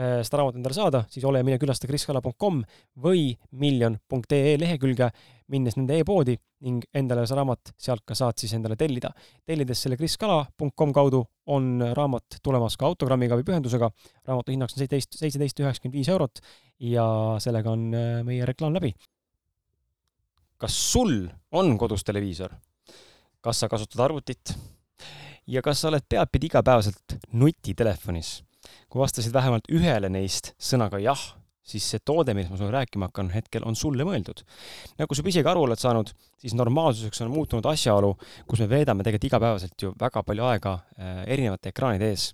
seda raamatut endale saada, siis ole ja mine külasta kriskala.com või miljon.ee lehekülge, minnes nende e-poodi ning endale see raamat sealt ka saad siis endale tellida. tellides selle kriskala.com kaudu on raamat tulemas ka autogrammiga või pühendusega. raamatu hinnaks on seitseteist, seitseteist üheksakümmend viis eurot ja sellega on äh, meie reklaam läbi. kas sul on kodus televiisor? kas sa kasutad arvutit? ja kas sa oled peadpidi igapäevaselt nutitelefonis? Kui vastasid vähemalt ühele neist sõnaga jah, siis see toode, millest ma sulle rääkima hakkan hetkel, on sulle mõeldud. nagu sa isegi aru oled saanud, siis normaalsuseks on muutunud asjaolu, kus me veedame tegelikult igapäevaselt ju väga palju aega äh, erinevate ekraanide ees.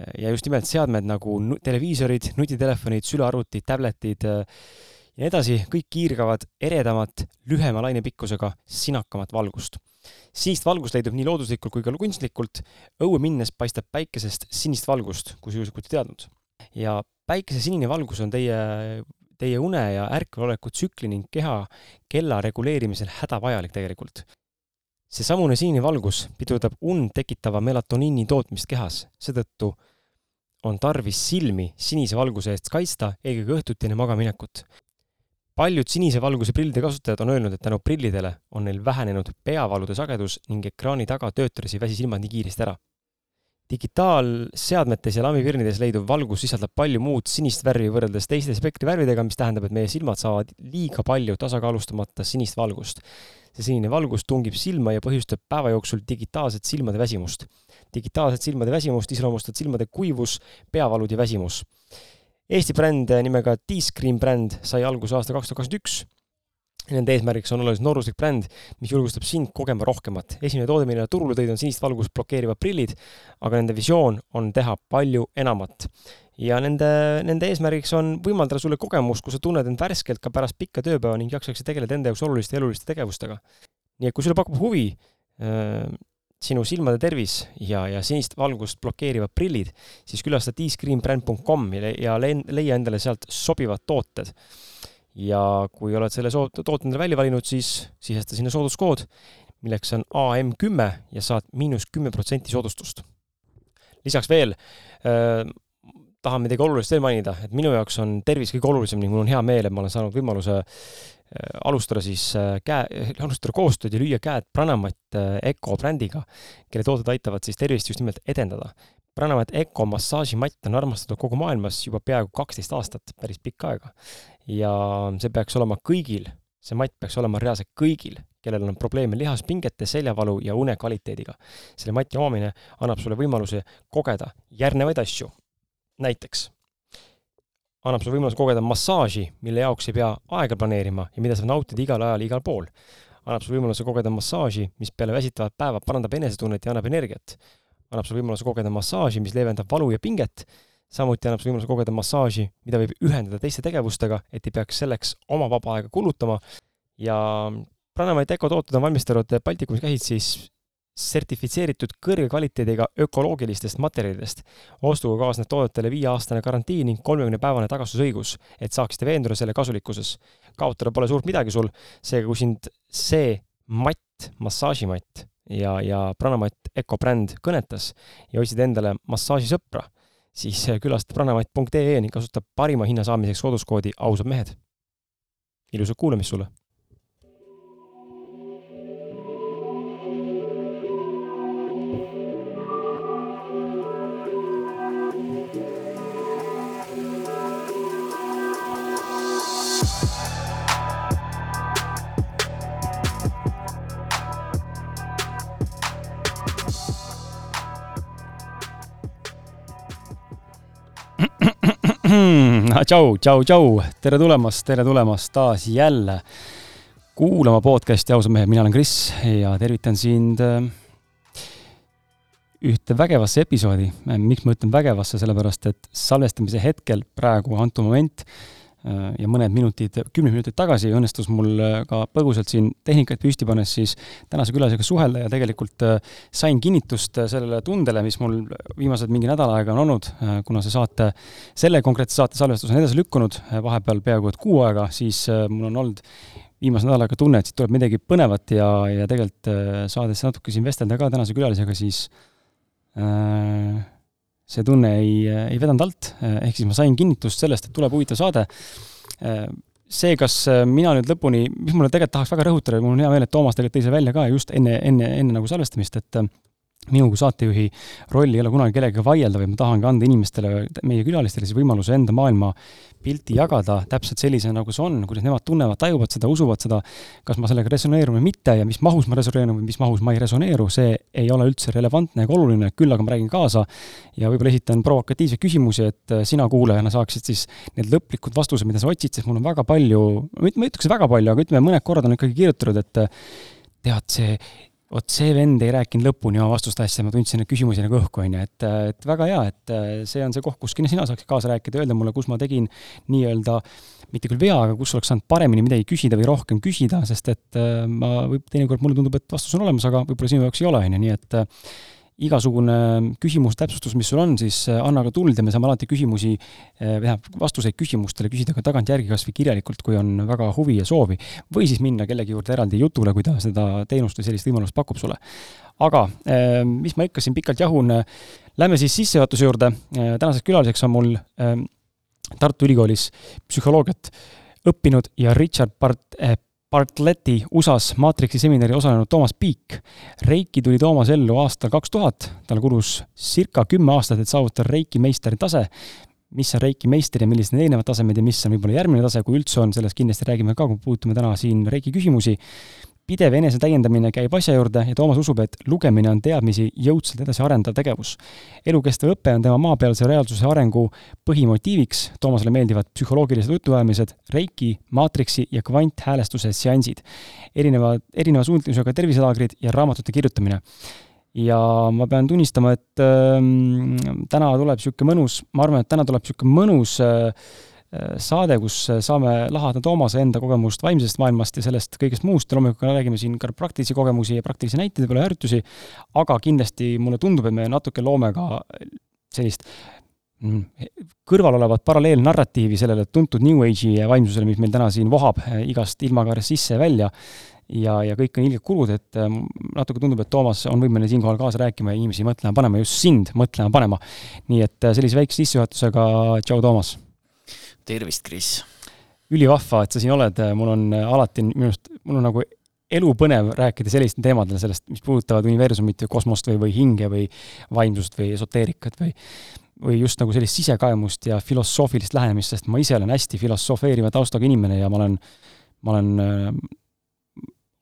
Äh, ja just nimelt seadmed nagu televiisorid, nutitelefonid, sülearvutid, tabletid äh, ja nii edasi, kõik kiirgavad eredamat, lühema lainepikkusega, sinakamat valgust sinist valgust leidub nii looduslikult kui ka kunstlikult. õue minnes paistab päikesest sinist valgust, kui sa juhuslikult ei teadnud. ja päikese sinine valgus on teie, teie une ja ärkveloleku tsükli ning keha kella reguleerimisel hädavajalik tegelikult. seesamune sinine valgus pidurdab und tekitava melatoniini tootmist kehas, seetõttu on tarvis silmi sinise valguse eest kaitsta eelkõige õhtuti enne magamaminekut paljud sinise valguse prillide kasutajad on öelnud, et tänu prillidele on neil vähenenud peavalude sagedus ning ekraani taga töötades ei väsi silmad nii kiiresti ära. digitaalseadmetes ja lambivirnides leiduv valgus sisaldab palju muud sinist värvi võrreldes teiste spektrivärvidega, mis tähendab, et meie silmad saavad liiga palju tasakaalustamata sinist valgust. see sinine valgus tungib silma ja põhjustab päeva jooksul digitaalset silmade väsimust. digitaalset silmade väsimust iseloomustavad silmade kuivus, peavalud ja väsimus Eesti bränd nimega T-Screen bränd sai alguse aastal kaks tuhat kakskümmend üks. Nende eesmärgiks on siis nooruslik bränd, mis julgustab sind kogema rohkemat. esimene toode, mille nad turule tõid, on sinist valgust blokeerivad prillid, aga nende visioon on teha palju enamat. ja nende, nende eesmärgiks on võimaldada sulle kogemust, kus sa tunned end värskelt ka pärast pikka tööpäeva ning jaksaksid tegeleda enda jaoks oluliste eluliste tegevustega. nii et kui sulle pakub huvi äh, sinu silmade tervis ja, ja sinist valgust blokeerivad prillid, siis külasta dscreenbrand.com ja leia endale sealt sobivad tooted. ja kui oled selle toote endale välja valinud, siis sisesta sinna sooduskood, milleks on AM kümme ja saad miinus kümme protsenti soodustust. lisaks veel äh, tahan midagi olulist veel mainida, et minu jaoks on tervis kõige olulisem ning mul on hea meel, et ma olen saanud võimaluse alustada siis äh, käe, alustada koostööd ja lüüa käed Pranamat äh, Eco brändiga, kelle tooted aitavad siis tervist just nimelt edendada. Pranamat Eco massaažimatt on armastatud kogu maailmas juba peaaegu kaksteist aastat, päris pikka aega. ja see peaks olema kõigil see matt peaks olema reaalselt kõigil, kellel on probleeme lihaspingete, seljavalu ja une kvaliteediga. selle mati omamine annab sulle võimaluse kogeda järgnevaid asju. näiteks annab sulle võimaluse kogeda massaaži, mille jaoks ei pea aega planeerima ja mida saab nautida igal ajal, igal pool. annab sulle võimaluse kogeda massaaži, mis peale väsitavat päeva parandab enesetunnet ja annab energiat. annab sulle võimaluse kogeda massaaži, mis leevendab valu ja pinget samuti annab see võimaluse kogeda massaaži, mida võib ühendada teiste tegevustega, et ei peaks selleks oma vaba aega kulutama ja Pranamite ökotooted on valmistanud Baltikumis käsitsi sertifitseeritud kõrge kvaliteediga ökoloogilistest materjalidest. ostuga kaasneb toodetele viieaastane garantii ning kolmekümnepäevane tagastusõigus, et saaksite veenduda selle kasulikkuses. kaotada pole suurt midagi sul, seega kui sind see matt, massaažimatt ja, ja Pranamite Eco bränd kõnetas ja otsid endale massaažisõpra siis külasta pranamait.ee ning kasuta parima hinna saamiseks sooduskoodi ausad mehed. ilusat kuulamist sulle! tšau, tšau, tšau, tere tulemast, tere tulemast taas jälle kuulama podcast'i Ausad mehed, mina olen Kris ja tervitan sind äh, ühte vägevasse episoodi. miks ma ütlen vägevasse, sellepärast et salvestamise hetkel, praegu antud moment ja mõned minutid, kümneid minuteid tagasi õnnestus mul äh, ka põgusalt siin tehnikaid püsti pannes siis tänase külalisega suhelda ja tegelikult äh, sain kinnitust sellele tundele, mis mul viimased mingi nädal aega on olnud, kuna see saate, selle konkreetse saate salvestus on edasi lükkunud, vahepeal peaaegu et kuu aega, siis mul on olnud viimase nädala aega tunne, et siit tuleb midagi põnevat ja, ja tegelikult saades natuke siin vestelda ka tänase külalisega, siis äh, see tunne ei, ei vedanud alt, ehk siis ma sain kinnitust sellest, et tuleb huvitav saade. see, kas mina nüüd lõpuni, mis mulle tegelikult tahaks väga rõhutada, mul on hea meel, et Toomas tegelikult tõi see välja ka just enne, enne, enne nagu salvestamist, et minu kui saatejuhi roll ei ole kunagi kellegagi vaielda, vaid ma tahangi anda inimestele, meie külalistele siis võimaluse enda maailma pilti jagada täpselt sellisena, nagu see on, kuidas nemad tunnevad, tajuvad seda, usuvad seda, kas ma sellega resoneerun või mitte ja mis mahus ma resoneerun või mis mahus ma ei resoneeru, see ei ole üldse relevantne ega oluline, küll aga ma räägin kaasa ja võib-olla esitan provokatiivseid küsimusi, et sina kuulajana saaksid siis need lõplikud vastused, mida sa otsid, sest mul on väga palju, ma ei ütleks väga palju, aga ütleme, mõned korrad on ikkagi kirjutatud, et tead, see vot see vend ei rääkinud lõpuni oma vastust asja, ma tundsin küsimusi nagu õhku, on ju, et, et väga hea, et see on see koht, kus sina saaksid kaasa rääkida, öelda mulle, kus ma tegin nii-öelda mitte küll vea, aga kus oleks saanud paremini midagi küsida või rohkem küsida, sest et ma, võib, teinekord mulle tundub, et vastus on olemas, aga võib-olla sinu jaoks ei ole, on ju, nii et igasugune küsimus, täpsustus, mis sul on, siis äh, anna ka tuld ja me saame alati küsimusi, äh, tähendab, vastuseid küsimustele küsida ka tagantjärgi kas või kirjalikult, kui on väga huvi ja soovi. või siis minna kellegi juurde eraldi jutule, kui ta seda teenust või sellist võimalust pakub sulle. aga äh, mis ma ikka siin pikalt jahun, lähme siis sissejuhatuse juurde. tänaseks külaliseks on mul Tartu Ülikoolis psühholoogiat õppinud ja Richard Part-, Bartleti USA-s Matrixi seminari osalenud Toomas Piik. Reiki tuli Toomas ellu aastal kaks tuhat, tal kulus circa kümme aastat, et saavutada Reiki meistri tase. mis on Reiki meister ja millised need eelnevad tasemed ja mis on võib-olla järgmine tase, kui üldse on, sellest kindlasti räägime ka, kui puutume täna siin Reiki küsimusi pidev enesetäiendamine käib asja juurde ja Toomas usub, et lugemine on teadmisi jõudsalt edasi arendav tegevus. elukestev õpe on tema maapealse reaalsuse arengu põhimotiiviks, Toomasele meeldivad psühholoogilised jutuajamised, reiki, maatriksi ja kvanthäälestuse seansid, erinevad, erineva suunitlusega terviselaagrid ja raamatute kirjutamine. Ja ma pean tunnistama, et äh, täna tuleb niisugune mõnus, ma arvan, et täna tuleb niisugune mõnus Äh, saade, kus äh, saame lahata Toomase enda kogemust vaimsest maailmast ja sellest kõigest muust ja loomulikult räägime siin ka praktilisi kogemusi ja praktilisi näiteid, võib-olla harjutusi, aga kindlasti mulle tundub, et me natuke loome ka sellist mm, kõrval olevat paralleelnarratiivi sellele tuntud New Age'i vaimsusele, mis meil täna siin vohab äh, igast ilmakaarest sisse ja välja, ja, ja kõik on ilged kulud, et natuke tundub, et Toomas on võimeline siinkohal kaasa rääkima ja inimesi mõtlema panema, just sind mõtlema panema. nii et sellise väikse sissejuhatusega, tšau, Toomas! Tervist, Kris! ülivahva, et sa siin oled, mul on alati minu arust, mul on nagu elupõnev rääkida sellistel teemadel, sellest, mis puudutavad universumit või kosmost või, või hinge või vaimsust või esoteerikat või või just nagu sellist sisekaemust ja filosoofilist lähenemist, sest ma ise olen hästi filosofeeriva taustaga inimene ja ma olen ma olen äh,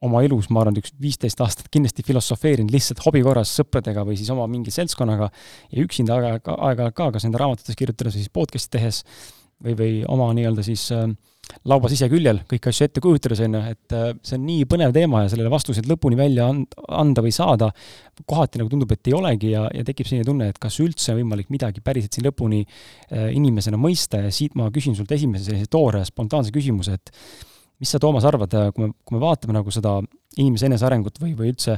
oma elus, ma arvan, üks viisteist aastat kindlasti filosofeerinud lihtsalt hobi korras sõpradega või siis oma mingi seltskonnaga ja üksinda aeg-ajalt, aeg-ajalt ka, kas enda raamatutes kirjutades või siis podcast'i tehes või, või oma nii-öelda siis äh, lauba siseküljel kõiki asju ette kujutades, on ju, et äh, see on nii põnev teema ja sellele vastuseid lõpuni välja and-, anda või saada, kohati nagu tundub, et ei olegi ja, ja tekib selline tunne, et kas üldse on võimalik midagi päriselt siin lõpuni äh, inimesena mõista ja siit ma küsin sult esimese sellise toore spontaanse küsimuse, et mis sa, Toomas, arvad, kui me, kui me vaatame nagu seda inimese enesearengut või, või üldse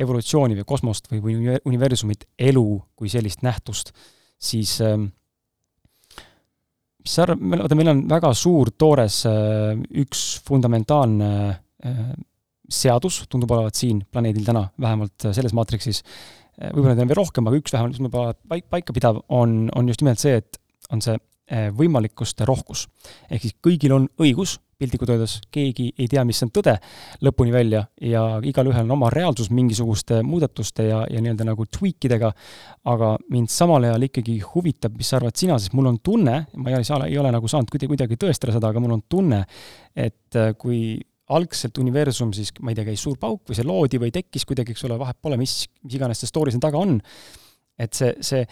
evolutsiooni või kosmost või, või universumit, elu kui sellist nähtust, siis äh, arvad, vaata, meil on väga suur, toores äh, üks fundamentaalne äh, seadus, tundub olevat siin planeedil täna, vähemalt selles maatriksis, äh, võib-olla neid on veel rohkem, aga üks vähemalt, mis paik, paika pidav, on, on just nimelt see, et on see võimalikkuste rohkus. ehk siis kõigil on õigus piltlikult öeldes keegi ei tea, mis on tõde lõpuni välja ja igalühel on oma reaalsus mingisuguste muudatuste ja, ja nii-öelda nagu tweak idega, aga mind samal ajal ikkagi huvitab, mis sa arvad sina, sest mul on tunne, ma ei saa, ei ole nagu saanud kuidagi, kuidagi tõestada seda, aga mul on tunne, et äh, kui algselt universum siis, ma ei tea, käis suur pauk või see loodi või tekkis kuidagi, eks ole, vahet pole, mis, mis iganes see story siin taga on, et see, see,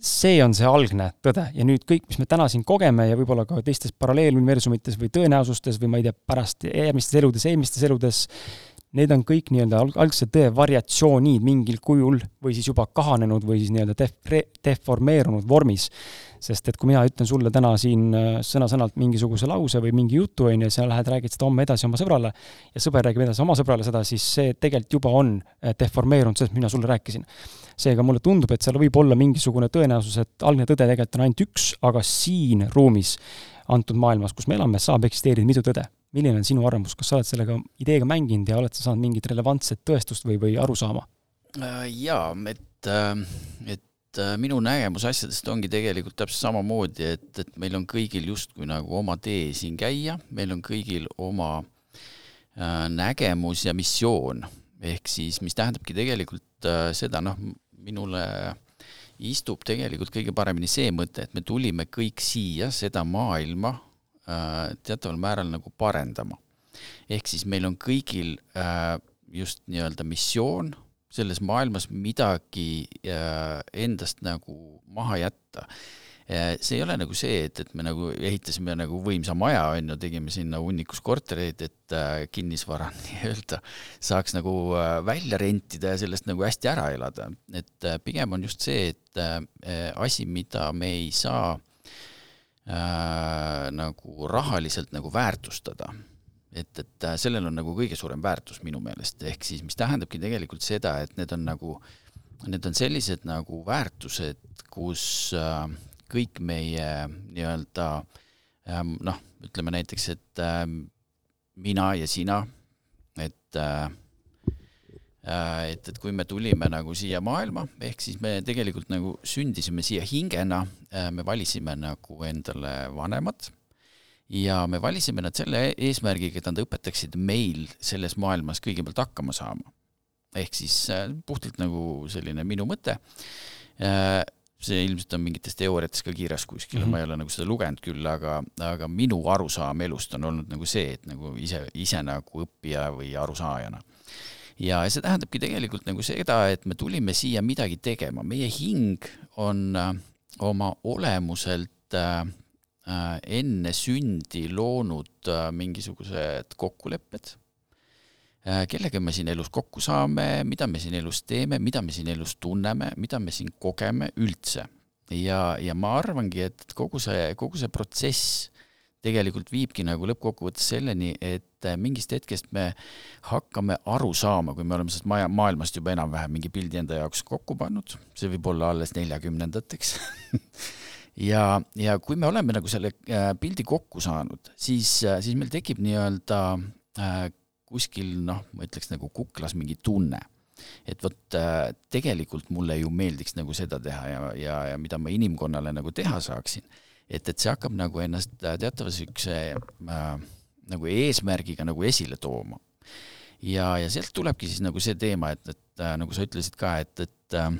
see on see algne tõde. Ja nüüd kõik, mis me täna siin kogeme ja võib-olla ka teistes paralleeluniversumites või tõenäosustes või ma ei tea, pärast järgmistes eludes, eelmistes eludes, need on kõik nii-öelda alg-, algse tõe variatsioonid mingil kujul või siis juba kahanenud või siis nii-öelda def-, deformeerunud vormis sest et kui mina ütlen sulle täna siin äh, sõna-sõnalt mingisuguse lause või mingi jutu, on ju, sa lähed, räägid seda homme edasi oma sõbrale ja sõber räägib edasi oma sõbrale seda, siis see tegelikult juba on äh, deformeerunud sellest, mina sulle rääkisin. seega mulle tundub, et seal võib olla mingisugune tõenäosus, et algne tõde tegelikult on ainult üks, aga siin ruumis, antud maailmas, kus me elame, saab eksisteerida mitu tõde. Milline on sinu arvamus, kas sa oled sellega ideega mänginud ja oled sa saanud mingit relevantset tõestust või, või arusaama? Äh, jaa, et, et et äh, minu nägemus asjadest ongi tegelikult täpselt samamoodi, et, et meil on kõigil justkui nagu oma tee siin käia, meil on kõigil oma äh, nägemus ja missioon, ehk siis mis tähendabki tegelikult äh, seda, noh, minule istub tegelikult kõige paremini see mõte, et me tulime kõik siia seda maailma äh, teataval määral nagu parendama. ehk siis meil on kõigil äh, just nii-öelda missioon selles maailmas midagi äh, endast nagu maha jätta. Äh, see ei ole nagu see, et, et me nagu ehitasime nagu võimsa maja, on ju, tegime sinna hunnikus kortereid, et äh, kinnisvara nii-öelda saaks nagu välja rentida ja sellest nagu hästi ära elada. et pigem on just see, et asi, mida me ei saa äh, nagu rahaliselt nagu väärtustada. Et, et äh, sellel on nagu kõige suurem väärtus minu meelest, ehk siis mis tähendabki tegelikult seda, et need on nagu, need on sellised nagu väärtused, kus äh, kõik meie nii-öelda äh, noh, ütleme näiteks, et äh, mina ja sina, et äh, et, et kui me tulime nagu siia maailma, ehk siis me tegelikult nagu sündisime siia hingena, me valisime nagu endale vanemad ja me valisime nad selle eesmärgiga, et nad õpetaksid meil selles maailmas kõigepealt hakkama saama. ehk siis äh, puhtalt nagu selline minu mõte, äh, see ilmselt on mingites teooriates ka kirjas kuskil mm, -hmm. ma ei ole nagu seda lugenud küll, aga, aga minu arusaam elust on olnud nagu see, et nagu ise, ise nagu õppija või arusaajana ja see tähendabki tegelikult nagu seda, et me tulime siia midagi tegema, meie hing on äh, oma olemuselt äh, Äh, enne sündi loonud mingisugused kokkulepped, kellega me siin elus kokku saame, mida me siin elus teeme, mida me siin elus tunneme, mida me siin kogeme üldse. ja, ja ma arvangi, et kogu see, kogu see protsess tegelikult viibki nagu lõppkokkuvõttes selleni, et mingist hetkest me hakkame aru saama, kui me oleme sellest maja, maailmast juba enam-vähem mingi pildi enda jaoks kokku pannud, see võib olla alles neljakümnendateks ja, ja kui me oleme nagu selle äh, pildi kokku saanud, siis, äh, siis meil tekib nii-öelda äh, kuskil noh, ma ütleks nagu kuklas mingi tunne, et vot äh, tegelikult mulle ju meeldiks nagu seda teha ja, ja, ja mida ma inimkonnale nagu teha saaksin. et, et see hakkab nagu ennast teatava siukse äh, nagu eesmärgiga nagu esile tooma. ja, ja sealt tulebki siis nagu see teema, et, et äh, nagu sa ütlesid ka, et, et äh,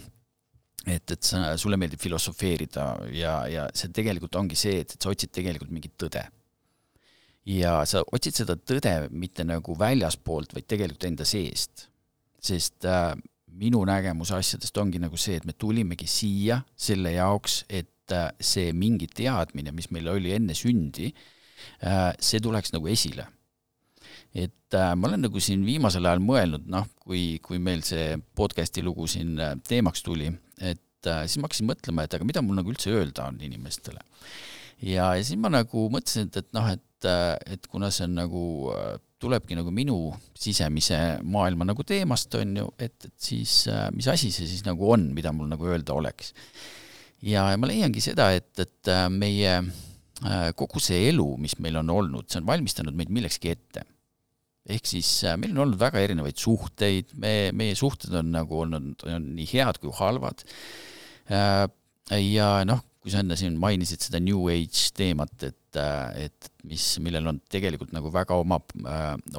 et, et sa, sulle meeldib filosofeerida ja, ja see tegelikult ongi see, et, et sa otsid tegelikult mingit tõde. ja sa otsid seda tõde mitte nagu väljaspoolt, vaid tegelikult enda seest. sest äh, minu nägemus asjadest ongi nagu see, et me tulimegi siia selle jaoks, et äh, see mingi teadmine, mis meil oli enne sündi äh,, see tuleks nagu esile et äh, ma olen nagu siin viimasel ajal mõelnud, noh, kui, kui meil see podcast'i lugu siin äh, teemaks tuli, et äh, siis ma hakkasin mõtlema, et aga mida mul nagu üldse öelda on inimestele. ja, ja siis ma nagu mõtlesin, et, et noh, et, äh, et kuna see on nagu, äh, tulebki nagu minu sisemise maailma nagu teemast, on ju, et, et siis äh, mis asi see siis nagu on, mida mul nagu öelda oleks. ja, ja ma leiangi seda, et, et meie kogu see elu, mis meil on olnud, see on valmistanud meid millekski ette ehk siis äh, meil on olnud väga erinevaid suhteid, me, meie suhted on nagu olnud, on nii head kui halvad. Äh, ja noh, kui sa enne siin mainisid seda New Age teemat, et, äh, et mis, millel on tegelikult nagu väga oma,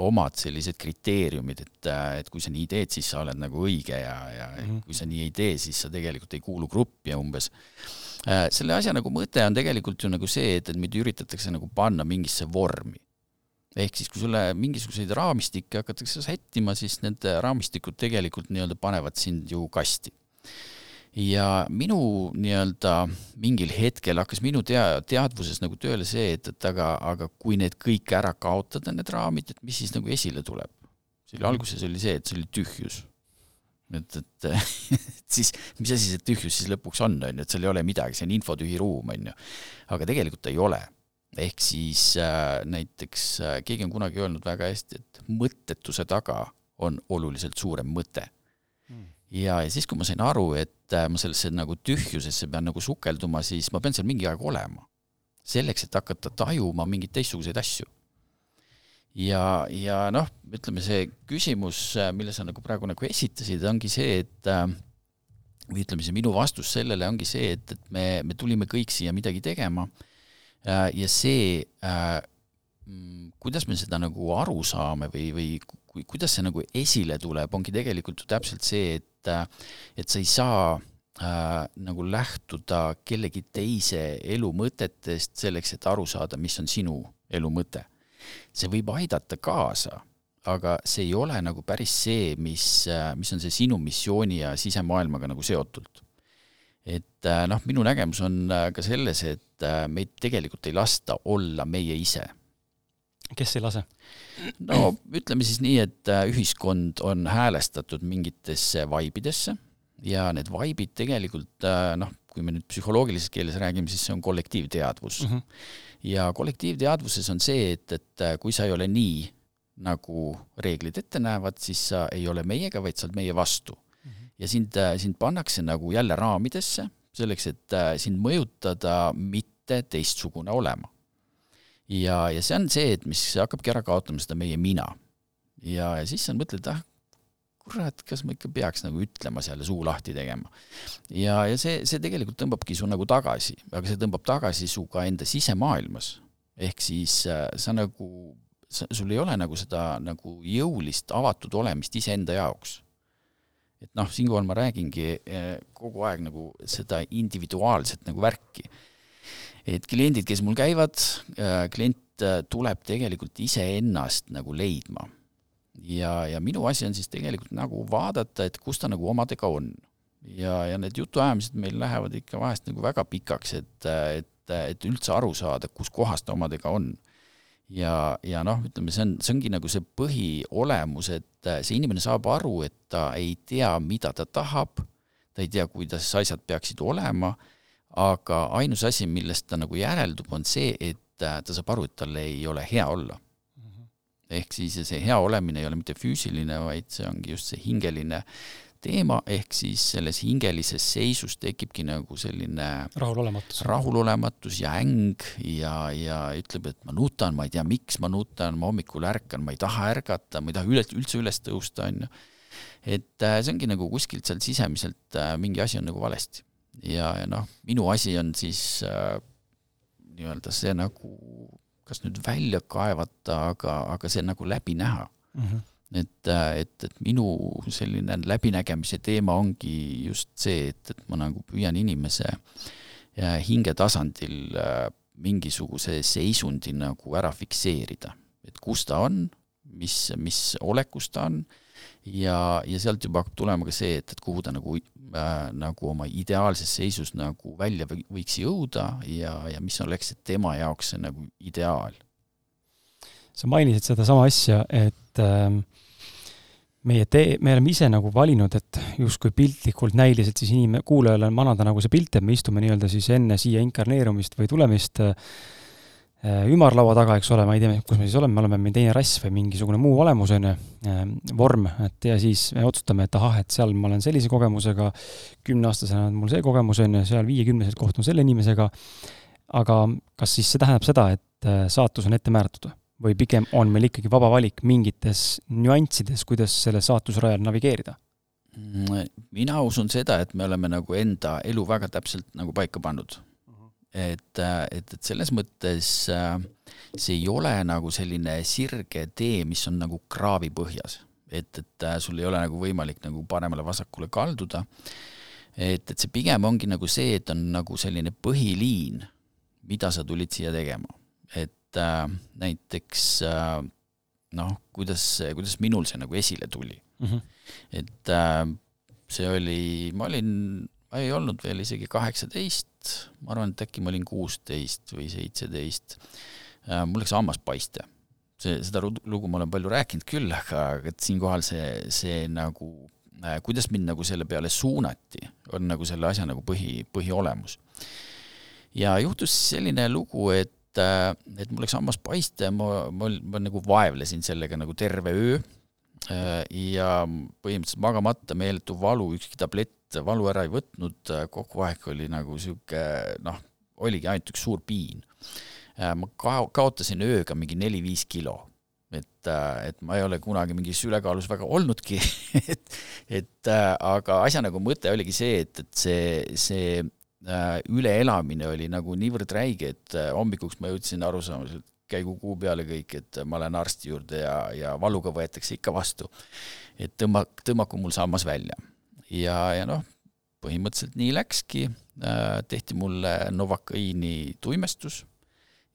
omad sellised kriteeriumid, et, et kui sa nii teed, siis sa oled nagu õige ja, ja mm -hmm. kui sa nii ei tee, siis sa tegelikult ei kuulu gruppi umbes. Selle asja nagu mõte on tegelikult ju nagu see, et, et meid üritatakse nagu panna mingisse vormi ehk siis, kui sulle mingisuguseid raamistikke hakatakse sättima, siis need raamistikud tegelikult nii-öelda panevad sind ju kasti. ja minu nii-öelda mingil hetkel hakkas minu tea-, teadvuses nagu tööle see, et, et aga, aga kui need kõik ära kaotada, need raamid, et mis siis nagu esile tuleb? see oli alguses oli see, et see oli tühjus. Et, et, et siis mis asi see tühjus siis lõpuks on, on ju, et seal ei ole midagi, see on infotühi ruum, on ju. aga tegelikult ei ole ehk siis äh, näiteks äh, keegi on kunagi öelnud väga hästi, et mõttetuse taga on oluliselt suurem mõte mm.. ja, ja siis, kui ma sain aru, et äh, ma sellesse nagu tühjusesse pean nagu sukelduma, siis ma pean seal mingi aeg olema. selleks, et hakata tajuma mingeid teistsuguseid asju. Ja, ja noh, ütleme see küsimus, mille sa nagu praegu nagu esitasid, ongi see, et või ütleme, see minu vastus sellele ongi see, et, et me, me tulime kõik siia midagi tegema ja see, mm, kuidas me seda nagu aru saame või, või kui, kuidas see nagu esile tuleb, ongi tegelikult ju täpselt see, et, et sa ei saa äh, nagu lähtuda kellegi teise elu mõtetest selleks, et aru saada, mis on sinu elu mõte. See võib aidata kaasa, aga see ei ole nagu päris see, mis, mis on see sinu missiooni ja sisemaailmaga nagu seotult et äh, noh, minu nägemus on äh, ka selles, et äh, meid tegelikult ei lasta olla meie ise. kes ei lase? no ütleme siis nii, et ühiskond on häälestatud mingitesse vaibidesse ja need vaibid tegelikult noh, kui me nüüd psühholoogilises keeles räägime, siis see on kollektiivteadvus mm. -hmm. Ja kollektiivteadvuses on see, et, et kui sa ei ole nii, nagu reeglid ette näevad, siis sa ei ole meiega, vaid sa oled meie vastu ja sind, äh, sind pannakse nagu jälle raamidesse, selleks, et äh, sind mõjutada mitte teistsugune olema. ja, ja see on see, et mis hakkabki ära kaotama seda meie mina. ja, ja siis sa mõtled, ah, kurat, kas ma ikka peaks nagu ütlema seal ja suu lahti tegema. ja, ja see, see tegelikult tõmbabki su nagu tagasi, aga see tõmbab tagasi su ka enda sisemaailmas. ehk siis äh, sa nagu, sul ei ole nagu seda nagu jõulist avatud olemist iseenda jaoks et noh, siinkohal ma räägingi eh, kogu aeg nagu seda individuaalset nagu värki. et kliendid, kes mul käivad, eh, klient eh, tuleb tegelikult iseennast nagu leidma. Ja, ja minu asi on siis tegelikult nagu vaadata, et kus ta nagu omadega on. ja, ja need jutuajamised meil lähevad ikka vahest nagu väga pikaks, et, et, et üldse aru saada, kus kohas ta omadega on ja, ja noh, ütleme, see on, see ongi nagu see põhiolemus, et see inimene saab aru, et ta ei tea, mida ta tahab, ta ei tea, kuidas asjad peaksid olema, aga ainus asi, millest ta nagu järeldub, on see, et ta saab aru, et tal ei ole hea olla. Ehk siis see hea olemine ei ole mitte füüsiline, vaid see ongi just see hingeline teema, ehk siis selles hingelises seisus tekibki nagu selline rahulolematus, rahulolematus ja äng ja, ja ütleb, et ma nutan, ma ei tea, miks ma nutan, ma hommikul ärkan, ma ei taha ärgata, ma ei taha üles, üldse üles tõusta, on ju. et äh, see ongi nagu kuskilt seal sisemiselt äh, mingi asi on nagu valesti. ja, ja noh, minu asi on siis äh, nii-öelda see nagu kas nüüd välja kaevata, aga, aga see nagu läbi näha mm. -hmm et, et, et minu selline läbinägemise teema ongi just see, et, et ma nagu püüan inimese hingetasandil mingisuguse seisundi nagu ära fikseerida, et kus ta on, mis, mis olekus ta on ja, ja sealt juba hakkab tulema ka see, et, et kuhu ta nagu äh,, nagu oma ideaalses seisus nagu välja võiks jõuda ja, ja mis oleks tema jaoks see nagu ideaal. sa mainisid sedasama asja, et äh, meie tee, me oleme ise nagu valinud, et justkui piltlikult näiliselt siis inim-, kuulajale manada nagu see pilt, et me istume nii-öelda siis enne siia inkarneerumist või tulemist äh, ümarlaua taga, eks ole, ma ei tea, kus me siis oleme, me oleme mingi teine rass või mingisugune muu olemus, on ju, äh, vorm, et ja siis me otsustame, et ahah, et seal ma olen sellise kogemusega, kümneaastasena on mul see kogemus, on ju, seal viiekümneselt kohtun selle inimesega, aga kas siis see tähendab seda, et äh, saatus on ette määratud? või pigem on meil ikkagi vaba valik mingites nüanssides, kuidas selle saatusrajal navigeerida? Mm, mina usun seda, et me oleme nagu enda elu väga täpselt nagu paika pannud. Et, et, et selles mõttes äh, see ei ole nagu selline sirge tee, mis on nagu kraavi põhjas. et, et äh, sul ei ole nagu võimalik nagu paremale-vasakule kalduda. et, et see pigem ongi nagu see, et on nagu selline põhiliin, mida sa tulid siia tegema. et et äh, näiteks äh, noh, kuidas, kuidas minul see nagu esile tuli mm. -hmm. et äh, see oli, ma olin, ma ei olnud veel isegi kaheksateist, ma arvan, et äkki ma olin kuusteist või seitseteist äh,, mul läks hammas paiste. see, seda lugu ma olen palju rääkinud küll, aga et siinkohal see, see nagu äh, kuidas mind nagu selle peale suunati, on nagu selle asja nagu põhi, põhiolemus. ja juhtus selline lugu, et et, äh, et mul läks hammas paiste, ma, ma, ma nagu vaevlesin sellega nagu terve öö ja põhimõtteliselt magamata meeletu valu, ükski tablett valu ära ei võtnud, kogu aeg oli nagu niisugune noh, oligi ainult üks suur piin. Äh, ma ka-, kaotasin ööga mingi neli-viis kilo et, et ma ei ole kunagi mingis ülekaalus väga olnudki et, et aga asja nagu mõte oligi see, et, et see, see Äh, üleelamine oli nagu niivõrd räige, et äh, hommikuks ma jõudsin arusaamisele, käigu kuu peale kõik, et ma lähen arsti juurde ja, ja valuga võetakse ikka vastu. et tõmba, tõmmaku mul sammas välja. Ja, ja noh, põhimõtteliselt nii läkski, äh, tehti mulle Novakõini tuimestus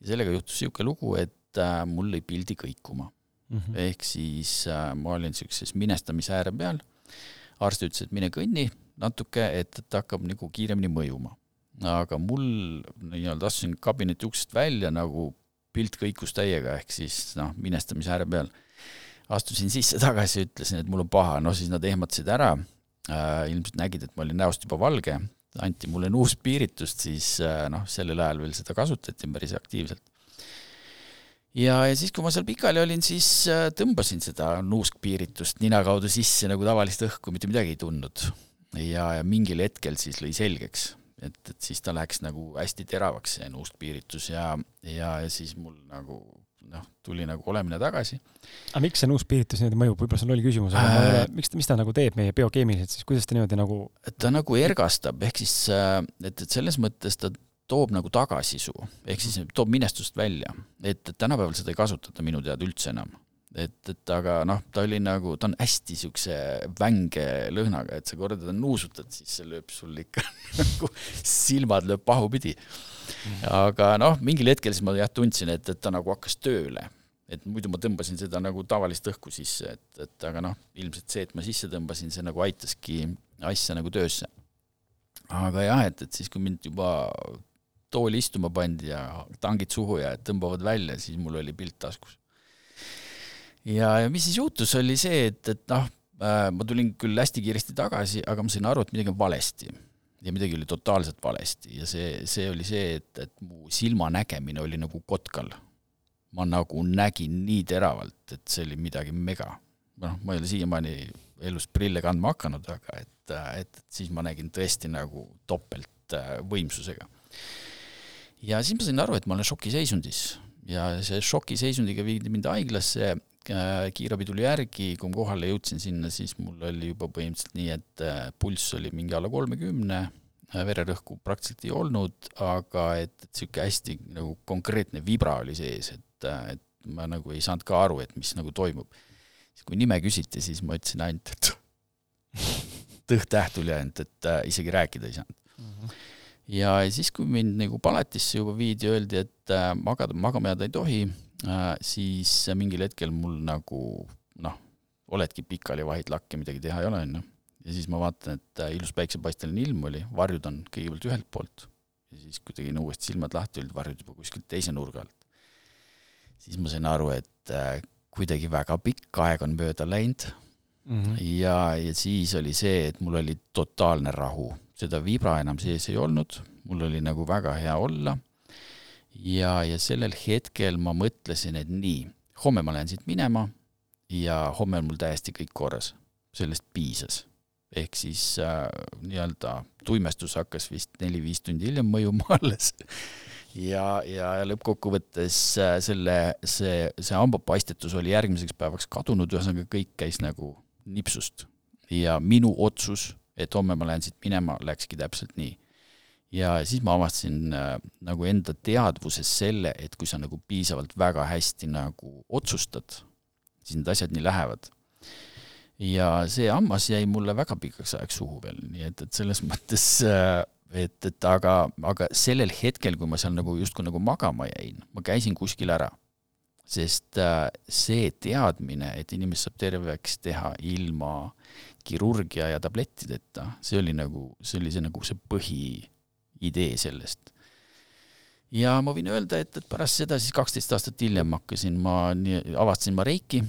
ja sellega juhtus niisugune lugu, et mul lõi pildi kõikuma mm. -hmm. ehk siis ma olin niisuguses minestamise ääre peal, arst ütles, et mine kõnni natuke, et, et hakkab nagu kiiremini mõjuma. aga mul nii-öelda astusin kabineti uksest välja nagu pilt kõikus täiega, ehk siis noh, minestamise ääre peal. astusin sisse tagasi, ütlesin, et mul on paha, no siis nad ehmatasid ära äh,, ilmselt nägid, et ma olin näost juba valge, anti mulle nuuspiiritust, siis äh, noh, sellel ajal veel seda kasutati päris aktiivselt. Ja, ja siis, kui ma seal pikali olin, siis äh, tõmbasin seda nuuskpiiritust nina kaudu sisse nagu tavalist õhku, mitte midagi ei tundnud. Ja, ja mingil hetkel siis lõi selgeks, et, et siis ta läks nagu hästi teravaks, see nuuskpiiritus ja, ja, ja siis mul nagu noh, tuli nagu olemine tagasi. aga miks see nuuskpiiritus niimoodi mõjub, võib-olla see on loll küsimus, aga äh, ole, miks ta, mis ta nagu teeb meie biokeemiliselt siis, kuidas ta niimoodi nagu ta nagu ergastab, ehk siis äh, et, et selles mõttes ta toob nagu tagasisu, ehk siis toob minestust välja, et, et tänapäeval seda ei kasutata minu teada üldse enam. Et, et aga noh, ta oli nagu, ta on hästi niisuguse vänge lõhnaga, et sa korra teda nuusutad, siis see lööb sul ikka nagu silmad lööb pahupidi. Aga noh, mingil hetkel siis ma jah tundsin, et, et ta nagu hakkas tööle. et muidu ma tõmbasin seda nagu tavalist õhku sisse, et, et aga noh, ilmselt see, et ma sisse tõmbasin, see nagu aitaski asja nagu töösse. aga jah, et, et siis, kui mind juba tooli istuma pandi ja tangid suhu ja tõmbavad välja, siis mul oli pilt taskus ja, ja mis siis juhtus, oli see, et, et noh, äh, ma tulin küll hästi kiiresti tagasi, aga ma sain aru, et midagi on valesti. Ja midagi oli totaalselt valesti ja see, see oli see, et, et mu silmanägemine oli nagu kotkal. ma nagu nägin nii teravalt, et see oli midagi mega. noh, ma ei ole siiamaani elus prille kandma hakanud, aga et, et, siis ma nägin tõesti nagu topelt äh, ja siis ma sain aru, et ma olen šokiseisundis ja see šokiseisundiga viidi mind haiglasse kiirabi tuli järgi, kui ma kohale jõudsin sinna, siis mul oli juba põhimõtteliselt nii, et äh, pulss oli mingi alla kolmekümne, äh, vererõhku praktiliselt ei olnud, aga et, et niisugune hästi nagu konkreetne vibra oli sees, et, et ma nagu ei saanud ka aru, et mis nagu toimub. siis kui nime küsiti, siis ma ütlesin ainult, et tõht-täht tuli ainult, et äh, isegi rääkida ei saanud mm. -hmm. ja siis, kui mind nagu palatisse juba viidi, öeldi, et äh, magada, magama jääda ei tohi äh,, siis mingil hetkel mul nagu noh, oledki pikali, vahid lakke, midagi teha ei ole, onju. ja siis ma vaatan, et äh, ilus päiksepaisteline ilm oli, varjud on kõigepealt ühelt poolt ja siis, kui tegin uuesti silmad lahti, olid varjud juba kuskilt teise nurga alt. siis ma sain aru, et äh, kuidagi väga pikk aeg on mööda läinud mm. -hmm. ja, ja siis oli see, et mul oli totaalne rahu seda vibra enam sees ei olnud, mul oli nagu väga hea olla. Ja, ja sellel hetkel ma mõtlesin, et nii, homme ma lähen siit minema ja homme on mul täiesti kõik korras, sellest piisas. ehk siis äh, nii-öelda tuimestus hakkas vist neli-viis tundi hiljem mõjuma alles ja, ja, lõppkokkuvõttes äh, selle, see, see hambapaistetus oli järgmiseks päevaks kadunud, ühesõnaga kõik käis nagu nipsust ja minu otsus et homme ma lähen siit minema, läkski täpselt nii. Ja siis ma avastasin äh, nagu enda teadvuses selle, et kui sa nagu piisavalt väga hästi nagu otsustad, siis need asjad nii lähevad. ja see hammas jäi mulle väga pikaks ajaks suhu veel, nii et, et selles mõttes äh, et, et aga, aga sellel hetkel, kui ma seal nagu justkui nagu magama jäin, ma käisin kuskil ära. sest äh, see teadmine, et inimest saab terveks teha ilma kirurgia ja tablettideta, see oli nagu, see oli see nagu see põhiidee sellest. ja ma võin öelda, et, et pärast seda siis kaksteist aastat hiljem hakkasin ma, avastasin ma Reiki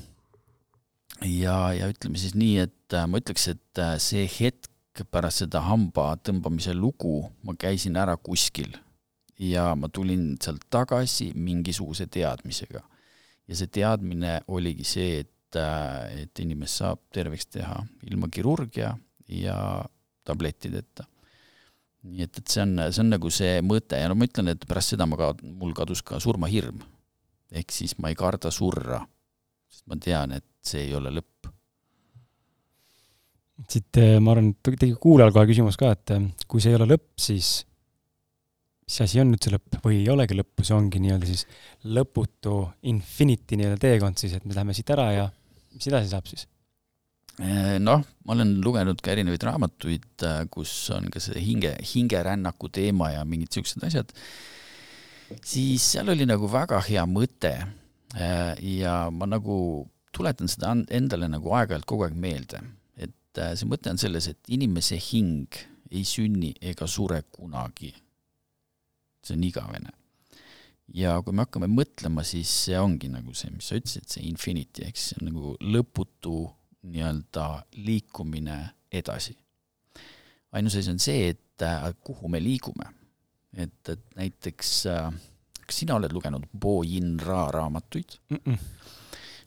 ja, ja ütleme siis nii, et äh, ma ütleks, et äh, see hetk pärast seda hamba tõmbamise lugu ma käisin ära kuskil ja ma tulin sealt tagasi mingisuguse teadmisega. ja see teadmine oligi see, et et, äh, et inimest saab terveks teha ilma kirurgia ja tablettideta. Nii et, et see on, see on nagu see mõte ja no ma ütlen, et pärast seda ma ka, mul kadus ka surmahirm. ehk siis ma ei karda surra, sest ma tean, et see ei ole lõpp. siit äh, ma arvan, tegelikult kuulajal kohe küsimus ka, et äh, kui see ei ole lõpp, siis mis asi on nüüd see lõpp või ei olegi lõppu, see ongi nii-öelda siis lõputu infinity nii-öelda teekond siis, et me läheme siit ära ja mis edasi saab siis? Eh, noh, ma olen lugenud ka erinevaid raamatuid, äh, kus on ka see hinge, hingerännaku teema ja mingid siuksed asjad, siis seal oli nagu väga hea mõte äh, ja ma nagu tuletan seda endale nagu aeg-ajalt kogu aeg meelde, et äh, see mõte on selles, et inimese hing ei sünni ega sure kunagi see on igavene. ja kui me hakkame mõtlema, siis see ongi nagu see, mis sa ütlesid, see infinity, ehk siis see on nagu lõputu nii-öelda liikumine edasi. ainus asi on see, et äh, kuhu me liigume. et, et näiteks äh, kas sina oled lugenud Bo Yin Ra raamatuid mm? -mm.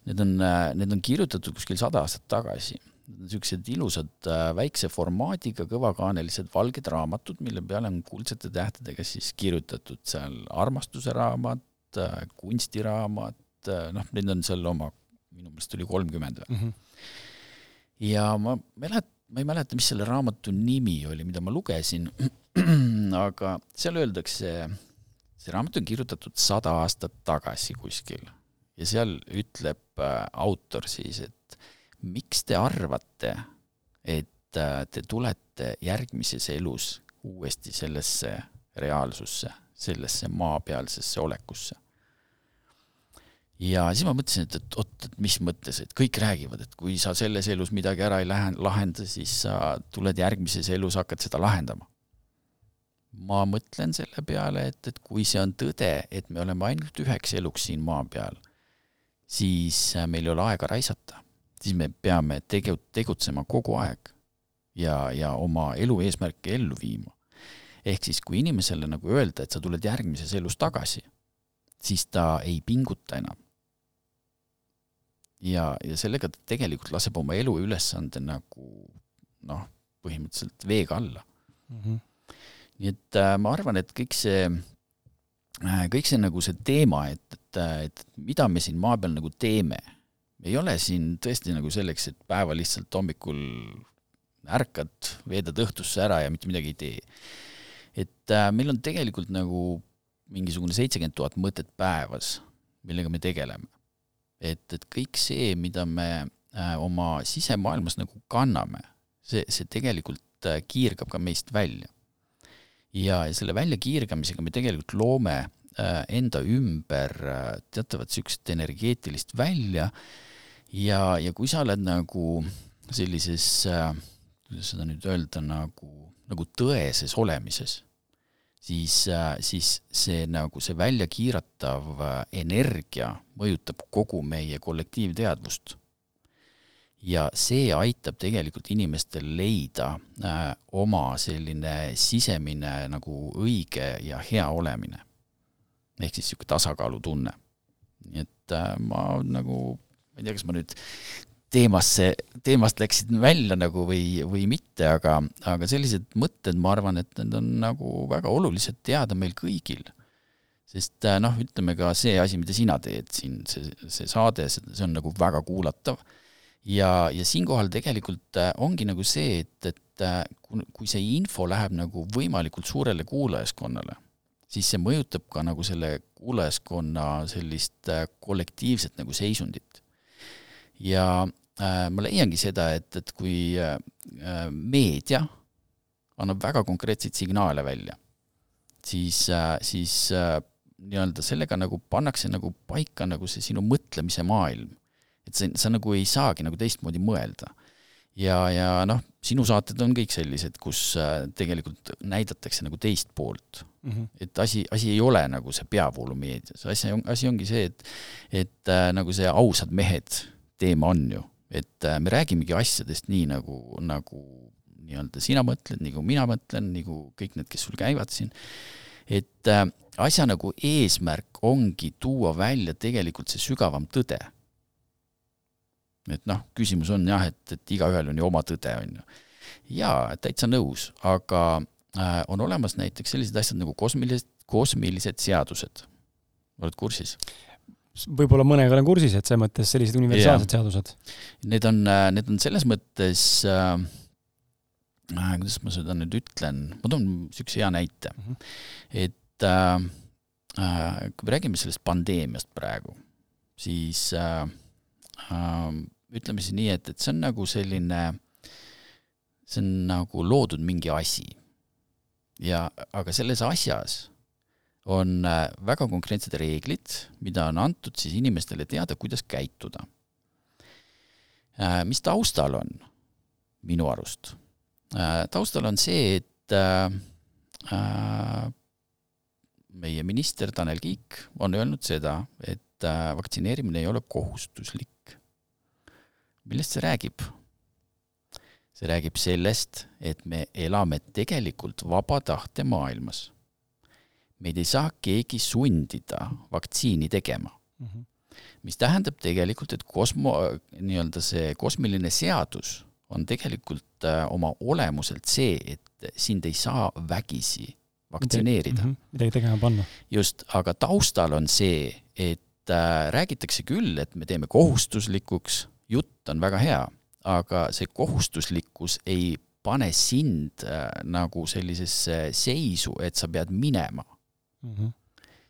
Need on, äh, need on kirjutatud kuskil sada aastat tagasi niisugused ilusad väikse formaadiga kõvakaanelised valged raamatud, mille peale on kuldsete tähtedega siis kirjutatud seal armastuse raamat, kunstiraamat, noh, neid on seal oma, minu meelest oli kolmkümmend või mm. -hmm. Ja ma mälet-, ma ei mäleta, mis selle raamatu nimi oli, mida ma lugesin, aga seal öeldakse, see raamat on kirjutatud sada aastat tagasi kuskil ja seal ütleb äh, autor siis, et miks te arvate, et äh, te tulete järgmises elus uuesti sellesse reaalsusse, sellesse maapealsesse olekusse? Ja siis ma mõtlesin, et, et oot, et mis mõttes, et kõik räägivad, et kui sa selles elus midagi ära ei lähe, lahenda, siis sa tuled järgmises elus, hakkad seda lahendama. ma mõtlen selle peale, et, et kui see on tõde, et me oleme ainult üheks eluks siin maa peal, siis äh, meil ei ole aega raisata siis me peame tege-, tegutsema kogu aeg ja, ja oma elu eesmärke ellu viima. ehk siis, kui inimesele nagu öelda, et sa tuled järgmises elus tagasi, siis ta ei pinguta enam. Ja, ja sellega ta tegelikult laseb oma eluülesande nagu noh, põhimõtteliselt veega alla mm. -hmm. nii et äh, ma arvan, et kõik see äh,, kõik see nagu see teema, et, et, et mida me siin maa peal nagu teeme ei ole siin tõesti nagu selleks, et päeva lihtsalt hommikul ärkad, veedad õhtusse ära ja mitte midagi ei tee. et äh, meil on tegelikult nagu mingisugune seitsekümmend tuhat mõtet päevas, millega me tegeleme. Et, et kõik see, mida me äh, oma sisemaailmas nagu kanname, see, see tegelikult äh, kiirgab ka meist välja. ja, ja selle väljakiirgamisega me tegelikult loome äh, enda ümber teatavat niisugust energeetilist välja ja, ja kui sa oled nagu sellises kuidas seda nüüd öelda, nagu, nagu tõeses olemises, siis äh,, siis see nagu see väljakiiratav äh, energia mõjutab kogu meie kollektiivteadvust ja see aitab tegelikult inimestel leida äh, oma selline sisemine nagu õige ja hea olemine. ehk siis niisugune tasakaalutunne. nii et äh, ma nagu, ma ei tea, kas ma nüüd teemasse, teemast läksin välja nagu või, või mitte, aga, aga sellised mõtted, ma arvan, et need on nagu väga olulised teada meil kõigil. sest äh, noh, ütleme ka see asi, mida sina teed siin, see, see saade, see on nagu väga kuulatav ja, ja siinkohal tegelikult äh, ongi nagu see, et, et äh, kui see info läheb nagu võimalikult suurele kuulajaskonnale, siis see mõjutab ka nagu selle kuulajaskonna sellist kollektiivset nagu seisundit. ja ma leiangi seda, et, et kui äh, meedia annab väga konkreetseid signaale välja, siis äh,, siis äh, nii-öelda sellega nagu pannakse nagu paika nagu see sinu mõtlemise maailm et sa, sa nagu ei saagi nagu teistmoodi mõelda. ja, ja noh, sinu saated on kõik sellised, kus äh, tegelikult näidatakse nagu teist poolt mm. -hmm. et asi, asi ei ole nagu see peavoolumeedias, asi on, asi ongi see, et et äh, nagu see ausad mehed teema on ju, et äh, me räägimegi asjadest nii, nagu, nagu nii-öelda sina mõtled, nagu mina mõtlen, nagu kõik need, kes sul käivad siin, et äh, asja nagu eesmärk ongi tuua välja tegelikult see sügavam tõde et noh, küsimus on jah, et, et igaühel on ju oma tõde, on ju. jaa, täitsa nõus, aga äh, on olemas näiteks sellised asjad nagu kosmilised, kosmilised seadused. oled kursis? Võib-olla mõnega olen kursis, et selles mõttes sellised universaalsed ja. seadused. Need on, äh, need on selles mõttes äh, äh, kuidas ma seda nüüd ütlen, ma toon niisuguse hea näite mm, -hmm. et äh, äh, kui me räägime sellest pandeemiast praegu, siis äh, äh, ütleme siis nii, et, et see on nagu selline, see on nagu loodud mingi asi. ja, aga selles asjas on äh, väga konkreetsed reeglid, mida on antud siis inimestele teada, kuidas käituda. Äh, mis taustal on, minu arust? Äh, taustal on see, et meie minister Tanel Kiik on öelnud seda, et vaktsineerimine ei ole kohustuslik millest see räägib? see räägib sellest, et me elame tegelikult vaba tahte maailmas. Meid ei saa keegi sundida vaktsiini tegema mm. -hmm. mis tähendab tegelikult, et kosmo, nii-öelda see kosmiline seadus on tegelikult äh, oma olemuselt see, et sind ei saa vägisi vaktsineerida. -hmm. midagi tegema panna. just, aga taustal on see, et äh, räägitakse küll, et me teeme kohustuslikuks jutt on väga hea, aga see kohustuslikkus ei pane sind äh, nagu sellisesse seisu, et sa pead minema mm. -hmm.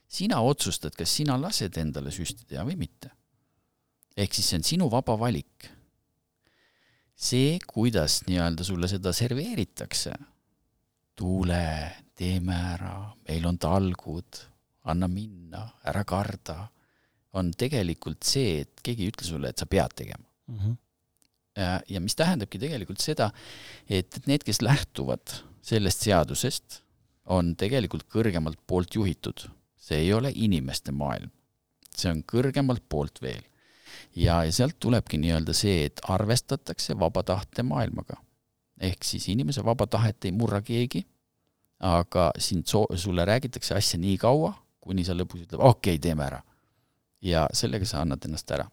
sina otsustad, kas sina lased endale süsti teha või mitte. ehk siis see on sinu vaba valik. see, kuidas nii-öelda sulle seda serveeritakse, tule, teeme ära, meil on talgud, anna minna, ära karda, on tegelikult see, et keegi ei ütle sulle, et sa pead tegema mm. -hmm. ja, ja mis tähendabki tegelikult seda, et, et need, kes lähtuvad sellest seadusest, on tegelikult kõrgemalt poolt juhitud. see ei ole inimeste maailm. see on kõrgemalt poolt veel. ja, ja sealt tulebki nii-öelda see, et arvestatakse vaba tahte maailmaga. ehk siis inimese vaba tahet ei murra keegi, aga sind so-, sulle räägitakse asja nii kaua, kuni sa lõpuks ütled, okei okay,, teeme ära. ja sellega sa annad ennast ära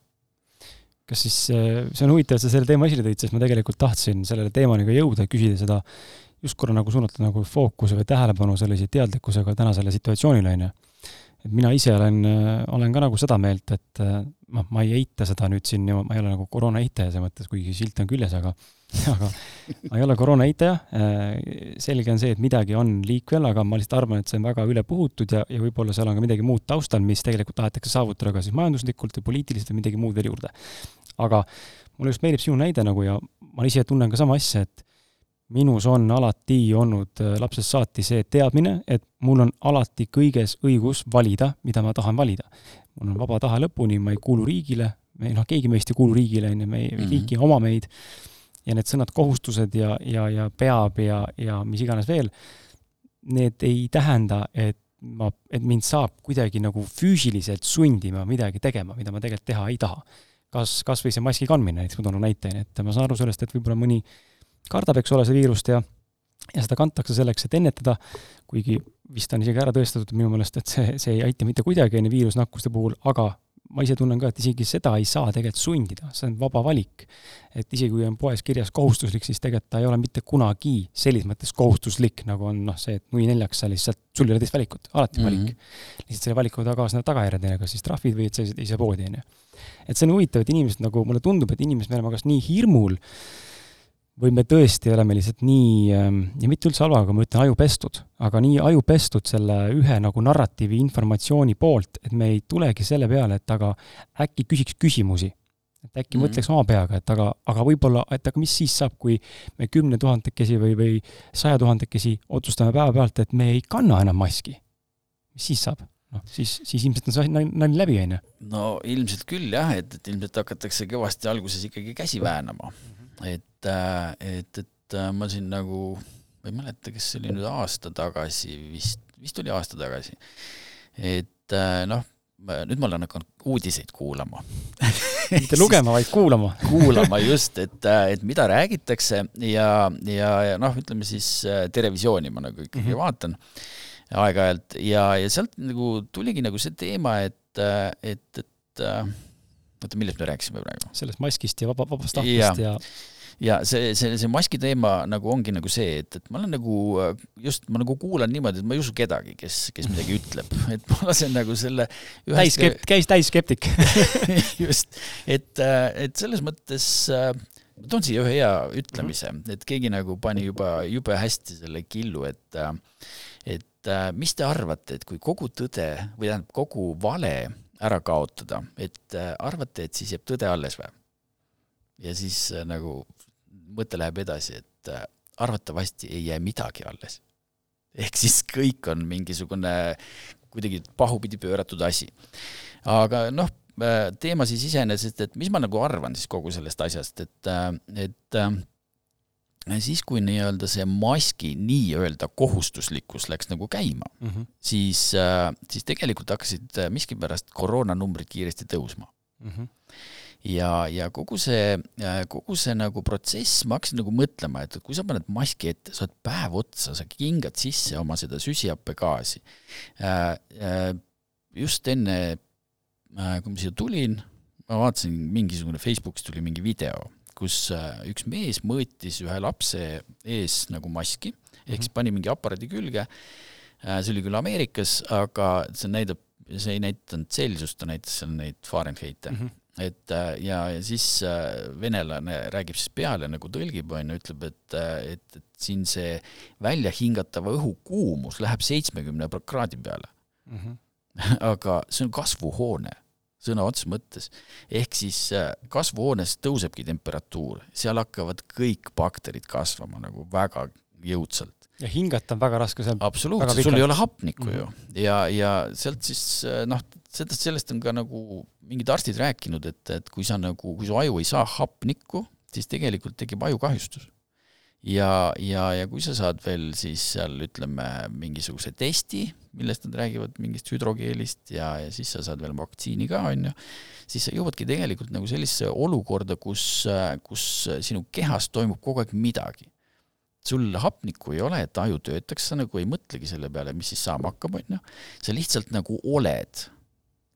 kas siis, äh, see on huvitav, et sa selle teema esile tõid, sest ma tegelikult tahtsin sellele teemani ka jõuda, küsida seda just korra nagu suunata nagu fookuse või tähelepanu sellise teadlikkusega tänasele situatsioonile, on ju. et mina ise olen, äh, olen ka nagu seda meelt, et äh, noh, ma ei eita seda nüüd siin, ma ei ole nagu koroona eitaja selles mõttes, kuigi silt on küljes, aga aga ma ei ole koroona eitaja, selge on see, et midagi on liikvel, aga ma lihtsalt arvan, et see on väga üle puhutud ja, ja võib-olla seal on ka midagi muud taustal, mis tegelikult tahetakse saavutada kas siis majanduslikult või poliitiliselt või midagi muud veel juurde aga mulle just meeldib sinu näide nagu ja ma ise tunnen ka sama asja, et minus on alati olnud äh, lapsest saati see teadmine, et mul on alati kõiges õigus valida, mida ma tahan valida. mul on vaba tahe lõpuni, ma ei kuulu riigile, me noh, keegi meist ei kuulu riigile, on ju, me ei mm, -hmm. riik ei oma meid, ja need sõnad kohustused ja, ja, ja peab ja, ja mis iganes veel, need ei tähenda, et ma, et mind saab kuidagi nagu füüsiliselt sundima midagi tegema, mida ma tegelikult teha ei taha. Kas, kas või see maski kandmine, näiteks ma toon näite, et ma saan aru sellest, et võib-olla mõni kardab, eks ole, seda viirust ja ja seda kantakse selleks, et ennetada, kuigi vist on isegi ära tõestatud minu meelest, et see, see ei aita mitte kuidagi, on ju, viirusnakkuste puhul, aga ma ise tunnen ka, et isegi seda ei saa tegelikult sundida, see on vaba valik. et isegi kui on poes kirjas kohustuslik, siis tegelikult ta ei ole mitte kunagi selles mõttes kohustuslik, nagu on noh, see, et nui neljaks sa lihtsalt, sul ei ole teist valikut, alati valik mm. -hmm. lihtsalt selle valikuga kaasnevad tagajärjed, kas siis trahvid või et sa ei saa poodi, on ju. et see on huvitav, et inimesed nagu, mulle tundub, et inimesed, me oleme kas nii hirmul, või me tõesti oleme lihtsalt nii, ähm, ja mitte üldse halvaga, ma ütlen ajupestud, aga nii ajupestud selle ühe nagu narratiivi informatsiooni poolt, et me ei tulegi selle peale, et aga äkki küsiks küsimusi. et äkki mm -hmm. mõtleks oma peaga, et aga, aga võib-olla, et aga mis siis saab, kui me kümne tuhandekesi või, või saja tuhandekesi otsustame päevapealt, et me ei kanna enam maski. mis siis saab? noh, siis, siis ilmselt on see nali läbi, on ju? no ilmselt küll jah, et, et ilmselt hakatakse kõvasti alguses ikkagi käsi väänama et, äh, et, et äh, ma siin nagu, ma ei mäleta, kas see oli nüüd aasta tagasi vist, vist oli aasta tagasi, et äh, noh, nüüd ma olen hakanud uudiseid kuulama. Mitte lugema, vaid kuulama. Kuulama just, et, et mida räägitakse ja, ja, ja noh, ütleme siis Terevisiooni ma nagu ikkagi mm -hmm. vaatan aeg-ajalt. Ja, ja sealt nagu tuligi nagu see teema, et, et, et oota, millest me rääkisime praegu? sellest maskist ja vaba, vabast tahtest ja, ja ja see, see, see maski teema nagu ongi nagu see, et, et ma olen nagu just, ma nagu kuulan niimoodi, et ma ei usu kedagi, kes, kes midagi ütleb, et ma lasen nagu selle täis skept-, käis täis skeptik just, et, et selles mõttes ma toon siia ühe hea ütlemise, et keegi nagu pani juba jube hästi selle killu, et et mis te arvate, et kui kogu tõde või tähendab, kogu vale ära kaotada, et arvate, et siis jääb tõde alles või? ja siis nagu mõte läheb edasi, et äh, arvatavasti ei jää midagi alles. ehk siis kõik on mingisugune kuidagi pahupidi pööratud asi. aga noh, äh, teema siis iseenesest, et mis ma nagu arvan siis kogu sellest asjast, et, äh, et siis, kui nii-öelda see maski nii-öelda kohustuslikkus läks nagu käima mm, -hmm. siis, siis tegelikult hakkasid miskipärast koroonanumbrid kiiresti tõusma mm. -hmm ja, ja kogu see, kogu see nagu protsess, ma hakkasin nagu mõtlema, et kui sa paned maski ette, sa oled päev otsa, sa kingad sisse oma seda süsihappegaasi. Äh, äh, just enne, äh, kui ma siia tulin, ma vaatasin, mingisugune Facebookis tuli mingi video, kus üks mees mõõtis ühe lapse ees nagu maski, ehk siis mhm. pani mingi aparaadi külge, see oli küll Ameerikas, aga see näitab, see ei näidanud Celsiust, ta näitas seal neid Fahrenheite mm. -hmm et äh, ja, ja siis äh, venelane räägib siis peale nagu tõlgib, on ju, ütleb, et, äh, et, et siin see välja hingatava õhu kuumus läheb seitsmekümne kraadi peale mm. -hmm. aga see on kasvuhoone sõna otseses mõttes. ehk siis kasvuhoones tõusebki temperatuur, seal hakkavad kõik bakterid kasvama nagu väga jõudsalt. ja hingata on väga raske seal. absoluutselt, sul ei ole hapnikku mm -hmm. ju ja, ja sealt siis noh, sellest, sellest on ka nagu mingid arstid rääkinud, et, et kui sa nagu, kui su aju ei saa hapnikku, siis tegelikult tekib ajukahjustus. Ja, ja, ja kui sa saad veel siis seal ütleme mingisuguse testi, millest nad räägivad, mingist hüdrogeelist ja, ja siis sa saad veel vaktsiini ka, on ju, siis sa jõuadki tegelikult nagu sellisesse olukorda, kus, kus sinu kehas toimub kogu aeg midagi sul hapnikku ei ole, et aju töötaks, sa nagu ei mõtlegi selle peale, mis siis saama hakkab, on ju. sa lihtsalt nagu oled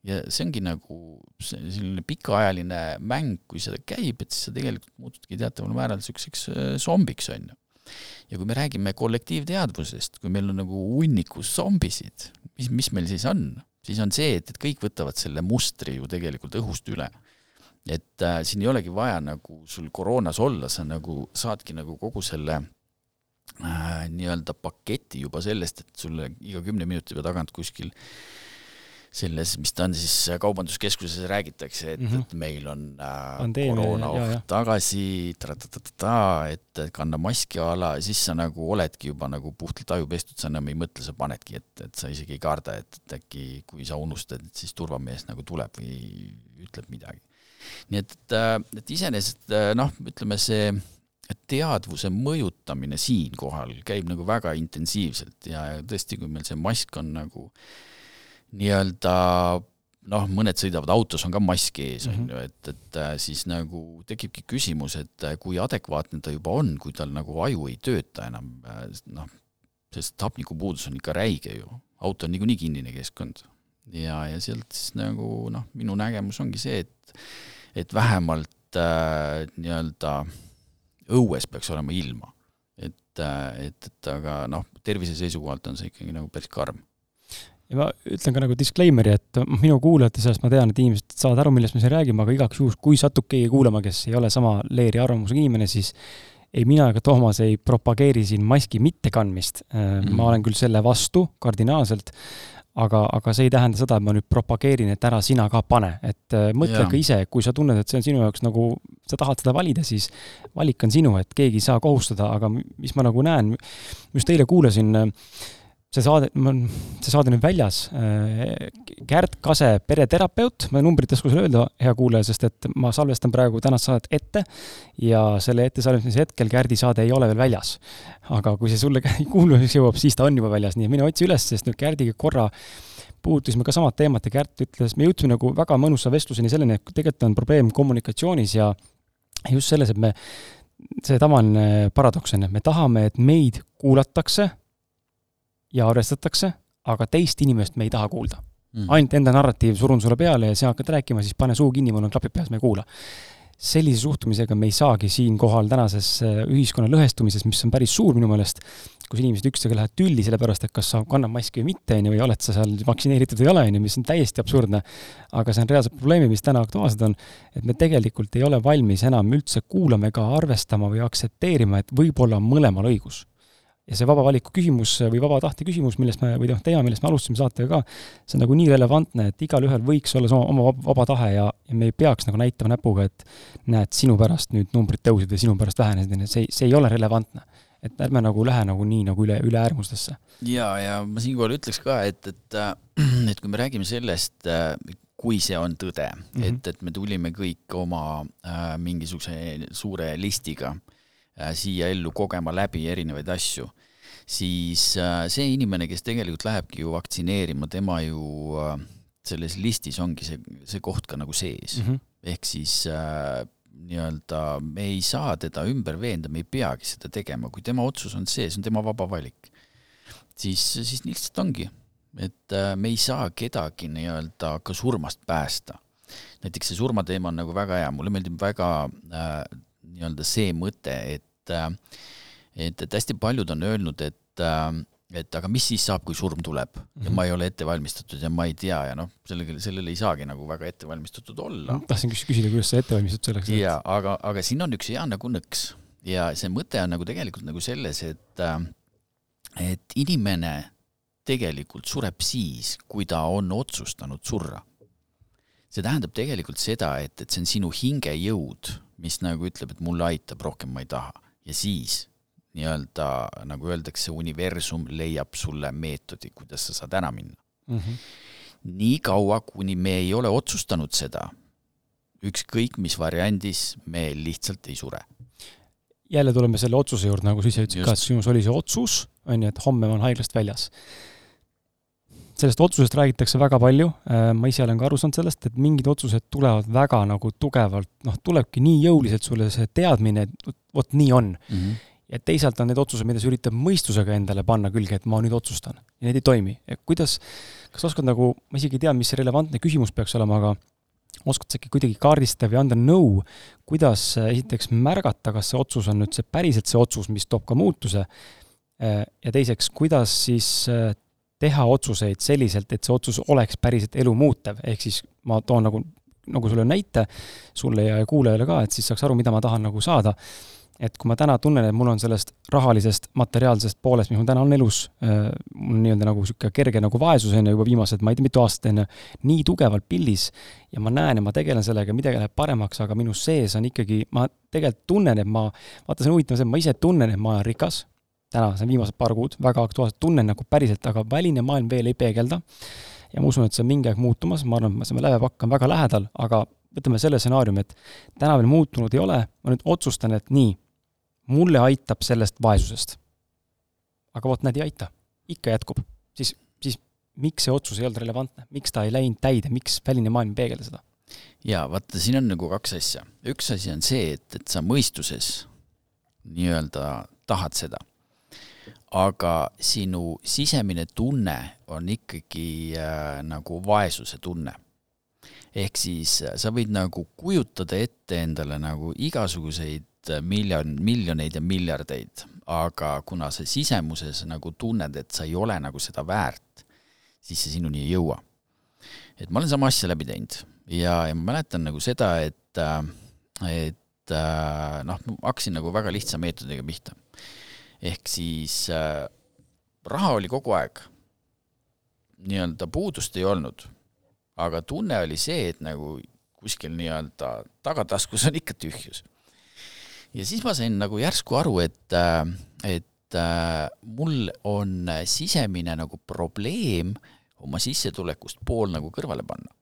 ja see ongi nagu selline pikaajaline mäng, kui seda käib, et siis sa tegelikult muutudki teataval määral niisuguseks äh, zombiks, on ju. ja kui me räägime kollektiivteadvusest, kui meil on nagu hunnikus zombisid, mis, mis meil siis on? siis on see, et, et kõik võtavad selle mustri ju tegelikult õhust üle. et äh, siin ei olegi vaja nagu sul koroonas olla, sa nagu saadki nagu kogu selle äh, nii-öelda paketi juba sellest, et sulle iga kümne minuti tagant kuskil äh, selles, mis ta on siis kaubanduskeskuses räägitakse, et mm, -hmm. et meil on äh, koroonaoht tagasi, et kanna maski a la, siis sa nagu oledki juba nagu puhtalt aju pestud, sa enam ei mõtle, sa panedki, et, et sa isegi ei karda, et, et äkki kui sa unustad, et siis turvamees nagu tuleb või ütleb midagi. nii et, et, äh, et iseenesest äh, noh, ütleme see teadvuse mõjutamine siinkohal käib nagu väga intensiivselt ja, tõesti, kui meil see mask on nagu nii-öelda noh, mõned sõidavad autos, on ka mask ees, on ju, et, et äh, siis nagu tekibki küsimus, et äh, kui adekvaatne ta juba on, kui tal nagu aju ei tööta enam, äh, noh, sest hapnikupuudus on ikka räige ju, auto on niikuinii kinnine keskkond. ja, ja sealt siis nagu noh, minu nägemus ongi see, et, et vähemalt äh, nii-öelda õues peaks olema ilma. et, et, et aga noh, tervise seisukohalt on see ikkagi nagu päris karm ja ma ütlen ka nagu disclaimer'i, et minu kuulajate seast ma tean, et inimesed saavad aru, millest me siin räägime, aga igaks juhuks, kui satub keegi kuulama, kes ei ole sama leeri arvamusega inimene, siis ei mina ega Toomas ei propageeri siin maski mittekandmist mm. -hmm. ma olen küll selle vastu kardinaalselt, aga, aga see ei tähenda seda, et ma nüüd propageerin, et ära sina ka pane, et äh, mõtle ka ise, kui sa tunned, et see on sinu jaoks nagu, sa tahad seda valida, siis valik on sinu, et keegi ei saa kohustada, aga mis ma nagu näen, just eile kuulasin äh, see saade, see saade nüüd väljas. Kärt Kase, pereterapeut, ma numbrit ei oska sulle öelda, hea kuulaja, sest et ma salvestan praegu tänast saadet ette ja selle ettesalvestamise hetkel Kärdi saade ei ole veel väljas. aga kui see sulle kuulamiseks jõuab, siis ta on juba väljas, nii et mine otsi üles, sest nüüd Kärdiga korra puudutasime ka samad teemat ja Kärt ütles, me jõudsime nagu väga mõnusa vestluseni selleni, et tegelikult on probleem kommunikatsioonis ja just selles, et me, see tavaline paradoks on, et me tahame, et meid kuulatakse ja arvestatakse, aga teist inimest me ei taha kuulda mm.. ainult enda narratiiv surun sulle peale ja sa hakkad rääkima, siis pane suu kinni, mul on klapid peas, ma ei kuula. sellise suhtumisega me ei saagi siinkohal tänases äh, ühiskonna lõhestumises, mis on päris suur minu meelest, kus inimesed üksteisega lähevad tülli selle pärast, et kas sa kannad maski või mitte, on ju, või oled sa seal vaktsineeritud või ei ole, on ju, mis on täiesti absurdne. aga see on reaalsed probleemid, mis täna aktuaalsed on, et me tegelikult ei ole valmis enam üldse kuulama ega arvestama või aktsepteerima, et võib-olla on mõlemal õigus ja see vaba valiku küsimus või vaba tahte küsimus, millest me, või noh, teema, millest me alustasime saatega ka, see on nagu nii relevantne, et igalühel võiks olla oma, oma vaba tahe ja, ja me ei peaks nagu näitama näpuga, et näed, sinu pärast nüüd numbrid tõusid või sinu pärast vähenesid, on ju, see, see ei ole relevantne. et ärme nagu lähe nagu nii nagu üle, üle äärmustesse. jaa, ja ma siinkohal ütleks ka, et, et, et kui me räägime sellest, kui see on tõde mm, -hmm. et, et me tulime kõik oma äh, mingisuguse suure listiga äh, Äh, siia ellu kogema läbi erinevaid asju, siis äh, see inimene, kes tegelikult lähebki ju vaktsineerima, tema ju äh, selles listis ongi see, see koht ka nagu sees mm. -hmm. ehk siis äh, nii-öelda me ei saa teda ümber veenda, me ei peagi seda tegema, kui tema otsus on see, see on tema vaba valik, siis, siis lihtsalt ongi, et äh, me ei saa kedagi nii-öelda ka surmast päästa. näiteks see surmateema on nagu väga hea, mulle meeldib väga äh, nii-öelda see mõte, et et, et hästi paljud on öelnud, et et aga mis siis saab, kui surm tuleb mm -hmm. ja mhm. ma ei ole ette valmistatud ja ma ei tea ja noh, sellega, sellele ei saagi nagu väga ette valmistatud olla. tahtsin küsida, kuidas sa ette valmistud selleks? jaa, aga, aga siin on üks hea nagu nõks ja see mõte on nagu tegelikult nagu selles, et et inimene tegelikult sureb siis, kui ta on otsustanud surra see tähendab tegelikult seda, et, et see on sinu hingejõud, mis nagu ütleb, et mulle aitab, rohkem ma ei taha ja siis nii-öelda nagu öeldakse, universum leiab sulle meetodi, kuidas sa saad ära minna mm. -hmm. nii kaua, kuni me ei ole otsustanud seda, ükskõik mis variandis, me lihtsalt ei sure. jälle tuleme selle otsuse juurde, nagu sa ise ütlesid ka, et sinus oli see otsus, on ju, et homme ma olen haiglast väljas sellest otsusest räägitakse väga palju, äh, ma ise olen ka aru saanud sellest, et mingid otsused tulevad väga nagu tugevalt, noh, tulebki nii jõuliselt sulle see teadmine, et vot nii on mm. -hmm. Ja teisalt on need otsused, mida sa üritad mõistusega endale panna külge, et ma nüüd otsustan. ja need ei toimi. kuidas, kas oskad nagu, ma isegi ei tea, mis see relevantne küsimus peaks olema, aga oskad sa äkki kuidagi kaardistada või anda nõu, kuidas äh, esiteks märgata, kas see otsus on nüüd see päriselt see otsus, mis toob ka muutuse, äh, ja teiseks, kuidas siis teha otsuseid selliselt, et see otsus oleks päriselt elu muutev, ehk siis ma toon nagu, nagu sulle näite, sulle ja kuulajale ka, et siis saaks aru, mida ma tahan nagu saada. Et kui ma täna tunnen, et mul on sellest rahalisest, materiaalsest poolest, mis mul täna on elus, mul on nii-öelda nagu niisugune kerge nagu vaesus, on ju, juba viimased, ma ei tea, mitu aastat, on ju, nii tugevalt pildis ja ma näen ja ma tegelen sellega, midagi läheb paremaks, aga minu sees on ikkagi, ma tegelikult tunnen, et ma, vaata, see on huvitav see, ma ise tunnen, et ma olen rikas, täna, see on viimased paar kuud, väga aktuaalselt tunnen nagu päriselt, aga väline maailm veel ei peegelda. ja ma usun, et see on mingi aeg muutumas, ma arvan, et see lävepakk on väga lähedal, aga võtame selle stsenaariumi, et täna veel muutunud ei ole, ma nüüd otsustan, et nii, mulle aitab sellest vaesusest. aga vot näed, ei aita, ikka jätkub, siis, siis miks see otsus ei olnud relevantne, miks ta ei läinud täide, miks väline maailm ei peegelda seda? jaa, vaata, siin on nagu kaks asja. üks asi on see, et, et sa mõistuses nii-öelda tahad seda. aga sinu sisemine tunne on ikkagi äh, nagu vaesuse tunne ehk siis äh, sa võid nagu kujutada ette endale nagu igasuguseid miljon, miljoneid ja miljardeid, aga kuna sa sisemuses nagu tunned, et sa ei ole nagu seda väärt, siis see sinuni ei jõua. et ma olen sama asja läbi teinud ja, ja ma mäletan nagu seda, et, äh, et noh, ma hakkasin nagu väga lihtsa meetodiga pihta. ehk siis äh, raha oli kogu aeg, nii-öelda puudust ei olnud aga tunne oli see, et nagu kuskil nii-öelda tagataskus on ikka tühjus. Ja siis ma sain nagu järsku aru, et, äh, et äh, mul on sisemine nagu probleem oma sissetulekust pool nagu kõrvale panna.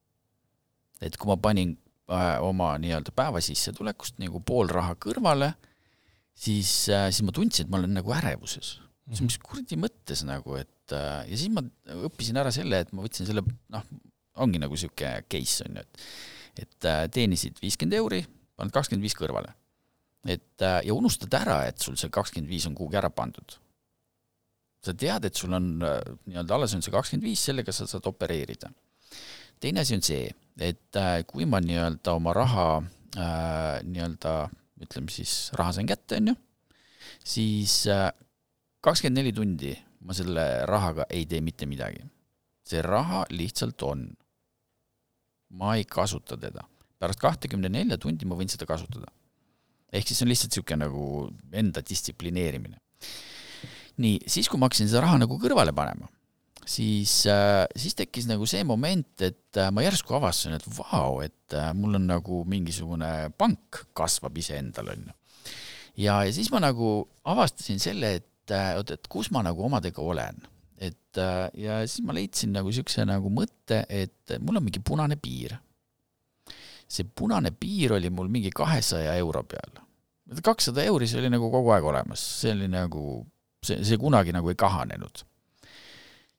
et kui ma panin äh, oma nii-öelda päevasissetulekust nagu pool raha kõrvale, siis, siis ma tundsin, et ma olen nagu ärevuses. mis, mis kuradi mõttes nagu, et ja siis ma õppisin ära selle, et ma võtsin selle, noh, ongi nagu niisugune case on ju, et et teenisid viiskümmend euri, paned kakskümmend viis kõrvale. Et äh, ja unustad ära, et sul see kakskümmend viis on kuhugi ära pandud. sa tead, et sul on äh, nii-öelda alles on see kakskümmend viis, sellega sa saad opereerida. teine asi on see, et kui ma nii-öelda oma raha äh, nii-öelda ütleme siis, raha sain kätte, on ju, siis kakskümmend neli tundi ma selle rahaga ei tee mitte midagi. see raha lihtsalt on ma ei kasuta teda. pärast kahtekümne nelja tundi ma võin seda kasutada. Ehk siis see on lihtsalt niisugune nagu enda distsiplineerimine. nii, siis kui ma hakkasin seda raha nagu kõrvale panema, siis äh,, siis tekkis nagu see moment, et äh, ma järsku avastasin, et vau, et äh, mul on nagu mingisugune pank kasvab iseendal, on ju. ja, ja siis ma nagu avastasin selle, et oot, et kus ma nagu omadega olen et ja siis ma leidsin nagu niisuguse nagu mõtte, et mul on mingi punane piir. See punane piir oli mul mingi kahesaja euro peal. kakssada euri, see oli nagu kogu aeg olemas, see oli nagu, see, see kunagi nagu ei kahanenud.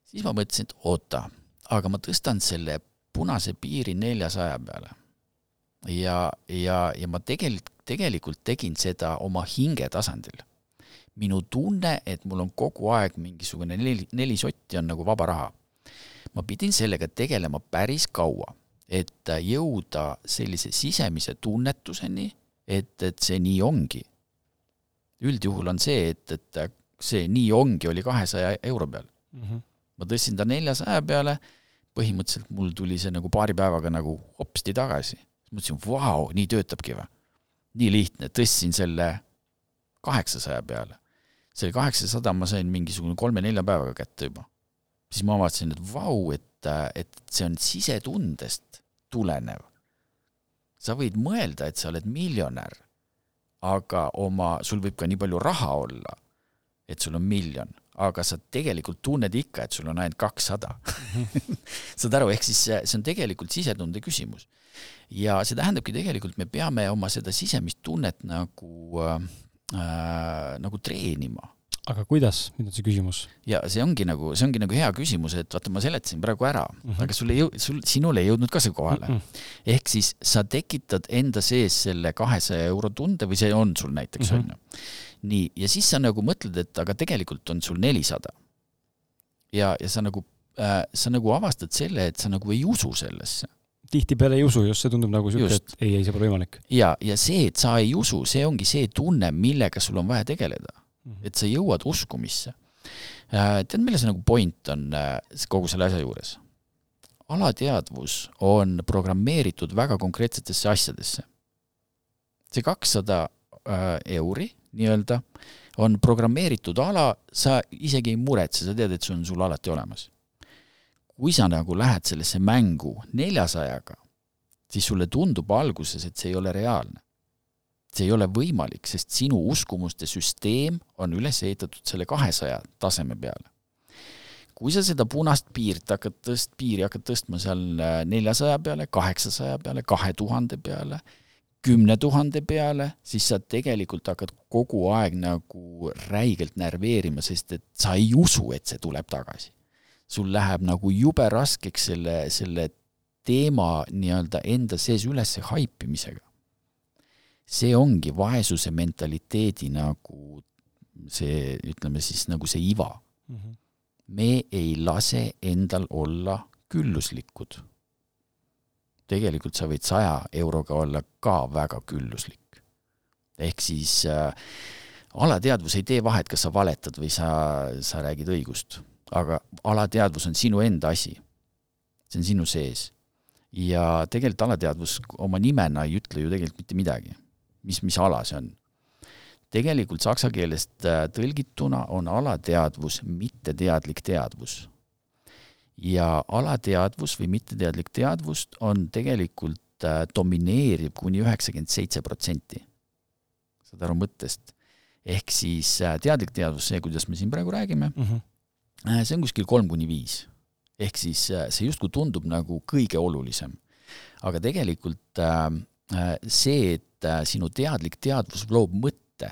siis ma mõtlesin, et oota, aga ma tõstan selle punase piiri neljasaja peale. ja, ja, ja ma tegelikult, tegelikult tegin seda oma hinge tasandil minu tunne, et mul on kogu aeg mingisugune neli, neli sotti on nagu vaba raha. ma pidin sellega tegelema päris kaua, et jõuda sellise sisemise tunnetuseni, et, et see nii ongi. üldjuhul on see, et, et see nii ongi, oli kahesaja euro peal mm. -hmm. ma tõstsin ta neljasaja peale, põhimõtteliselt mul tuli see nagu paari päevaga nagu hopsti tagasi. mõtlesin, vau, nii töötabki või? nii lihtne, tõstsin selle kaheksasaja peale see oli kaheksasada, ma sain mingisugune kolme-nelja päevaga kätte juba. siis ma avastasin, et vau, et, et see on sisetundest tulenev. sa võid mõelda, et sa oled miljonär, aga oma, sul võib ka nii palju raha olla, et sul on miljon, aga sa tegelikult tunned ikka, et sul on ainult kakssada saad aru, ehk siis see, on tegelikult sisetunde küsimus. ja see tähendabki tegelikult, me peame oma seda sisemist tunnet nagu äh, äh, nagu treenima. Aga kuidas, nüüd on see küsimus? ja see ongi nagu, see ongi nagu hea küsimus, et vaata, ma seletasin praegu ära mm, -hmm. aga sul ei jõu-, sul, sinule ei jõudnud ka see kohale mm. -hmm. ehk siis sa tekitad enda sees selle kahesaja euro tunde või see on sul näiteks, mhm. on ju. nii, ja siis sa nagu mõtled, et aga tegelikult on sul nelisada. ja, ja sa nagu äh,, sa nagu avastad selle, et sa nagu ei usu sellesse tihtipeale ei usu, just see tundub nagu siuke, et ei, ei, see pole võimalik. ja, ja see, et sa ei usu, see ongi see tunne, millega sul on vaja tegeleda mm. -hmm. Et sa jõuad uskumisse. Äh, tead, milles nagu point on äh, kogu selle asja juures? alateadvus on programmeeritud väga konkreetsetesse asjadesse. see kakssada äh, euri nii-öelda, on programmeeritud ala, sa isegi ei muretse, sa tead, et see on sul alati olemas. kui sa nagu lähed sellesse mängu neljasajaga, siis sulle tundub alguses, et see ei ole reaalne. See ei ole võimalik, sest sinu uskumuste süsteem on üles ehitatud selle kahesaja taseme peale kui sa seda punast piirt hakkad tõst-, piiri hakkad tõstma seal äh, neljasaja peale, kaheksasaja peale, kahe tuhande peale, kümne tuhande peale, siis sa tegelikult hakkad kogu aeg nagu räigelt närveerima, sest et sa ei usu, et see tuleb tagasi. sul läheb nagu jube raskeks selle, selle teema nii-öelda enda sees üles haipimisega. See ongi vaesuse mentaliteedi nagu see, ütleme siis nagu see iva mm. -hmm me ei lase endal olla külluslikud. tegelikult sa võid saja euroga olla ka väga külluslik. ehk siis äh, alateadvus ei tee vahet, kas sa valetad või sa, sa räägid õigust, aga alateadvus on sinu enda asi. see on sinu sees. ja tegelikult alateadvus oma nimena ei ütle ju tegelikult mitte midagi. Mis, mis ala see on tegelikult saksa keelest äh, tõlgituna on alateadvus mitteteadlik teadvus. ja alateadvus või mitteteadlik teadvust on tegelikult äh, domineerib kuni üheksakümmend seitse protsenti. saad aru mõttest? ehk siis äh, teadlik teadvus, see, kuidas me siin praegu räägime mm, -hmm. see on kuskil kolm kuni viis. ehk siis see justkui tundub nagu kõige olulisem. aga tegelikult see, et sinu teadlik teadvus loob mõtte,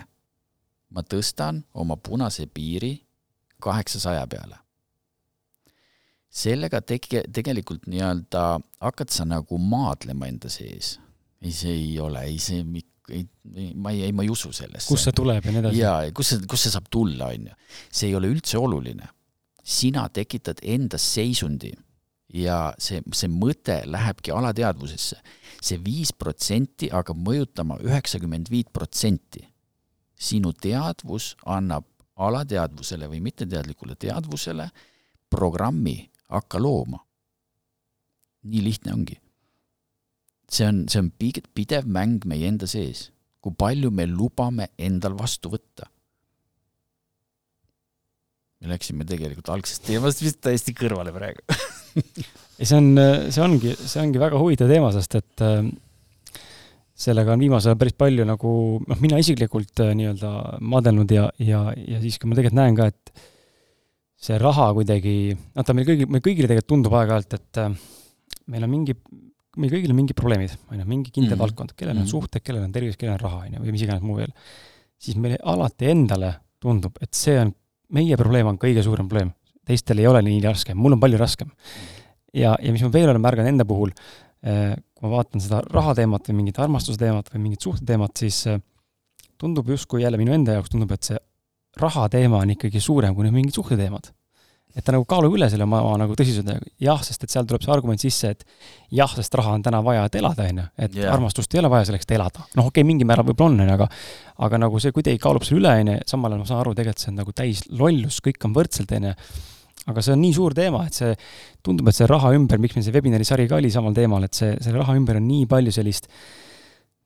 ma tõstan oma punase piiri kaheksasaja peale. sellega tege-, tegelikult nii-öelda hakkad sa nagu maadlema enda sees. ei, see ei ole, ei see, ei, ei, ma ei, ei, ma ei usu sellesse. kust see tuleb ja nii edasi? jaa, kus see, kust see saab tulla, on ju. see ei ole üldse oluline. sina tekitad endas seisundi ja see, see mõte lähebki alateadvusesse see. see viis protsenti hakkab mõjutama üheksakümmend viit protsenti sinu teadvus annab alateadvusele või mitteteadlikule teadvusele programmi, hakka looma. nii lihtne ongi. see on, see on pidev mäng meie enda sees, kui palju me lubame endal vastu võtta. me läksime tegelikult algsest teemast vist täiesti kõrvale praegu ei, see on, see ongi, see ongi väga huvitav teema, sest et äh, sellega on viimasel ajal päris palju nagu noh, mina isiklikult äh, nii-öelda maadelnud ja, ja, ja siis, kui ma tegelikult näen ka, et see raha kuidagi, vaata meil kõigil, meil kõigile tegelikult tundub aeg-ajalt, et äh, meil on mingi, meil kõigil on mingid probleemid, on ju, mingi kindel mm -hmm. valdkond, kellel on mm -hmm. suhted, kellel on tervis, kellel on raha, on ju, või mis iganes muu veel. siis meile alati endale tundub, et see on, meie probleem on kõige suurem probleem. Teistel ei ole nii raske, mul on palju raskem. ja, ja mis ma veel olen märganud enda puhul, äh, kui ma vaatan seda rahateemat või mingit armastusteemat või mingit suhteteemat, siis äh, tundub justkui jälle minu enda jaoks tundub, et see rahateema on ikkagi suurem kui need mingid suhteteemad. et ta nagu kaalub üle selle oma nagu tõsisuse, jah, sest et seal tuleb see argument sisse, et jah, sest raha on täna vaja, et elada, on ju, et yeah. armastust ei ole vaja selleks, et elada. noh, okei okay,, mingil määral võib-olla on, on ju, aga aga nagu see kuidagi kaalub selle üle, on ju, samal ajal ma saan aru, tegelikult see on nagu täis lollus, kõik on võrdselt, on ju aga see on nii suur teema, et see, tundub, et see raha ümber, miks meil see webinari sari ka oli samal teemal, et see, selle raha ümber on nii palju sellist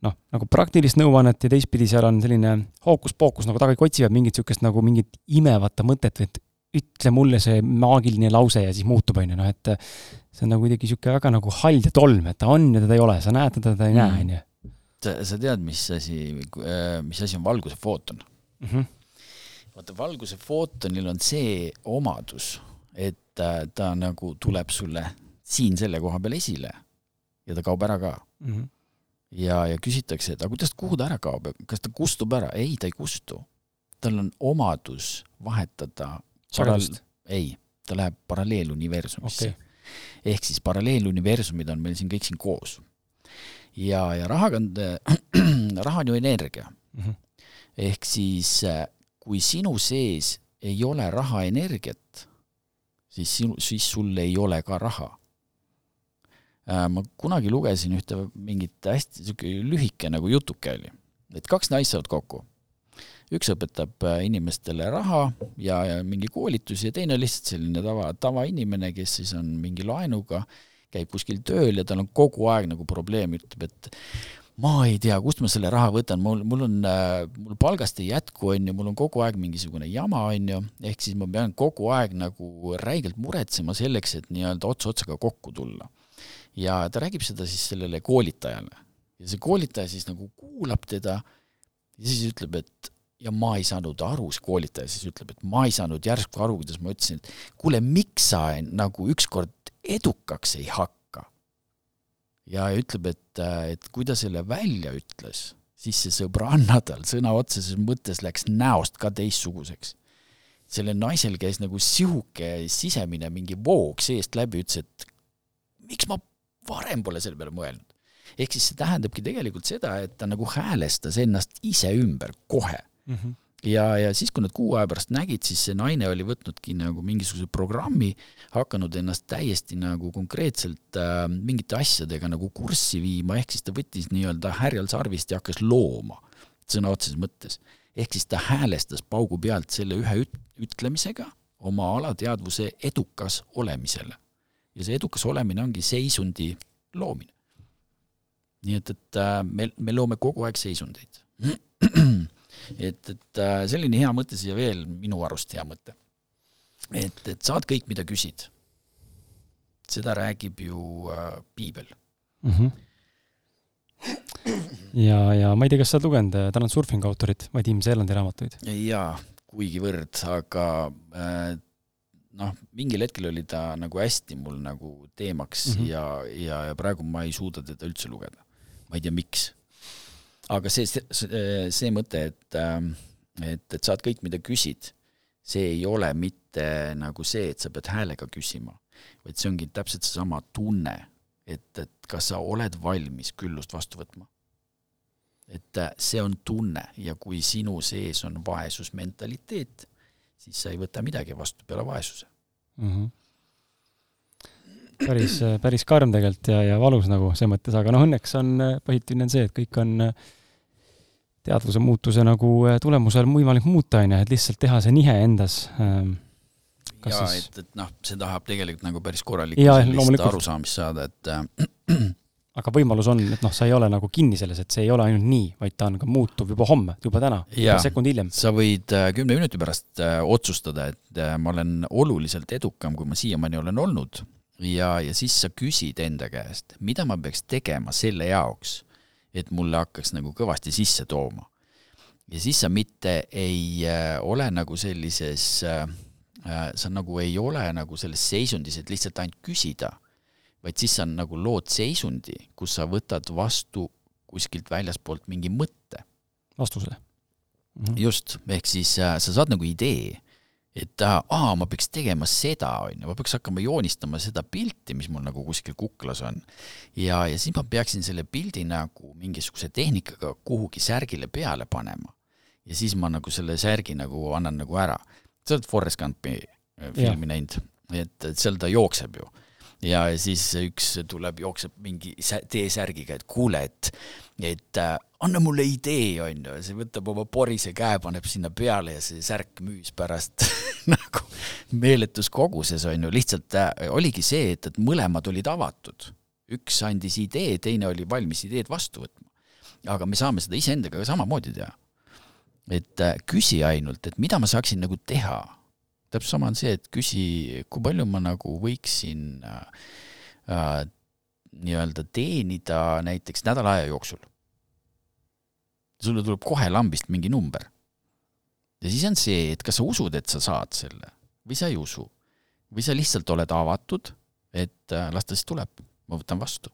noh, nagu praktilist nõuannet ja teistpidi seal on selline hookus-pookus, nagu taga otsivad mingit niisugust nagu mingit imevata mõtet või et ütle mulle see maagiline lause ja siis muutub, on ju, noh et see on nagu kuidagi niisugune väga nagu hall ja tolm, et ta on ja teda ei ole, sa näed teda, teda ei näe, mm. on ju. sa, sa tead, mis asi, mis asi on valguse footon mm? -hmm. vaata, valguse footonil on see omadus et äh, ta nagu tuleb sulle siin selle koha peal esile ja ta kaob ära ka mm. -hmm. ja, ja küsitakse, et aga kuidas, kuhu ta ära kaob, kas ta kustub ära? ei, ta ei kustu. tal on omadus vahetada sagedust? ei, ta läheb paralleeluniversumisse okay.. ehk siis paralleeluniversumid on meil siin kõik siin koos. ja, ja rahaga on, raha on ju energia mm. -hmm. ehk siis äh, kui sinu sees ei ole raha energiat, siis sinu, siis sul ei ole ka raha. Äh, ma kunagi lugesin ühte mingit hästi niisugune lühike nagu jutuke oli, et kaks naist saavad kokku. üks õpetab äh, inimestele raha ja, ja mingi koolitusi ja teine on lihtsalt selline tava, tavainimene, kes siis on mingi laenuga, käib kuskil tööl ja tal on kogu aeg nagu probleem, ütleb, et ma ei tea, kust ma selle raha võtan, mul, mul on, mul palgast ei jätku, on ju, mul on kogu aeg mingisugune jama, on ju, ehk siis ma pean kogu aeg nagu räigelt muretsema selleks, et nii-öelda ots otsaga kokku tulla. ja ta räägib seda siis sellele koolitajale ja see koolitaja siis nagu kuulab teda ja siis ütleb, et ja ma ei saanud aru, see koolitaja siis ütleb, et ma ei saanud järsku aru, kuidas ma ütlesin, et kuule, miks sa nagu ükskord edukaks ei hakka. Ja ütleb, et, et kui ta selle välja ütles, siis see sõbranna tal sõna otseses mõttes läks näost ka teistsuguseks. sellel naisel käis nagu sihuke sisemine mingi voog seest läbi, ütles, et miks ma varem pole selle peale mõelnud ehk siis see tähendabki tegelikult seda, et ta nagu häälestas ennast ise ümber kohe mm. -hmm ja, ja siis, kui nad kuu aja pärast nägid, siis see naine oli võtnudki nagu mingisuguse programmi, hakanud ennast täiesti nagu konkreetselt äh, mingite asjadega nagu kurssi viima, ehk siis ta võttis nii-öelda härjal sarvist ja hakkas looma, sõna otseses mõttes. ehk siis ta häälestas paugu pealt selle ühe üt-, ütlemisega oma alateadvuse edukas olemisele. ja see edukas olemine ongi seisundi loomine nii et, et äh, me, me loome kogu aeg seisundeid. et, et äh, selline hea mõte siia veel, minu arust hea mõte. et, et saad kõik, mida küsid. seda räägib ju äh, piibel mm. -hmm. ja, ja ma ei tea, kas sa oled lugenud äh, Tanel Surfingu autorit, Vadim Seelandi raamatuid? jaa, kuigivõrd, aga äh, noh, mingil hetkel oli ta nagu hästi mul nagu teemaks mm -hmm. ja, ja, ja praegu ma ei suuda teda üldse lugeda ma ei tea, miks. Aga see, see, see mõte, et, ähm, et, et saad kõik, mida küsid, see ei ole mitte nagu see, et sa pead häälega küsima, vaid see ongi täpselt seesama tunne, et, et kas sa oled valmis küllust vastu võtma. et äh, see on tunne ja kui sinu sees on vaesusmentaliteet, siis sa ei võta midagi vastu peale vaesuse mm. -hmm päris, päris karm tegelikult ja, ja valus nagu selles mõttes, aga noh, õnneks on positiivne on see, et kõik on teadvuse muutuse nagu tulemusel võimalik muuta, on ju, et lihtsalt teha see nihe endas. Ähm, jaa siis..., et, et noh, see tahab tegelikult nagu päris korralikku sellist arusaamist saada, et äh, aga võimalus on, et noh, sa ei ole nagu kinni selles, et see ei ole ainult nii, vaid ta on ka muutuv juba homme, juba täna, juba sekund hiljem. sa võid äh, kümne minuti pärast äh, otsustada, et äh, ma olen oluliselt edukam, kui ma siiamaani olen olnud ja, ja siis sa küsid enda käest, mida ma peaks tegema selle jaoks, et mulle hakkaks nagu kõvasti sisse tooma. ja siis sa mitte ei äh, ole nagu sellises äh, äh,, sa nagu ei ole nagu selles seisundis, et lihtsalt ainult küsida, vaid siis sa nagu lood seisundi, kus sa võtad vastu kuskilt väljaspoolt mingi mõtte. vastuse mm. -hmm. just, ehk siis äh, sa saad nagu idee et aa, ma peaks tegema seda, on ju, ma peaks hakkama joonistama seda pilti, mis mul nagu kuskil kuklas on. ja, ja siis ma peaksin selle pildi nagu mingisuguse tehnikaga kuhugi särgile peale panema. ja siis ma nagu selle särgi nagu annan nagu ära. sa oled Forest Gumpi äh, filmi näinud, et, et seal ta jookseb ju ja siis üks tuleb, jookseb mingi T-särgiga, et kuule, et, et äh, anna mulle idee, on ju, ja see võtab oma porise käe, paneb sinna peale ja see särk müüs pärast nagu meeletus koguses, on ju, lihtsalt äh, oligi see, et, et mõlemad olid avatud. üks andis idee, teine oli valmis ideed vastu võtma. aga me saame seda iseendaga ka samamoodi teha. et äh, küsi ainult, et mida ma saaksin nagu teha täpselt sama on see, et küsi, kui palju ma nagu võiksin äh, äh, nii-öelda teenida näiteks nädala aja jooksul. Sulle tuleb kohe lambist mingi number. ja siis on see, et kas sa usud, et sa saad selle või sa ei usu. või sa lihtsalt oled avatud, et äh, las ta siis tuleb, ma võtan vastu.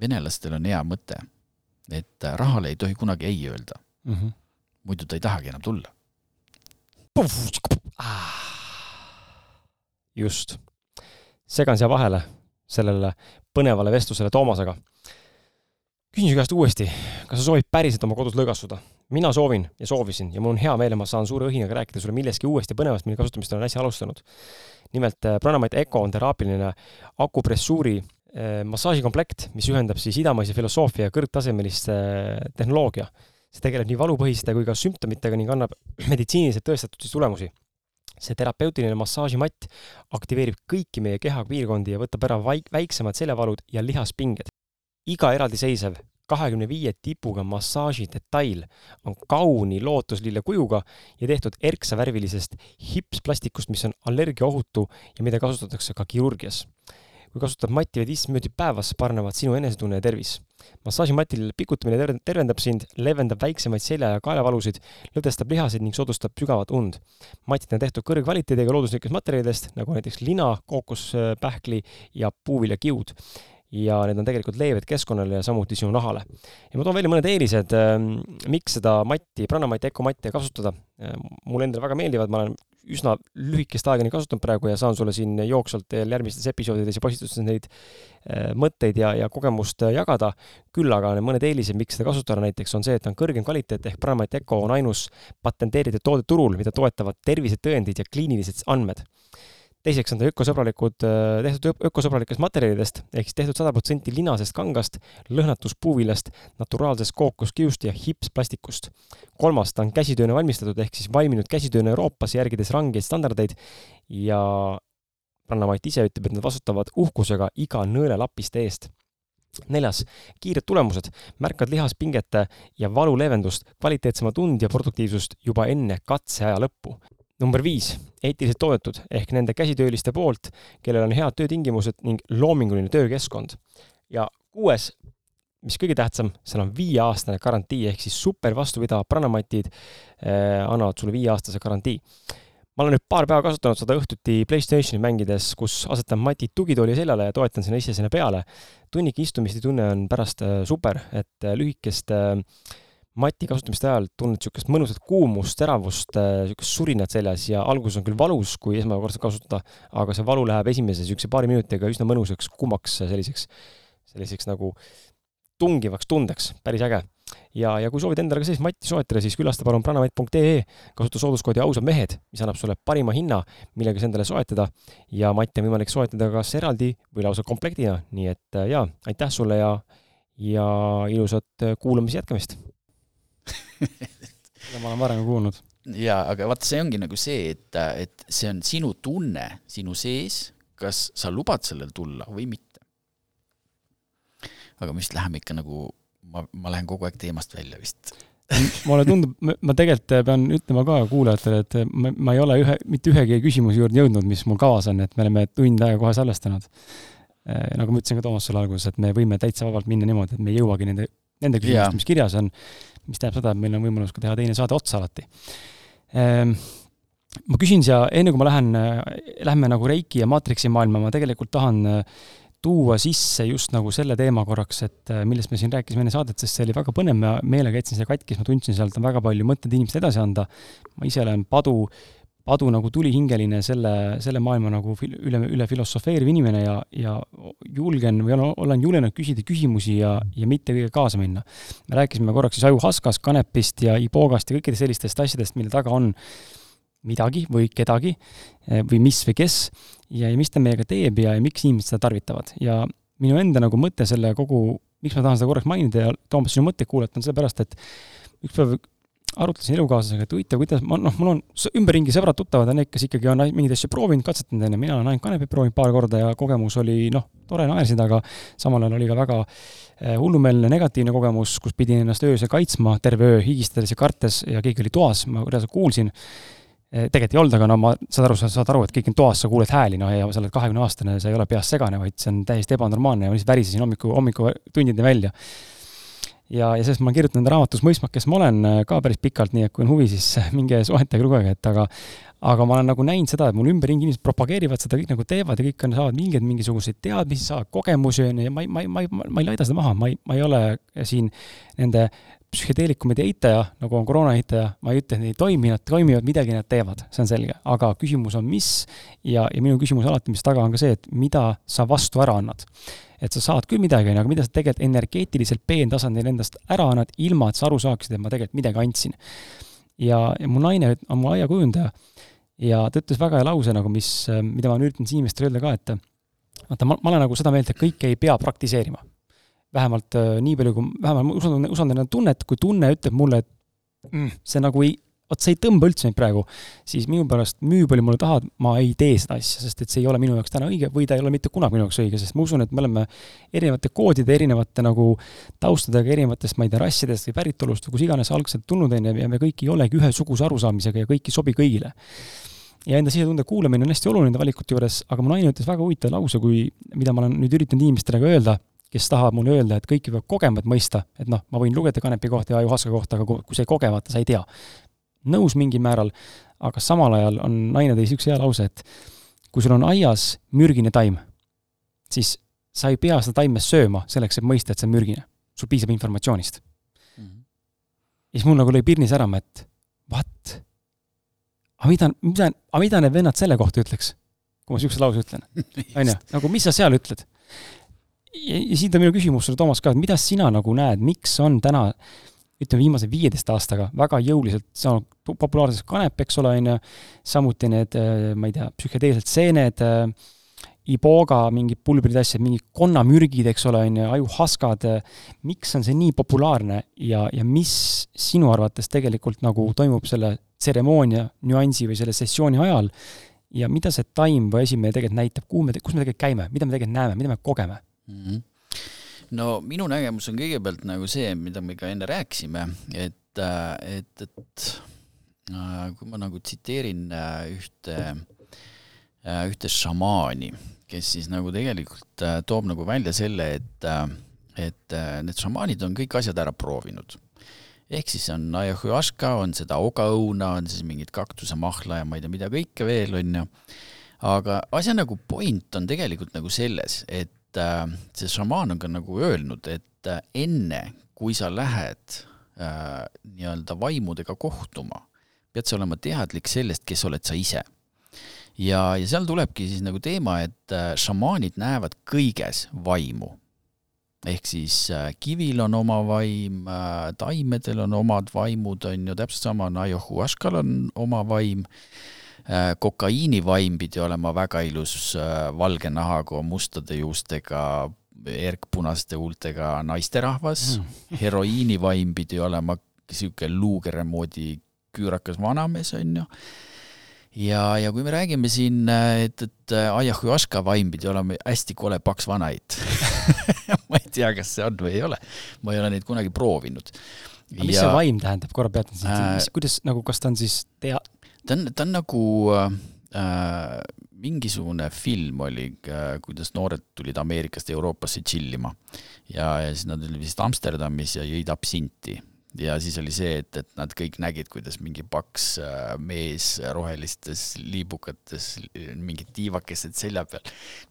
venelastel on hea mõte, et äh, rahale ei tohi kunagi ei öelda mm. -hmm. muidu ta ei tahagi enam tulla just. segan siia vahele sellele põnevale vestlusele Toomasega. Küsin su käest uuesti, kas sa soovid päriselt oma kodus lõõgastuda? mina soovin ja soovisin ja mul on hea meel, et ma saan suure õhinaga rääkida sulle millestki uuesti põnevast, mille kasutamist olen äsja alustanud. nimelt äh, Pranamite Eco on teraapiline akupressuuri äh, massaažikomplekt, mis ühendab siis idamaise filosoofia ja kõrgtasemelist äh, tehnoloogia see tegeleb nii valupõhiste kui ka sümptomitega ning annab meditsiiniliselt tõestatud siis tulemusi. see terapeutiline massaažimatt aktiveerib kõiki meie kehapiirkondi ja võtab ära vaik-, väiksemad seljavalud ja lihaspinged. Iga eraldiseisev kahekümne viie tipuga massaaži detail on kauni lootuslille kujuga ja tehtud erksavärvilisest hipsplastikust, mis on allergiaohutu ja mida kasutatakse ka kirurgias kui kasutad matti vaid viisteist minutit päevas, paranevad sinu enesetunne ja tervis. massaažimatil pikutamine tervendab sind, leevendab väiksemaid selja- ja kaelavalusid, lõdvestab lihaseid ning soodustab sügavat und. matid on tehtud kõrgkvaliteediga looduslikest materjalidest, nagu näiteks lina, kookospähkli ja puuviljakiud ja need on tegelikult leebed keskkonnale ja samuti sinu nahale. ja ma toon välja mõned eelised, ähm, miks seda matti, prannamatti, ökomatti kasutada. Ähm, mulle endale väga meeldivad, ma olen üsna lühikest aega neid kasutanud praegu ja saan sulle siin jooksvalt järgmistes episoodides ja postitustes neid äh, mõtteid ja, ja kogemust äh, jagada. küll aga mõned eelised, miks seda kasutada näiteks, on see, et on kõrgem kvaliteet ehk Pranamite Eco on ainus patenteeritud toode turul, mida toetavad tervisetõendid ja kliinilised andmed teiseks on ta ökosõbralikud, äh, tehtud ökosõbralikest materjalidest ehk siis tehtud sada protsenti linasest kangast, lõhnatuspuuviljast, naturaalsest kookoskiust ja hipsplastikust. kolmas, ta on käsitööna valmistatud ehk siis valminud käsitööna Euroopas, järgides rangeid standardeid. Ja Rannamait ise ütleb, et nad vastutavad uhkusega iga nõelelapiste eest. Neljas, kiired tulemused, märkad lihaspingete ja valu leevendust, kvaliteetsemat und ja produktiivsust juba enne katseaja lõppu number viis, eetiliselt toodetud ehk nende käsitööliste poolt, kellel on head töötingimused ning loominguline töökeskkond. ja kuues, mis kõige tähtsam, seal on viieaastane garantii ehk siis super vastupidavad Pranamatid eh, annavad sulle viieaastase garantii. ma olen nüüd paar päeva kasutanud seda õhtuti Playstationi mängides, kus asetan matid tugitooli seljale ja toetan sinna ise sinna peale. tunnike istumist tunne on pärast eh, super, et eh, lühikest eh, mati kasutamiste ajal tunned niisugust mõnusat kuumust, teravust, niisugust äh, surinat seljas ja alguses on küll valus, kui esmakordselt kasutada, aga see valu läheb esimese niisuguse paari minutiga üsna mõnusaks, kuumaks selliseks, selliseks nagu tungivaks tundeks, päris äge. ja, ja kui soovid endale ka sellist matti soetada, siis külasta palun prannamett.ee, kasuta sooduskoodi ausad mehed, mis annab sulle parima hinna, millega see endale soetada. Ja matti on võimalik soetada kas eraldi või lausa komplektina, nii et äh, jaa, aitäh sulle ja ja ilusat äh, kuulamise jätkamist seda ma olen varem kuulnud. jaa, aga vaata, see ongi nagu see, et, et see on sinu tunne sinu sees, kas sa lubad sellel tulla või mitte. aga me vist läheme ikka nagu, ma, ma lähen kogu aeg teemast välja vist mulle tundub, ma tegelikult pean ütlema ka kuulajatele, et ma, ma ei ole ühe, mitte ühegi küsimuse juurde jõudnud, mis mul kavas on, et me oleme tund aega kohe salvestanud. nagu ma ütlesin ka Toomas sulle alguses, et me võime täitsa vabalt minna niimoodi, et me ei jõuagi nende, nende küsimuste, mis kirjas on, mis tähendab seda, et meil on võimalus ka teha teine saade otsa alati. Ehm, ma küsin siia, enne kui ma lähen, lähme nagu Reiki ja maatriksi maailma, ma tegelikult tahan äh, tuua sisse just nagu selle teema korraks, et äh, millest me siin rääkisime enne saadet, sest see oli väga põnev, ma meelega jätsin selle katki, sest ma tundsin sealt on väga palju mõtteid inimestele edasi anda. ma ise olen padu Adu nagu tulihingeline selle, selle maailma nagu üle, üle filosofeeriv inimene ja, ja julgen või olen julgenud küsida küsimusi ja, ja mitte kõigega kaasa minna. me rääkisime korraks siis ajuhaskast, kanepist ja iboogast ja kõikidest sellistest asjadest, mille taga on midagi või kedagi eh, või mis või kes ja, ja mis ta meiega teeb ja, ja miks inimesed seda tarvitavad ja minu enda nagu mõte selle kogu, miks ma tahan seda korraks mainida ja Toomas, sinu mõtteid kuulata, on sellepärast, et üks päev arutlesin elukaaslasega, et huvitav, kuidas ma, noh, mul on ümberringi sõbrad-tuttavad on need, kes ikkagi on mingeid asju proovinud, katsetanud, onju, mina olen ainult kanepit proovinud paar korda ja kogemus oli noh, tore, naersid, aga samal ajal oli ka väga eh, hullumeelne negatiivne kogemus, kus pidin ennast öösel kaitsma terve öö, higistades ja kartes ja keegi oli toas, ma reaalselt kuulsin. Eh, tegelikult ei olnud, aga no ma, saad aru, sa saad aru, et kõik on toas, sa kuuled hääli, noh, ja sa oled kahekümne aastane, sa ei ole peast segane, vaid see on täiesti ebanormaalne ja ma lihtsalt värisesin hommiku, hommikutundide välja ja, ja sellest ma olen kirjutanud raamatus Mõismak, kes ma olen äh, ka päris pikalt, nii et kui on huvi, siis minge soetage, lugege, et aga aga ma olen nagu näinud seda, et mul ümberringi inimesed propageerivad seda, kõik nagu teevad ja kõik on, saavad mingeid mingisuguseid teadmisi, saavad kogemusi, on ju, ja ma ei, ma ei, ma ei, ma ei laida seda maha, ma ei, ma ei ole siin nende psühhedeelikumide eitaja, nagu on koroona eitaja, ma ei ütle, et neid ei toimi, nad toimivad, midagi nad teevad, see on selge. aga küsimus on, mis ja, ja minu küsimus alati, mis taga on ka see, et mida sa vastu ära annad et sa saad küll midagi, on ju, aga mida sa tegelikult energeetiliselt peentasandil endast ära annad, ilma et sa aru saaksid, et ma tegelikult midagi andsin. ja, ja mu naine on mu aiakujundaja ja ta ütles väga hea lause nagu, mis, mida ma olen üritanud inimestele öelda ka, et vaata, ma, ma olen nagu seda meelt, et kõike ei pea praktiseerima. vähemalt äh, nii palju, kui, vähemalt ma usaldan, usaldan enda tunnet, kui tunne ütleb mulle, et mm, see nagu ei, vot sa ei tõmba üldse neid praegu, siis minu pärast müü palju mulle tahad, ma ei tee seda asja, sest et see ei ole minu jaoks täna õige või ta ei ole mitte kunagi minu jaoks õige, sest ma usun, et me oleme erinevate koodide, erinevate nagu taustadega, erinevatest, ma ei tea, rassidest või päritolust või kus iganes algselt tulnud, on ju, ja me kõik ei olegi ühesuguse arusaamisega ja kõik ei sobi kõigile ja enda sisetunde kuulamine on hästi oluline valikute juures, aga mu naine ütles väga huvitava lause, kui, mida ma olen nüüd üritanud inimestele ka öelda, kes tahavad mulle öelda, et kõike peab kogema, et mõista, et noh, ma võin lugeda kanepi kohta ja ajuhaska kohta, aga kui sa ei koge, vaata, sa ei tea. Nõus mingil määral, aga samal ajal on naine tõi niisuguse hea lause, et kui sul on aias mürgine taim, siis sa ei pea seda taime sööma selleks, et mõista, et see on mürgine. sul piisab informatsioonist mm. -hmm. ja siis mul nagu lõi pirnis ära, et what? aga mida, mida, aga mida need vennad selle kohta ütleks, kui ma niisuguse lause ütlen? on ju, nagu mis sa seal ütled? ja, ja siit on minu küsimus sulle, Toomas, ka, et mida sina nagu näed, miks on täna ütleme, viimase viieteist aastaga väga jõuliselt saanud populaarseks kanep, eks ole, on ju, samuti need, äh, ma ei tea, psühhedeelsed seened, äh, iboga mingid pulbrid, asjad, mingid konnamürgid, eks ole, on ju, ajuhaskad, miks on see nii populaarne ja, ja mis sinu arvates tegelikult nagu toimub selle tseremoonia nüansi või selle sessiooni ajal? Ja mida see taim või asi meile tegelikult näitab, kuhu me, kus me tegelikult käime, mida me tegelikult näeme, mida me kogeme? Mm? -hmm no minu nägemus on kõigepealt nagu see, mida me ka enne rääkisime, et, et, et äh, kui ma nagu tsiteerin äh, ühte, äh, ühte šamaani, kes siis nagu tegelikult toob nagu välja selle, et, et need šamaanid on kõik asjad ära proovinud ehk siis on ayahuasca, on seda ogaõuna, on siis mingid kaktusemahla ja ma ei tea, mida kõike veel, on ju. aga asja nagu point on tegelikult nagu selles, et et äh, see šamaan on ka nagu öelnud, et äh, enne, kui sa lähed äh, nii-öelda vaimudega kohtuma, pead sa olema teadlik sellest, kes oled sa ise. ja, ja seal tulebki siis nagu teema, et äh, šamaanid näevad kõiges vaimu. ehk siis äh, kivil on oma vaim äh,, taimedel on omad vaimud, on ju, täpselt sama on ajohuaškal on oma vaim Äh, kokaiinivaim pidi olema väga ilus äh, valge nahaga, mustade juustega, erkpunaste huultega naisterahvas mm., heroiinivaim pidi olema niisugune luukere moodi küürakas vanamees, on ju ja, ja kui me räägime siin, et, et ayahuasca vaim pidi olema hästi kole paks vanaid ma ei tea, kas see on või ei ole. ma ei ole neid kunagi proovinud. aga mis ja, see vaim tähendab, korra peatan sind äh,, kuidas nagu, kas ta on siis tea-, ta on, ta on nagu äh, mingisugune film oli äh,, kuidas noored tulid Ameerikast Euroopasse tšillima ja, ja siis nad olid vist Amsterdamis ja jõid absinti ja siis oli see, et, et nad kõik nägid, kuidas mingi paks äh, mees rohelistes liibukates, mingid tiivakesed selja peal,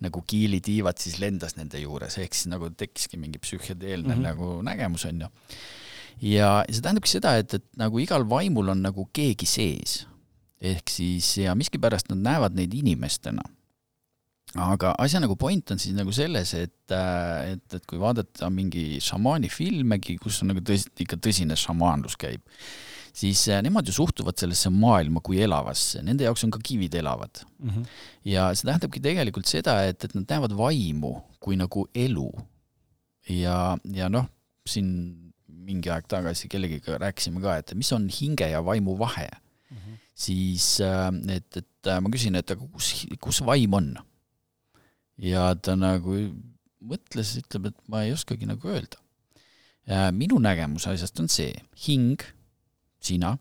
nagu kiilitiivad siis lendas nende juures, ehk siis nagu tekkiski mingi psühhedeelne mm -hmm. nagu nägemus, on ju. ja see tähendabki seda, et, et nagu igal vaimul on nagu keegi sees ehk siis ja miskipärast nad näevad neid inimestena. aga asja nagu point on siis nagu selles, et, äh, et, et kui vaadata mingi šamaani filmegi, kus on nagu tõsi, ikka tõsine šamaanlus käib, siis äh, nemad ju suhtuvad sellesse maailma kui elavasse, nende jaoks on ka kivid elavad mm. -hmm. ja see tähendabki tegelikult seda, et, et nad näevad vaimu kui nagu elu. ja, ja noh, siin mingi aeg tagasi kellegiga rääkisime ka, et mis on hinge ja vaimu vahe siis äh, et, et äh, ma küsin, et aga kus, kus vaim on? ja ta nagu mõtles, ütleb, et ma ei oskagi nagu öelda. minu nägemus asjast on see, hing, sina,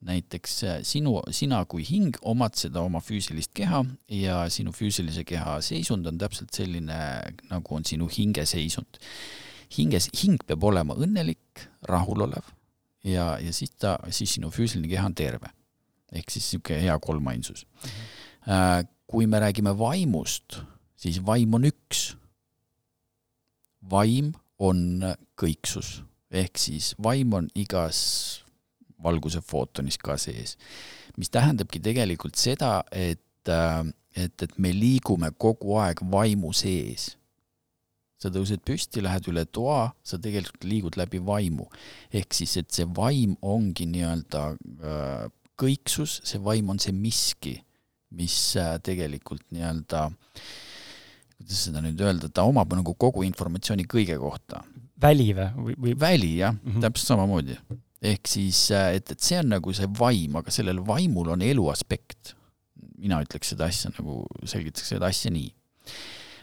näiteks äh, sinu, sina kui hing omad seda oma füüsilist keha ja sinu füüsilise keha seisund on täpselt selline, nagu on sinu hingeseisund. hinges, hing peab olema õnnelik, rahulolev ja, ja siis ta, siis sinu füüsiline keha on terve ehk siis niisugune hea kolmainsus mm. -hmm. kui me räägime vaimust, siis vaim on üks. vaim on kõiksus, ehk siis vaim on igas valguse footonis ka sees, mis tähendabki tegelikult seda, et, äh, et, et me liigume kogu aeg vaimu sees sa tõused püsti, lähed üle toa, sa tegelikult liigud läbi vaimu. ehk siis, et see vaim ongi nii-öelda äh, kõiksus, see vaim on see miski, mis äh, tegelikult nii-öelda, kuidas seda nüüd öelda, ta omab nagu kogu informatsiooni kõige kohta. väli või, või? väli jah mm, -hmm. täpselt samamoodi. ehk siis, äh, et, et see on nagu see vaim, aga sellel vaimul on elu aspekt. mina ütleks seda asja nagu, selgitaks seda asja nii.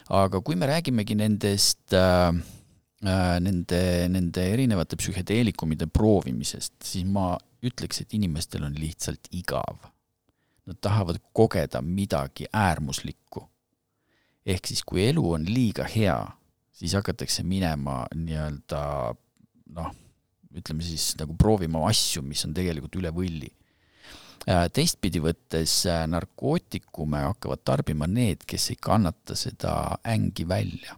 aga kui me räägimegi nendest äh, äh, nende, nende erinevate psühhedeelikumide proovimisest, siis ma ütleks, et inimestel on lihtsalt igav. Nad tahavad kogeda midagi äärmuslikku. ehk siis, kui elu on liiga hea, siis hakatakse minema nii-öelda noh, ütleme siis nagu proovima asju, mis on tegelikult üle võlli. Äh, teistpidi võttes äh, narkootikume hakkavad tarbima need, kes ei kannata seda ängi välja.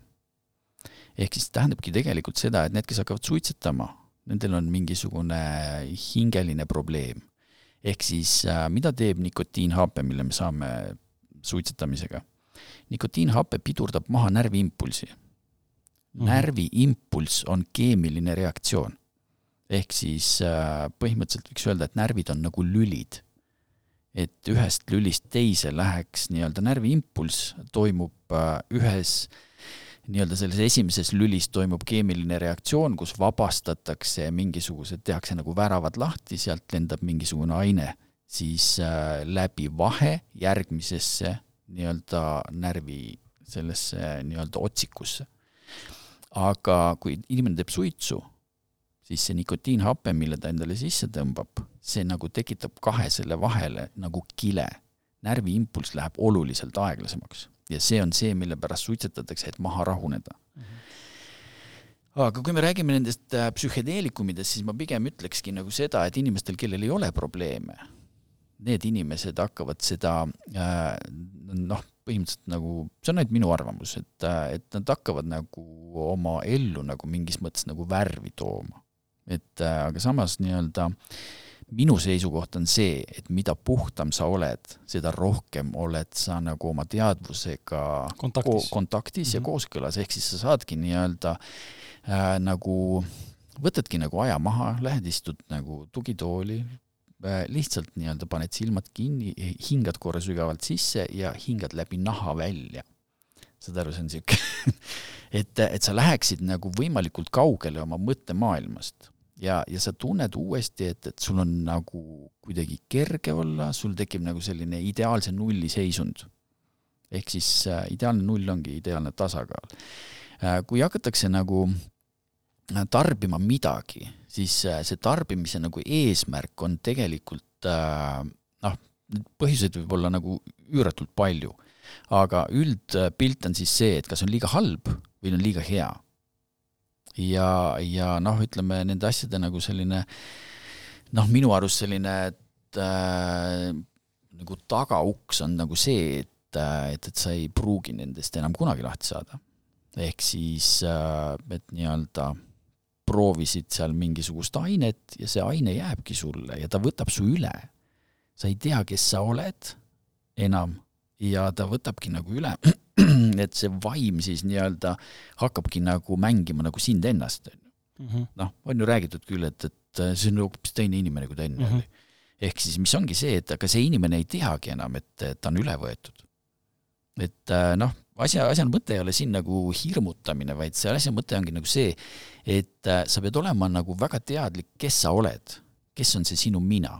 Ehk siis tähendabki tegelikult seda, et need, kes hakkavad suitsetama, nendel on mingisugune hingeline probleem. ehk siis äh, mida teeb nikotiinhape, mille me saame suitsetamisega? nikotiinhape pidurdab maha närviimpulsi mm. närviimpulss on keemiline reaktsioon. ehk siis äh, põhimõtteliselt võiks öelda, et närvid on nagu lülid. et ühest lülist teise läheks nii-öelda närviimpulss, toimub äh, ühes nii-öelda selles esimeses lülis toimub keemiline reaktsioon, kus vabastatakse mingisugused, tehakse nagu väravad lahti, sealt lendab mingisugune aine siis äh, läbi vahe järgmisesse nii-öelda närvi sellesse nii-öelda otsikusse aga kui inimene teeb suitsu, siis see nikotiinhape, mille ta endale sisse tõmbab, see nagu tekitab kahe selle vahele nagu kile. närviimpulss läheb oluliselt aeglasemaks ja see on see, mille pärast suitsetatakse, et maha rahuneda mm. -hmm. aga kui me räägime nendest äh, psühhedeelikumidest, siis ma pigem ütlekski nagu seda, et inimestel, kellel ei ole probleeme, need inimesed hakkavad seda äh, noh, põhimõtteliselt nagu, see on ainult minu arvamus, et, et nad hakkavad nagu oma ellu nagu mingis mõttes nagu värvi tooma. et aga samas nii-öelda minu seisukoht on see, et mida puhtam sa oled, seda rohkem oled sa nagu oma teadvusega kontaktis, ko kontaktis mm -hmm. ja mhm. kooskõlas, ehk siis sa saadki nii-öelda äh, nagu, võtadki nagu aja maha, lähed istud nagu tugitooli, Äh, lihtsalt nii-öelda paned silmad kinni, hingad korra sügavalt sisse ja hingad läbi naha välja. saad aru, see on siuke et, et sa läheksid nagu võimalikult kaugele oma mõttemaailmast ja, ja sa tunned uuesti, et, et sul on nagu kuidagi kerge olla, sul tekib nagu selline ideaalse nulli seisund. ehk siis äh, ideaalne null ongi ideaalne tasakaal äh,. kui hakatakse nagu äh, tarbima midagi siis äh, see tarbimise nagu eesmärk on tegelikult äh, noh, põhjuseid võib olla nagu üüratult palju, aga üldpilt on siis see, et kas on liiga halb või on liiga hea. Ja, ja noh, ütleme nende asjade nagu selline noh, minu arust selline, et äh, nagu tagauks on nagu see, et, äh, et, et sa ei pruugi nendest enam kunagi lahti saada. ehk siis, et nii-öelda proovisid seal mingisugust ainet ja see aine jääbki sulle ja ta võtab su üle. sa ei tea, kes sa oled enam ja ta võtabki nagu üle, et see vaim siis nii-öelda hakkabki nagu mängima nagu sind ennast, ju. Mhm. noh, on ju räägitud küll, et, et see on hoopis teine inimene, kui ta enne mm -hmm. oli. ehk siis, mis ongi see, et aga see inimene ei teagi enam, et ta on üle võetud. et noh, asja, asja mõte ei ole siin nagu hirmutamine, vaid see asja mõte ongi nagu see, et äh, sa pead olema nagu väga teadlik, kes sa oled, kes on see sinu mina.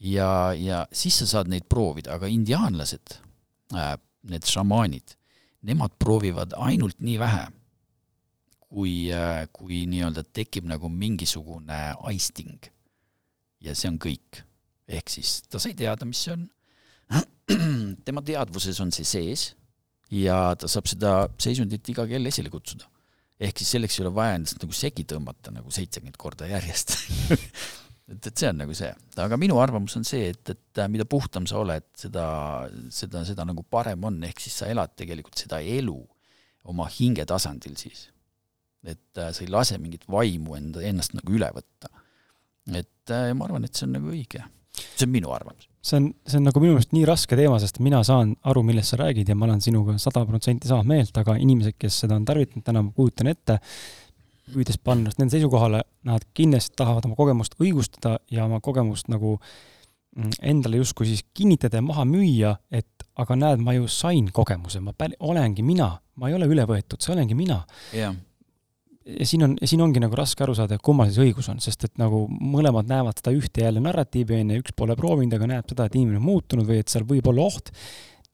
ja, ja siis sa saad neid proovida, aga indiaanlased äh,, need šamaanid, nemad proovivad ainult nii vähe, kui äh,, kui nii-öelda tekib nagu mingisugune aisting. ja see on kõik. ehk siis ta sai teada, mis see on, tema teadvuses on see sees ja ta saab seda seisundit iga kell esile kutsuda. ehk siis selleks ei ole vaja endast nagu segi tõmmata nagu seitsekümmend korda järjest et, et see on nagu see, aga minu arvamus on see, et, et mida puhtam sa oled, seda, seda, seda nagu parem on, ehk siis sa elad tegelikult seda elu oma hinge tasandil siis. et äh, sa ei lase mingit vaimu enda, ennast nagu üle võtta. et äh, ma arvan, et see on nagu õige. see on minu arvamus see on, see on nagu minu meelest nii raske teema, sest mina saan aru, millest sa räägid ja ma olen sinuga sada protsenti sama meelt, aga inimesed, kes seda on tarvitanud, täna ma kujutan ette, püüdes panna ennast nende seisukohale, nad kindlasti tahavad oma kogemust õigustada ja oma kogemust nagu mm, endale justkui siis kinnitada ja maha müüa, et aga näed, ma ju sain kogemuse, ma päl-, olengi mina, ma ei ole üle võetud, see olengi mina. Yeah.. ja siin on, siin ongi nagu raske aru saada, kummal siis õigus on, sest et nagu mõlemad näevad seda ühte jälle narratiivi, on ju, üks pole proovinud, aga näeb seda, et inimene on muutunud või et seal võib olla oht,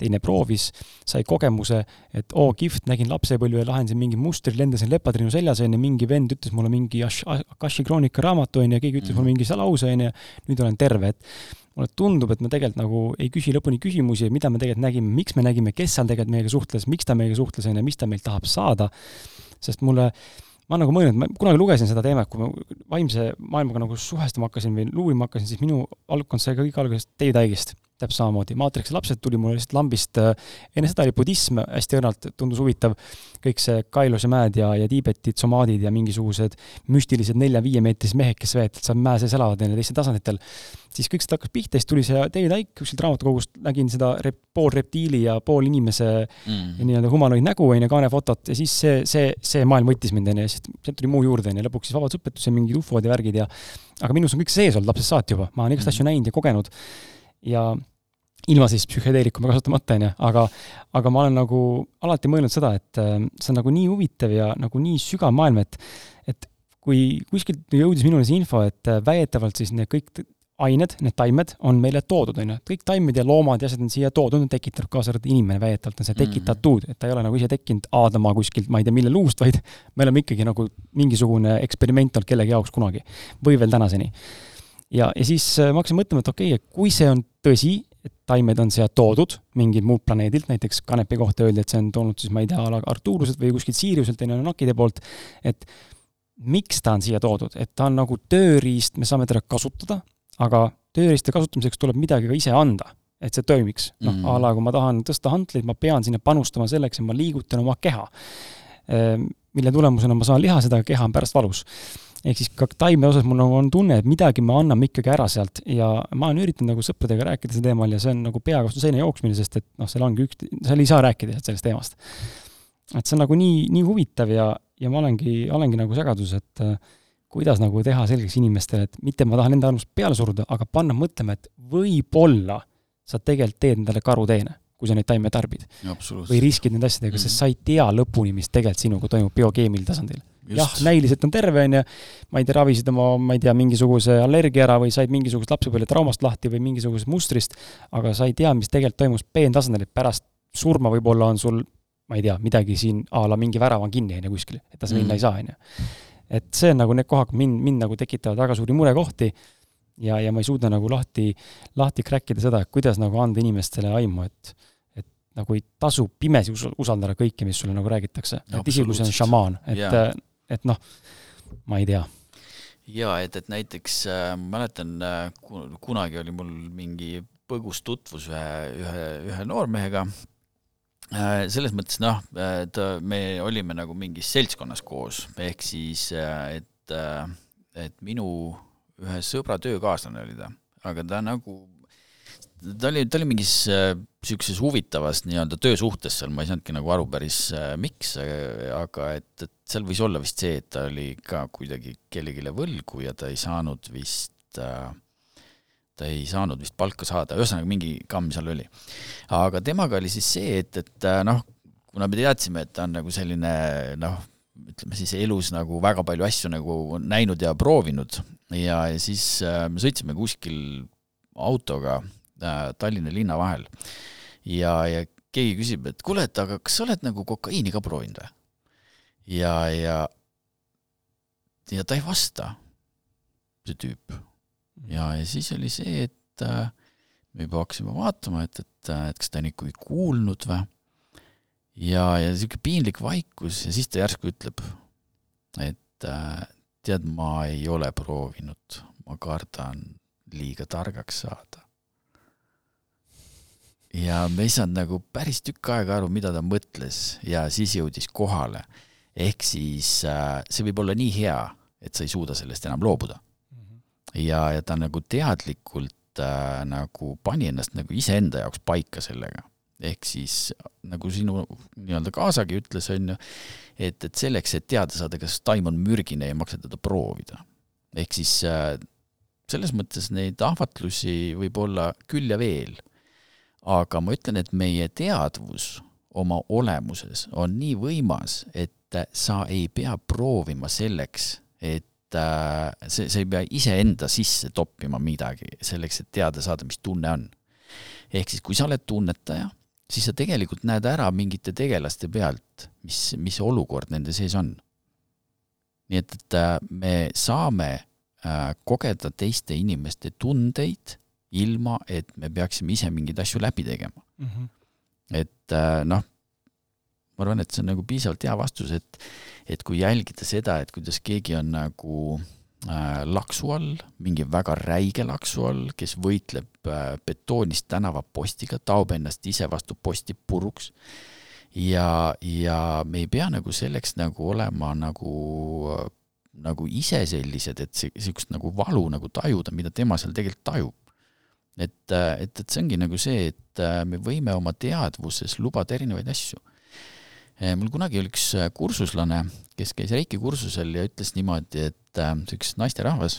teine proovis, sai kogemuse, et oo, kihvt, nägin lapsepõlve, lahendasin mingi mustri, lendasin lepatrinu seljas, on ju, mingi vend ütles mulle mingi Akashi kroonika raamatu, on ju, keegi ütles mm -hmm. mulle mingi lause, on ju, nüüd olen terve, et mulle tundub, et me tegelikult nagu ei küsi lõpuni küsimusi, mida me tegelikult nägime, miks me nägime, kes seal tegelikult meiega suhtles, miks ta meiega suhtles, on ju, mis ta meilt tahab saada, sest mulle ma olen nagu mõelnud, ma kunagi lugesin seda teemat, kui ma vaimse maailmaga nagu suhestuma hakkasin või uurima hakkasin, siis minu algkond sai ka kõik alguses David Icke'ist täpselt samamoodi, Maatriksi lapsed tuli mulle lihtsalt lambist, äh, enne seda oli budism hästi õrnalt, tundus huvitav, kõik see Kailose mäed ja, ja Tiibeti tsomaadid ja mingisugused müstilised nelja-viiemeetrised mehed, kes veetud seal mäe sees elavad neil teistel tasanditel, siis kõik seda hakkas pihta, siis tuli see David Icke kuskilt raamatukogust, nägin seda rep, pool reptiili ja pool inimese mm. nii-öelda humanoid nägu, on ju, kaanefotot ja siis see, see, see maailm võttis mind, on ju, siis sealt tuli muu juurde, on ju, lõpuks siis vabadusõpetus ja mingid ufod ja värgid ja aga minus on kõik sees olnud lapsest saati juba, ma olen igast mm. asju näinud ja kogenud. Ja ilma siis psühhedeelikuma kasutamata, on ju, aga, aga ma olen nagu alati mõelnud seda, et äh, see on nagu nii huvitav ja nagu nii sügav maailm, et, et kui kuskilt jõudis minule see info, et äh, väidetavalt siis need kõik ained, need taimed on meile toodud, on ju, kõik taimed ja loomad ja asjad on siia toodud, tekitatud, kaasa arvatud inimene väidetavalt on see mhm. tekitatud, et ta ei ole nagu ise tekkinud Aadama kuskilt, ma ei tea, mille luust, vaid me oleme ikkagi nagu mingisugune eksperiment olnud kellegi jaoks kunagi või veel tänaseni. ja, ja siis äh, ma hakkasin mõtlema, et okei okay,, et kui see on tõsi, et taimed on siia toodud mingilt muult planeedilt, näiteks kanepi kohta öeldi, et see on toonud siis, ma ei tea, Arturuselt või kuskilt Siiriuselt, on ju, nakide poolt, et miks ta on siia toodud, et ta on nagu tööriist, me saame teda kasutada, aga tööriista kasutamiseks tuleb midagi ka ise anda, et see toimiks. noh mm., a la kui ma tahan tõsta hantleid, ma pean sinna panustama selleks, et ma liigutan oma keha. Ehm, mille tulemusena ma saan lihaseda, aga keha on pärast valus ehk siis ka taime osas mul nagu on tunne, et midagi me anname ikkagi ära sealt ja ma olen üritanud nagu sõpradega rääkida sel teemal ja see on nagu pea vastu seina jooksmine, sest et noh, seal ongi üks, seal ei saa rääkida sellest teemast. et see on nagu nii, nii huvitav ja, ja ma olengi, olengi nagu segaduses, et äh, kuidas nagu teha selgeks inimestele, et mitte ma tahan enda arvamust peale suruda, aga panna mõtlema, et võib-olla sa tegelikult teed endale karuteene, kui sa neid taime tarbid. või riskid nende asjadega mm, -hmm. sest sa ei tea lõpuni, mis tegelikult sinuga toimub biokeemilisel tasandil jah, näiliselt on terve, on ju, ma ei tea, ravisid oma, ma ei tea, mingisuguse allergia ära või said mingisugusest lapsepõlvetraumast lahti või mingisugusest mustrist, aga sa ei tea, mis tegelikult toimus peentasandil, et pärast surma võib-olla on sul, ma ei tea, midagi siin a la mingi värav on kinni, on ju, kuskil, et edasi minna mm. ei saa, on ju. et see on nagu need kohad, mind, mind nagu tekitavad väga suuri murekohti ja, ja ma ei suuda nagu lahti, lahti crack ida seda, et kuidas nagu anda inimestele aimu, et nagu ei tasu pimesi usaldada kõike, mis sulle nagu räägitakse. et isegi kui see on šamaan, et yeah et noh, ma ei tea. jaa, et, et näiteks äh, mäletan äh, kunagi oli mul mingi põgus tutvus ühe, ühe, ühe noormehega äh,, selles mõttes noh, et me olime nagu mingis seltskonnas koos, ehk siis äh, et äh,, et minu ühe sõbra töökaaslane oli ta, aga ta nagu ta oli, ta oli mingis niisuguses äh, huvitavas nii-öelda töösuhtes seal, ma ei saanudki nagu aru päris äh, miks, aga et, et seal võis olla vist see, et ta oli ka kuidagi kellelegi võlgu ja ta ei saanud vist äh, ta ei saanud vist palka saada, ühesõnaga mingi kamm seal oli. aga temaga oli siis see, et, et äh, noh, kuna me teadsime, et ta on nagu selline noh, ütleme siis elus nagu väga palju asju nagu näinud ja proovinud ja, ja siis äh, me sõitsime kuskil autoga Äh, Tallinna linna vahel. ja, ja keegi küsib, et kuule, et aga kas sa oled nagu kokaiini ka proovinud või? ja, ja, ja ta ei vasta, see tüüp. ja, ja siis oli see, et äh, me juba hakkasime vaatama, et, et, et kas ta on ikkagi kuulnud või. ja, ja niisugune piinlik vaikus ja siis ta järsku ütleb, et äh, tead, ma ei ole proovinud, ma kardan liiga targaks saada ja me ei saanud nagu päris tükk aega aru, mida ta mõtles ja siis jõudis kohale. ehk siis äh, see võib olla nii hea, et sa ei suuda sellest enam loobuda. -hmm. ja, ja ta nagu teadlikult äh, nagu pani ennast nagu iseenda jaoks paika sellega. ehk siis nagu sinu nii-öelda kaasagi ütles, on ju, et, et selleks, et teada saada, kas taim on mürgine, ei maksa teda proovida. ehk siis äh, selles mõttes neid ahvatlusi võib olla küll ja veel aga ma ütlen, et meie teadvus oma olemuses on nii võimas, et sa ei pea proovima selleks, et äh, see, sa ei pea iseenda sisse toppima midagi selleks, et teada saada, mis tunne on. ehk siis, kui sa oled tunnetaja, siis sa tegelikult näed ära mingite tegelaste pealt, mis, mis olukord nende sees on. nii et, et äh, me saame äh, kogeda teiste inimeste tundeid, ilma et me peaksime ise mingeid asju läbi tegema mm. -hmm. et noh, ma arvan, et see on nagu piisavalt hea vastus, et, et kui jälgida seda, et kuidas keegi on nagu äh, laksu all, mingi väga räige laksu all, kes võitleb äh, betoonist tänavapostiga, taob ennast ise vastu posti puruks. ja, ja me ei pea nagu selleks nagu olema nagu äh, nagu ise sellised, et see, niisugust nagu valu nagu tajuda, mida tema seal tegelikult tajub. Et, äh, et, et see ongi nagu see, et äh, me võime oma teadvuses lubada erinevaid asju Eh, mul kunagi oli üks äh, kursuslane, kes käis Reiki kursusel ja ütles niimoodi, et äh, see üks naisterahvas,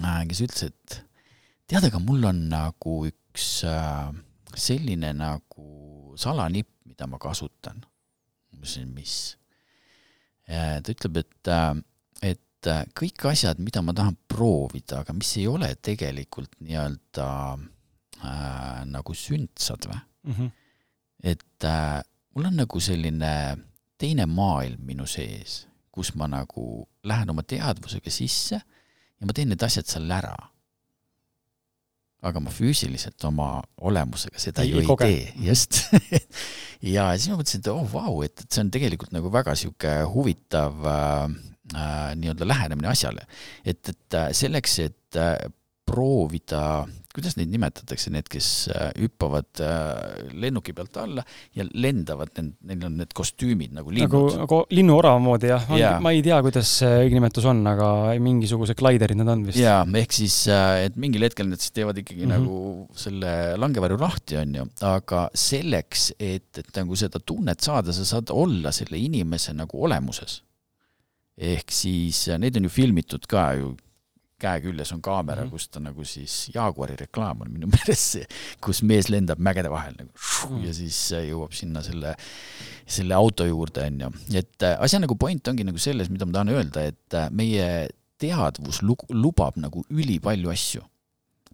äh, kes ütles, et tead, aga mul on nagu üks selline nagu salanipp, mida ma kasutan. ma ütlesin, mis? ta ütleb, et kõik asjad, mida ma tahan proovida, aga mis ei ole tegelikult nii-öelda äh, nagu sündsad või mm, -hmm. et äh, mul on nagu selline teine maailm minu sees, kus ma nagu lähen oma teadvusega sisse ja ma teen need asjad seal ära. aga ma füüsiliselt oma olemusega seda ei, ju ei, ei tee, just ja siis ma mõtlesin, et oh vau, et, et see on tegelikult nagu väga sihuke huvitav äh, äh, nii-öelda lähenemine asjale. et, et äh, selleks, et äh, proovida kuidas neid nimetatakse, need, kes äh, hüppavad äh, lennuki pealt alla ja lendavad, neil on need kostüümid nagu linnud. nagu, nagu linnuorava moodi jah ja., ma ei tea, kuidas see õige nimetus on, aga mingisugused glaiderid need on vist. jaa, ehk siis, äh, et mingil hetkel need siis teevad ikkagi mm -hmm. nagu selle langevarju lahti, on ju, aga selleks, et, et nagu seda tunnet saada, sa saad olla selle inimese nagu olemuses. Ehk siis neid on ju filmitud ka ju käe küljes on kaamera mm, -hmm. kus ta nagu siis, Jaguari reklaam on minu meelest see, kus mees lendab mägede vahel nagu mm -hmm. ja siis äh, jõuab sinna selle, selle auto juurde, on ju. et äh, asja nagu point ongi nagu selles, mida ma tahan öelda, et äh, meie teadvus lubab nagu ülipalju asju.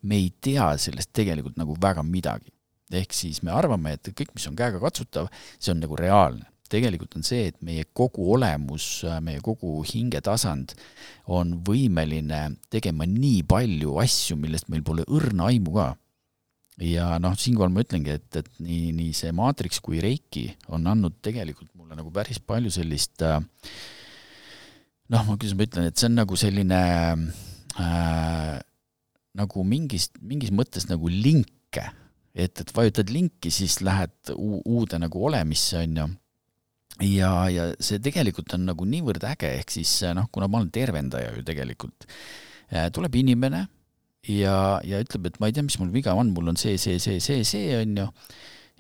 me ei tea sellest tegelikult nagu väga midagi. ehk siis me arvame, et kõik, mis on käega katsutav, see on nagu reaalne tegelikult on see, et meie kogu olemus, meie kogu hingetasand on võimeline tegema nii palju asju, millest meil pole õrna aimu ka. ja noh, siinkohal ma ütlengi, et, et nii, nii see maatriks kui Reiki on andnud tegelikult mulle nagu päris palju sellist noh, ma, kuidas ma ütlen, et see on nagu selline äh, nagu mingis, mingis mõttes nagu linke, et, et vajutad linki, siis lähed uude nagu olemisse, on ju ja, ja see tegelikult on nagu niivõrd äge, ehk siis noh, kuna ma olen tervendaja ju tegelikult, äh, tuleb inimene ja, ja ütleb, et ma ei tea, mis mul viga on, mul on see, see, see, see, see, on ju,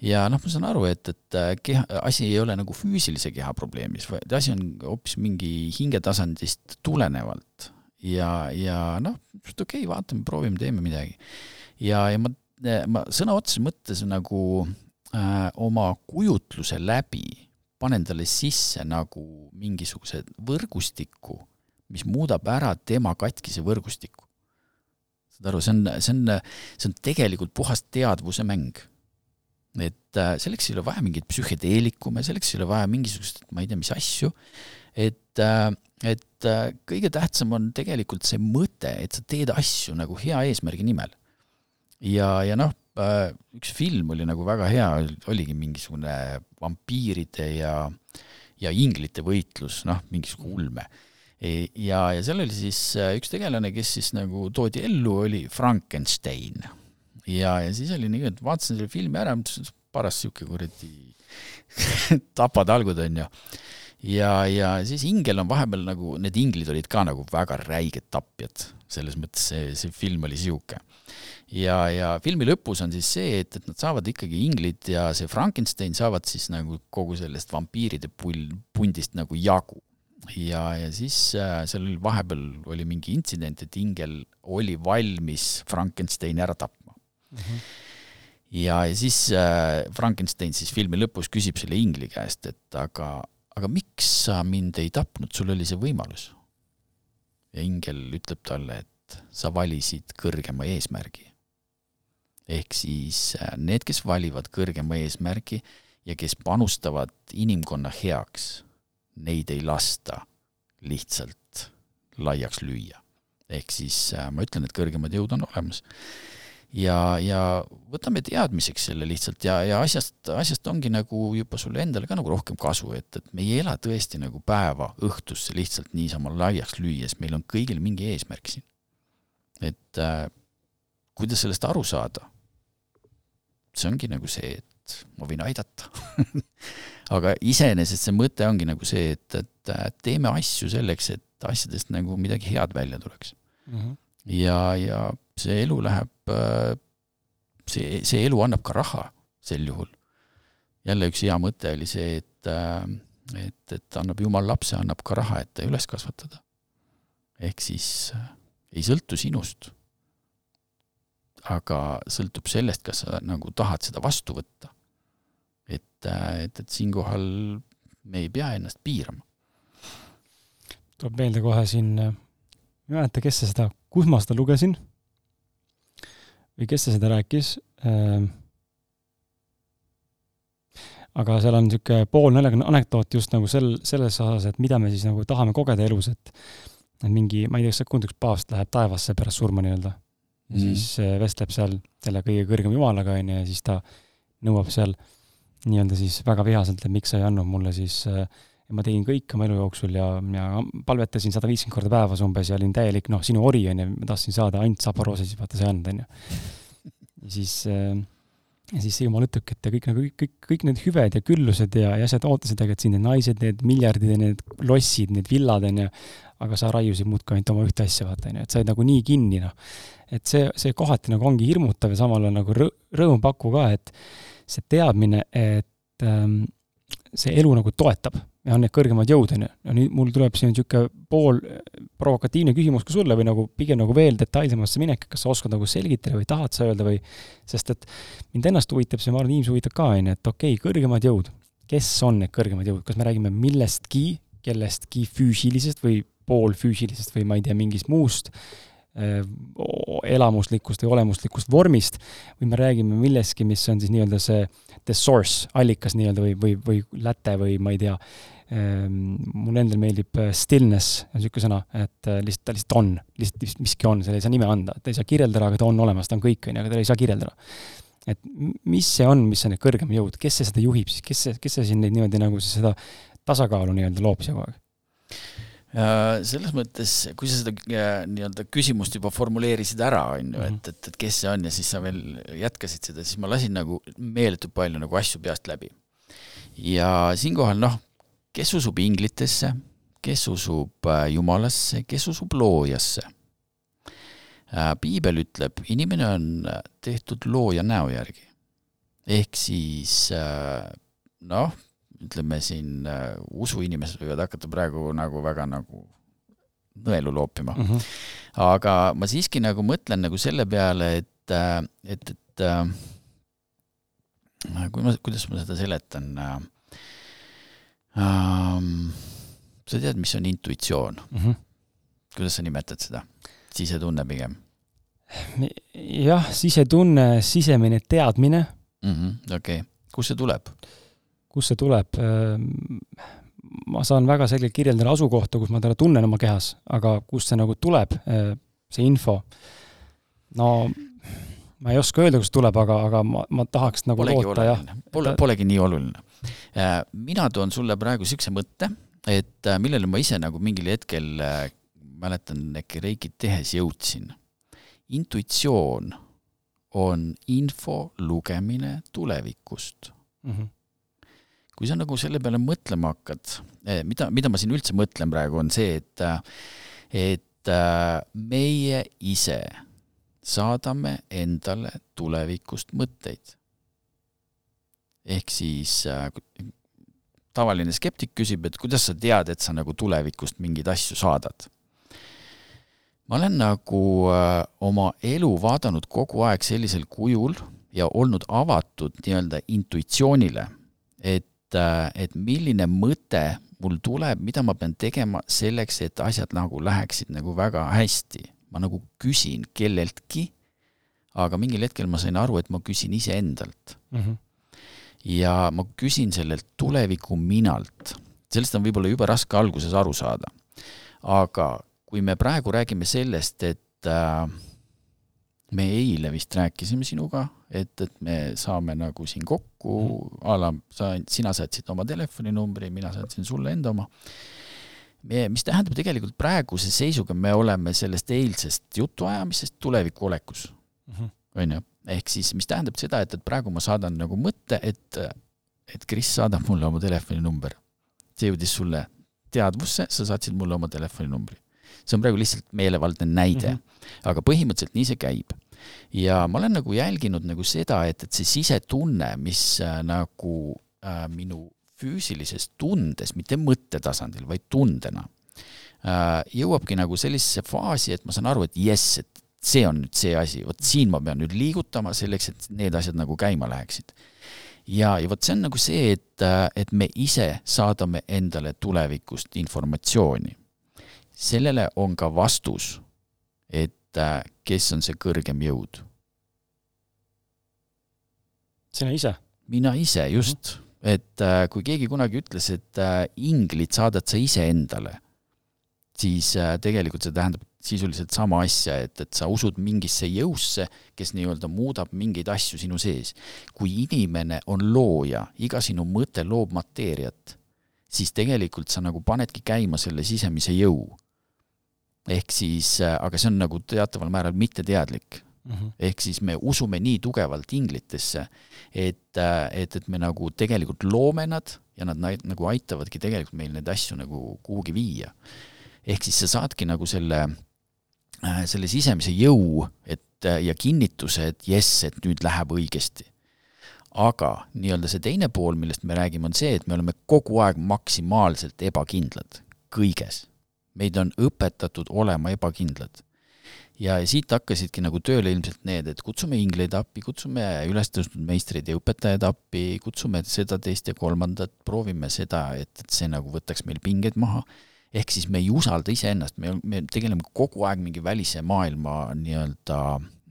ja noh, ma saan aru, et, et äh, keha, asi ei ole nagu füüsilise keha probleemis, vaid asi on hoopis mingi hingetasandist tulenevalt. ja, ja noh, okei okay,, vaatame, proovime, teeme midagi. ja, ja ma, ma sõna otseses mõttes nagu äh, oma kujutluse läbi panen talle sisse nagu mingisuguse võrgustiku, mis muudab ära tema katkise võrgustiku. saad aru, see on, see on, see on tegelikult puhas teadvuse mäng. et äh, selleks ei ole vaja mingeid psühhedeelikume, selleks ei ole vaja mingisugust, ma ei tea, mis asju, et, äh, et äh, kõige tähtsam on tegelikult see mõte, et sa teed asju nagu hea eesmärgi nimel. ja, ja noh, üks film oli nagu väga hea, oligi mingisugune vampiiride ja, ja inglite võitlus, noh, mingisugune ulme. E, ja, ja seal oli siis äh, üks tegelane, kes siis nagu toodi ellu, oli Frankenstein. ja, ja siis oli nii, et vaatasin selle filmi ära, mõtlesin, paras sihuke kuradi tapatalgud onju ja, ja siis ingel on vahepeal nagu, need inglid olid ka nagu väga räiged tapjad, selles mõttes see, see film oli sihuke ja, ja filmi lõpus on siis see, et, et nad saavad ikkagi inglid ja see Frankenstein saavad siis nagu kogu sellest vampiiride pull, pundist nagu jagu. ja, ja siis äh, seal vahepeal oli mingi intsident, et ingel oli valmis Frankensteini ära tapma mm. -hmm. ja, ja siis äh, Frankenstein siis filmi lõpus küsib selle ingli käest, et aga, aga miks sa mind ei tapnud, sul oli see võimalus. ja ingel ütleb talle, et sa valisid kõrgema eesmärgi. ehk siis äh, need, kes valivad kõrgema eesmärgi ja kes panustavad inimkonna heaks, neid ei lasta lihtsalt laiaks lüüa. ehk siis äh, ma ütlen, et kõrgemad jõud on olemas ja, ja võtame teadmiseks selle lihtsalt ja, ja asjast, asjast ongi nagu juba sulle endale ka nagu rohkem kasu, et, et me ei ela tõesti nagu päeva õhtusse lihtsalt niisama laiaks lüües, meil on kõigil mingi eesmärk siin. Et äh, kuidas sellest aru saada? see ongi nagu see, et ma võin aidata aga iseenesest see mõte ongi nagu see, et, et teeme asju selleks, et asjadest nagu midagi head välja tuleks mm. -hmm. ja, ja see elu läheb, äh, see, see elu annab ka raha sel juhul. jälle üks hea mõte oli see, et, äh, et, et annab jumal lapse, annab ka raha, et ta üles kasvatada. ehk siis äh, ei sõltu sinust, aga sõltub sellest, kas sa nagu tahad seda vastu võtta. et, et, et siinkohal me ei pea ennast piirama. tuleb meelde kohe siin, ma ei mäleta, kes see seda, kus ma seda lugesin või kes see seda rääkis ähm,. aga seal on niisugune poolnaljaga anekdoot just nagu sel, selles osas, et mida me siis nagu tahame kogeda elus, et et mingi, ma ei tea, kuulnud, üks paavst läheb taevasse pärast surma nii-öelda. ja mm. siis äh, vestleb seal selle kõige kõrgema jumalaga, on ju, ja siis ta nõuab seal nii-öelda siis väga vihaselt, et miks sa ei andnud mulle siis äh, ja ma tegin kõik oma elu jooksul ja, ja palvetasin sada viiskümmend korda päevas umbes ja olin täielik noh, sinu ori onju, ma tahtsin saada ainult Zaporožžes, vaata see olnud onju. ja siis äh, ja siis jumal ütlebki, et kõik nagu kõik, kõik, need hüved ja küllused ja, ja asjad ootasid tegelikult sind, need naised, need miljardid ja need lossid, need villad onju, aga sa raiusid muudkui ainult oma ühte asja, vaata onju, et said nagu nii kinni noh. et see, see kohati nagu ongi hirmutav ja samal ajal nagu rõ-, rõõmupakku ka, et see teadmine, et ähm, see elu nagu toetab ja on need kõrgemad jõud, on ju. ja nüüd mul tuleb siin niisugune pool provokatiivne küsimus ka sulle või nagu pigem nagu veel detailsemasse minek, kas sa oskad nagu selgitada või tahad sa öelda või, sest et mind ennast huvitab see, ma arvan, inimesi huvitab ka, on ju, et okei okay,, kõrgemad jõud, kes on need kõrgemad jõud, kas me räägime millestki, kellestki füüsilisest või poolfüüsilisest või ma ei tea, mingist muust äh, elamuslikust või olemuslikust vormist või me räägime millestki, mis on siis nii-öelda see the source, allikas nii-öelda või, või, või läte või ma ei tea, Ehm, mulle endale meeldib äh, stillness, niisugune sõna, et äh, lihtsalt, ta lihtsalt on, lihtsalt, miski on, sellele ei saa nime anda, ta ei saa kirjeldada, aga ta on olemas, ta on kõik, on ju, aga teda ei saa kirjeldada. et mis see on, mis on kõrgem jõud, kes see seda juhib siis, kes see, kes see siin neid niimoodi nagu seda tasakaalu nii-öelda loob siia kogu aeg? Selles mõttes, kui sa seda äh, nii-öelda küsimust juba formuleerisid ära, on ju, et, mhm. et, et kes see on ja siis sa veel jätkasid seda, siis ma lasin nagu meeletult palju nagu asju peast läbi. ja siinkohal noh, kes usub inglitesse, kes usub äh, Jumalasse, kes usub loojasse. Äh, piibel ütleb, inimene on äh, tehtud looja näo järgi. ehk siis noh, ütleme siin usuinimesed võivad hakata praegu nagu väga nagu nõelu loopima mm. -hmm. aga ma siiski nagu mõtlen nagu selle peale, et, et, et kui ma, kuidas ma seda seletan äh, um,. sa tead, mis on intuitsioon mm? -hmm. kuidas sa nimetad seda? sisetunne pigem? jah, sisetunne, sisemine teadmine mm -hmm,. okei okay., kust see tuleb? Kust see tuleb? Ehm, ma saan väga selgelt kirjeldada asukohta, kus ma teda tunnen oma kehas, aga kust see nagu tuleb, ehm, see info, no ma ei oska öelda, kust tuleb, aga, aga ma, ma tahaks nagu polegi loota, jah. Pole, polegi nii oluline. Äh, mina toon sulle praegu niisuguse mõtte, et millele ma ise nagu mingil hetkel mäletan äkki reikit tehes jõudsin. intuitsioon on info lugemine tulevikust mm. -hmm. Kui sa nagu selle peale mõtlema hakkad, mida, mida ma siin üldse mõtlen praegu, on see, et, et meie ise saadame endale tulevikust mõtteid ehk siis äh, tavaline skeptik küsib, et kuidas sa tead, et sa nagu tulevikust mingeid asju saadad. ma olen nagu oma elu vaadanud kogu aeg sellisel kujul, ja olnud avatud nii-öelda intuitsioonile, et, et milline mõte mul tuleb, mida ma pean tegema selleks, et asjad nagu läheksid nagu väga hästi. ma nagu küsin kelleltki, aga mingil hetkel ma sain aru, et ma küsin iseendalt mm. -hmm. ja ma küsin sellelt tuleviku minalt. sellest on võib-olla jube raske alguses aru saada. aga kui me praegu räägime sellest, et äh, me eile vist rääkisime sinuga, et, et me saame nagu siin kokku mm., a la sa, sina saatsid oma telefoninumbri, mina saatsin sulle enda oma. me, mis tähendab tegelikult praeguse seisuga me oleme sellest eilsest jutuajamisest tuleviku olekus, mhm. on ju. ehk siis, mis tähendab seda, et, et praegu ma saadan nagu mõtte, et, et Kris saadab mulle oma telefoninumber. see jõudis sulle teadvusse, sa saatsid mulle oma telefoninumbri see on praegu lihtsalt meelevaldne näide mm, -hmm. aga põhimõtteliselt nii see käib. ja ma olen nagu jälginud nagu seda, et, et see sisetunne, mis äh, nagu äh, minu füüsilises tundes, mitte mõttetasandil, vaid tundena äh,, jõuabki nagu sellisesse faasi, et ma saan aru, et jess, et see on nüüd see asi, vot siin ma pean nüüd liigutama selleks, et need asjad nagu käima läheksid. ja, ja vot see on nagu see, et, äh, et me ise saadame endale tulevikust informatsiooni sellele on ka vastus, et äh, kes on see kõrgem jõud. sina ise? mina ise, just mm. -hmm. et äh, kui keegi kunagi ütles, et äh, inglid saadad sa iseendale, siis tegelikult see tähendab sisuliselt sama asja, et, et sa usud mingisse jõusse, kes nii-öelda muudab mingeid asju sinu sees. kui inimene on looja, iga sinu mõte loob mateeriat, siis tegelikult sa nagu panedki käima selle sisemise jõu ehk siis, äh, aga see on nagu teataval määral mitteteadlik mm. -hmm. ehk siis me usume nii tugevalt inglitesse, et, äh, et, et me nagu tegelikult loome nad ja nad nagu aitavadki tegelikult meil neid asju nagu kuhugi viia. ehk siis sa saadki nagu selle, äh, selle sisemise jõu, et ja kinnituse, et jess, et nüüd läheb õigesti aga nii-öelda see teine pool, millest me räägime, on see, et me oleme kogu aeg maksimaalselt ebakindlad kõiges meid on õpetatud olema ebakindlad. ja siit hakkasidki nagu tööle ilmselt need, et kutsume ingleid appi, kutsume ülestõusnud meistreid ja õpetajaid appi, kutsume seda, teist ja kolmandat, proovime seda, et, et see nagu võtaks meil pingeid maha, ehk siis me ei usalda iseennast, me, me tegeleme kogu aeg mingi välise maailma nii-öelda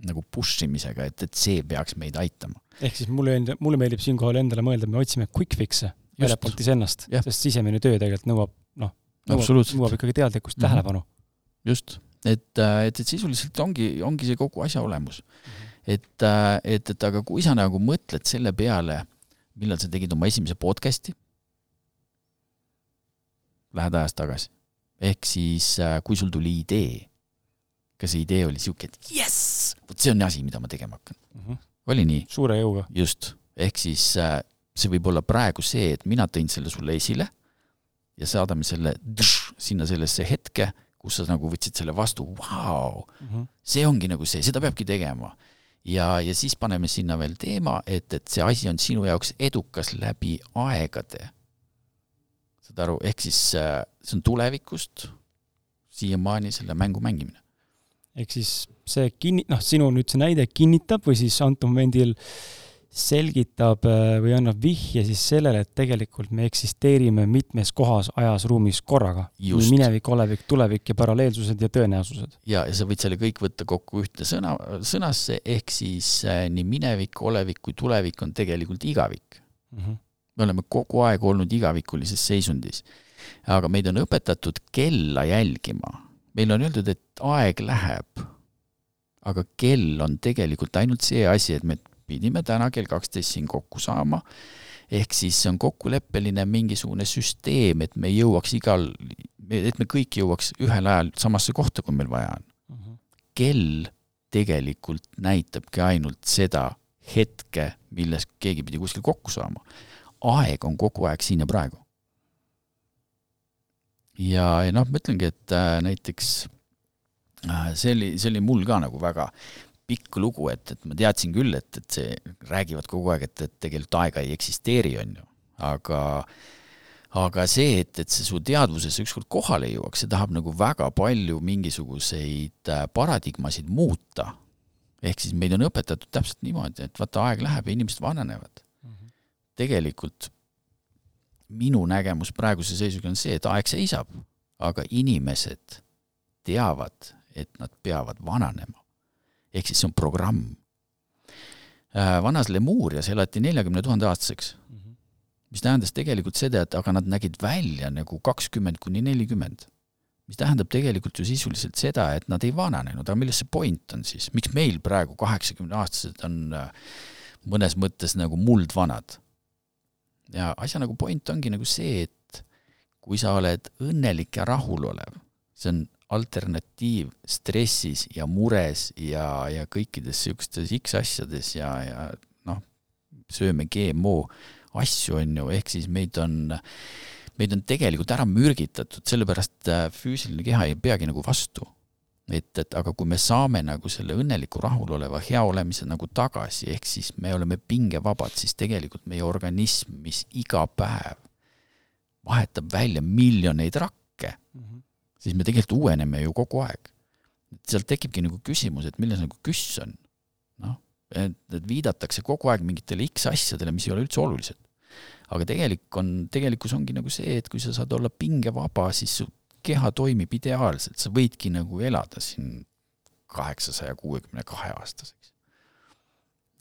nagu push imisega, et, et see peaks meid aitama. ehk siis mulle, mulle meeldib siinkohal endale mõelda, me otsime quick fix'e väljapoolt iseennast, sest sisemine töö tegelikult nõuab nõuab, nõuab ikkagi teadlikkust mm, -hmm. tähelepanu. just, et, äh, et, et sisuliselt ongi, ongi see kogu asja olemus mm. -hmm. et, äh, et, et aga kui sa nagu mõtled selle peale, millal sa tegid oma esimese podcast'i, lähed ajas tagasi, ehk siis äh, kui sul tuli idee, kas see idee oli niisugune, et jess, vot see on asi, mida ma tegema hakkan mm. -hmm. oli nii? suure jõuga. just, ehk siis see võib olla praegu see, et mina tõin selle sulle esile ja saadame selle dš, sinna sellesse hetke, kus sa nagu võtsid selle vastu, vau, mhm. see ongi nagu see, seda peabki tegema. ja, ja siis paneme sinna veel teema, et, et see asi on sinu jaoks edukas läbi aegade. saad aru, ehk siis äh, see on tulevikust siiamaani selle mängu mängimine. ehk siis see kinni-, noh, sinu nüüd see näide kinnitab või siis antud momendil äh, selgitab äh, või annab vihje siis sellele, et tegelikult me eksisteerime mitmes kohas ajas-ruumis korraga. nii minevik, olevik, tulevik ja paralleelsused ja tõenäosused. ja, ja sa võid selle kõik võtta kokku ühte sõna, sõnasse, ehk siis äh, nii minevik, olevik kui tulevik on tegelikult igavik mm. -hmm. me oleme kogu aeg olnud igavikulises seisundis. aga meid on õpetatud kella jälgima. meile on öeldud, et aeg läheb, aga kell on tegelikult ainult see asi, et me pidime täna kell kaksteist siin kokku saama, ehk siis see on kokkuleppeline mingisugune süsteem, et me jõuaks igal, et me kõik jõuaks ühel ajal samasse kohta, kui meil vaja on uh. Mhm. -huh. kell tegelikult näitabki ainult seda hetke, milles keegi pidi kuskil kokku saama. aeg on kogu aeg siin ja praegu. ja, ja noh, ma ütlengi, et äh, näiteks äh, see oli, see oli mul ka nagu väga, pikk lugu, et, et ma teadsin küll, et, et see, räägivad kogu aeg, et, et tegelikult aega ei eksisteeri, on ju, aga aga see, et, et see su teadvusesse ükskord kohale jõuaks, see tahab nagu väga palju mingisuguseid äh, paradigmasid muuta. ehk siis meid on õpetatud täpselt niimoodi, et vaata, aeg läheb ja inimesed vananevad mm. -hmm. tegelikult minu nägemus praeguse seisuga on see, et aeg seisab, aga inimesed teavad, et nad peavad vananema. Ehk siis see on programm. Äh, vanas Lemuurias elati neljakümne tuhande aastaseks -hmm. mis tähendas tegelikult seda, et aga nad nägid välja nagu kakskümmend kuni nelikümmend mis tähendab tegelikult ju sisuliselt seda, et nad ei vananenud, aga milles see point on siis, miks meil praegu kaheksakümneaastased on äh, mõnes mõttes nagu muldvanad? ja asja nagu point ongi nagu see, et kui sa oled õnnelik ja rahulolev, see on alternatiiv stressis ja mures ja, ja kõikides niisugustes X asjades ja, ja noh, sööme GMO asju, on ju, ehk siis meid on meid on tegelikult ära mürgitatud, sellepärast äh, füüsiline keha ei peagi nagu vastu. et, et aga kui me saame nagu selle õnneliku, rahuloleva, hea olemise nagu tagasi, ehk siis me oleme pingevabad, siis tegelikult meie organism, mis iga päev vahetab välja miljoneid rakke mm. Siis me tegelikult uueneme ju kogu aeg. sealt tekibki nagu küsimus, et milles nagu küss on. noh, et, et viidatakse kogu aeg mingitele X asjadele, mis ei ole üldse olulised aga tegelik on, tegelikkus ongi nagu see, et kui sa saad olla pingevaba, siis su keha toimib ideaalselt, sa võidki nagu elada siin kaheksasaja kuuekümne kahe aastaseks.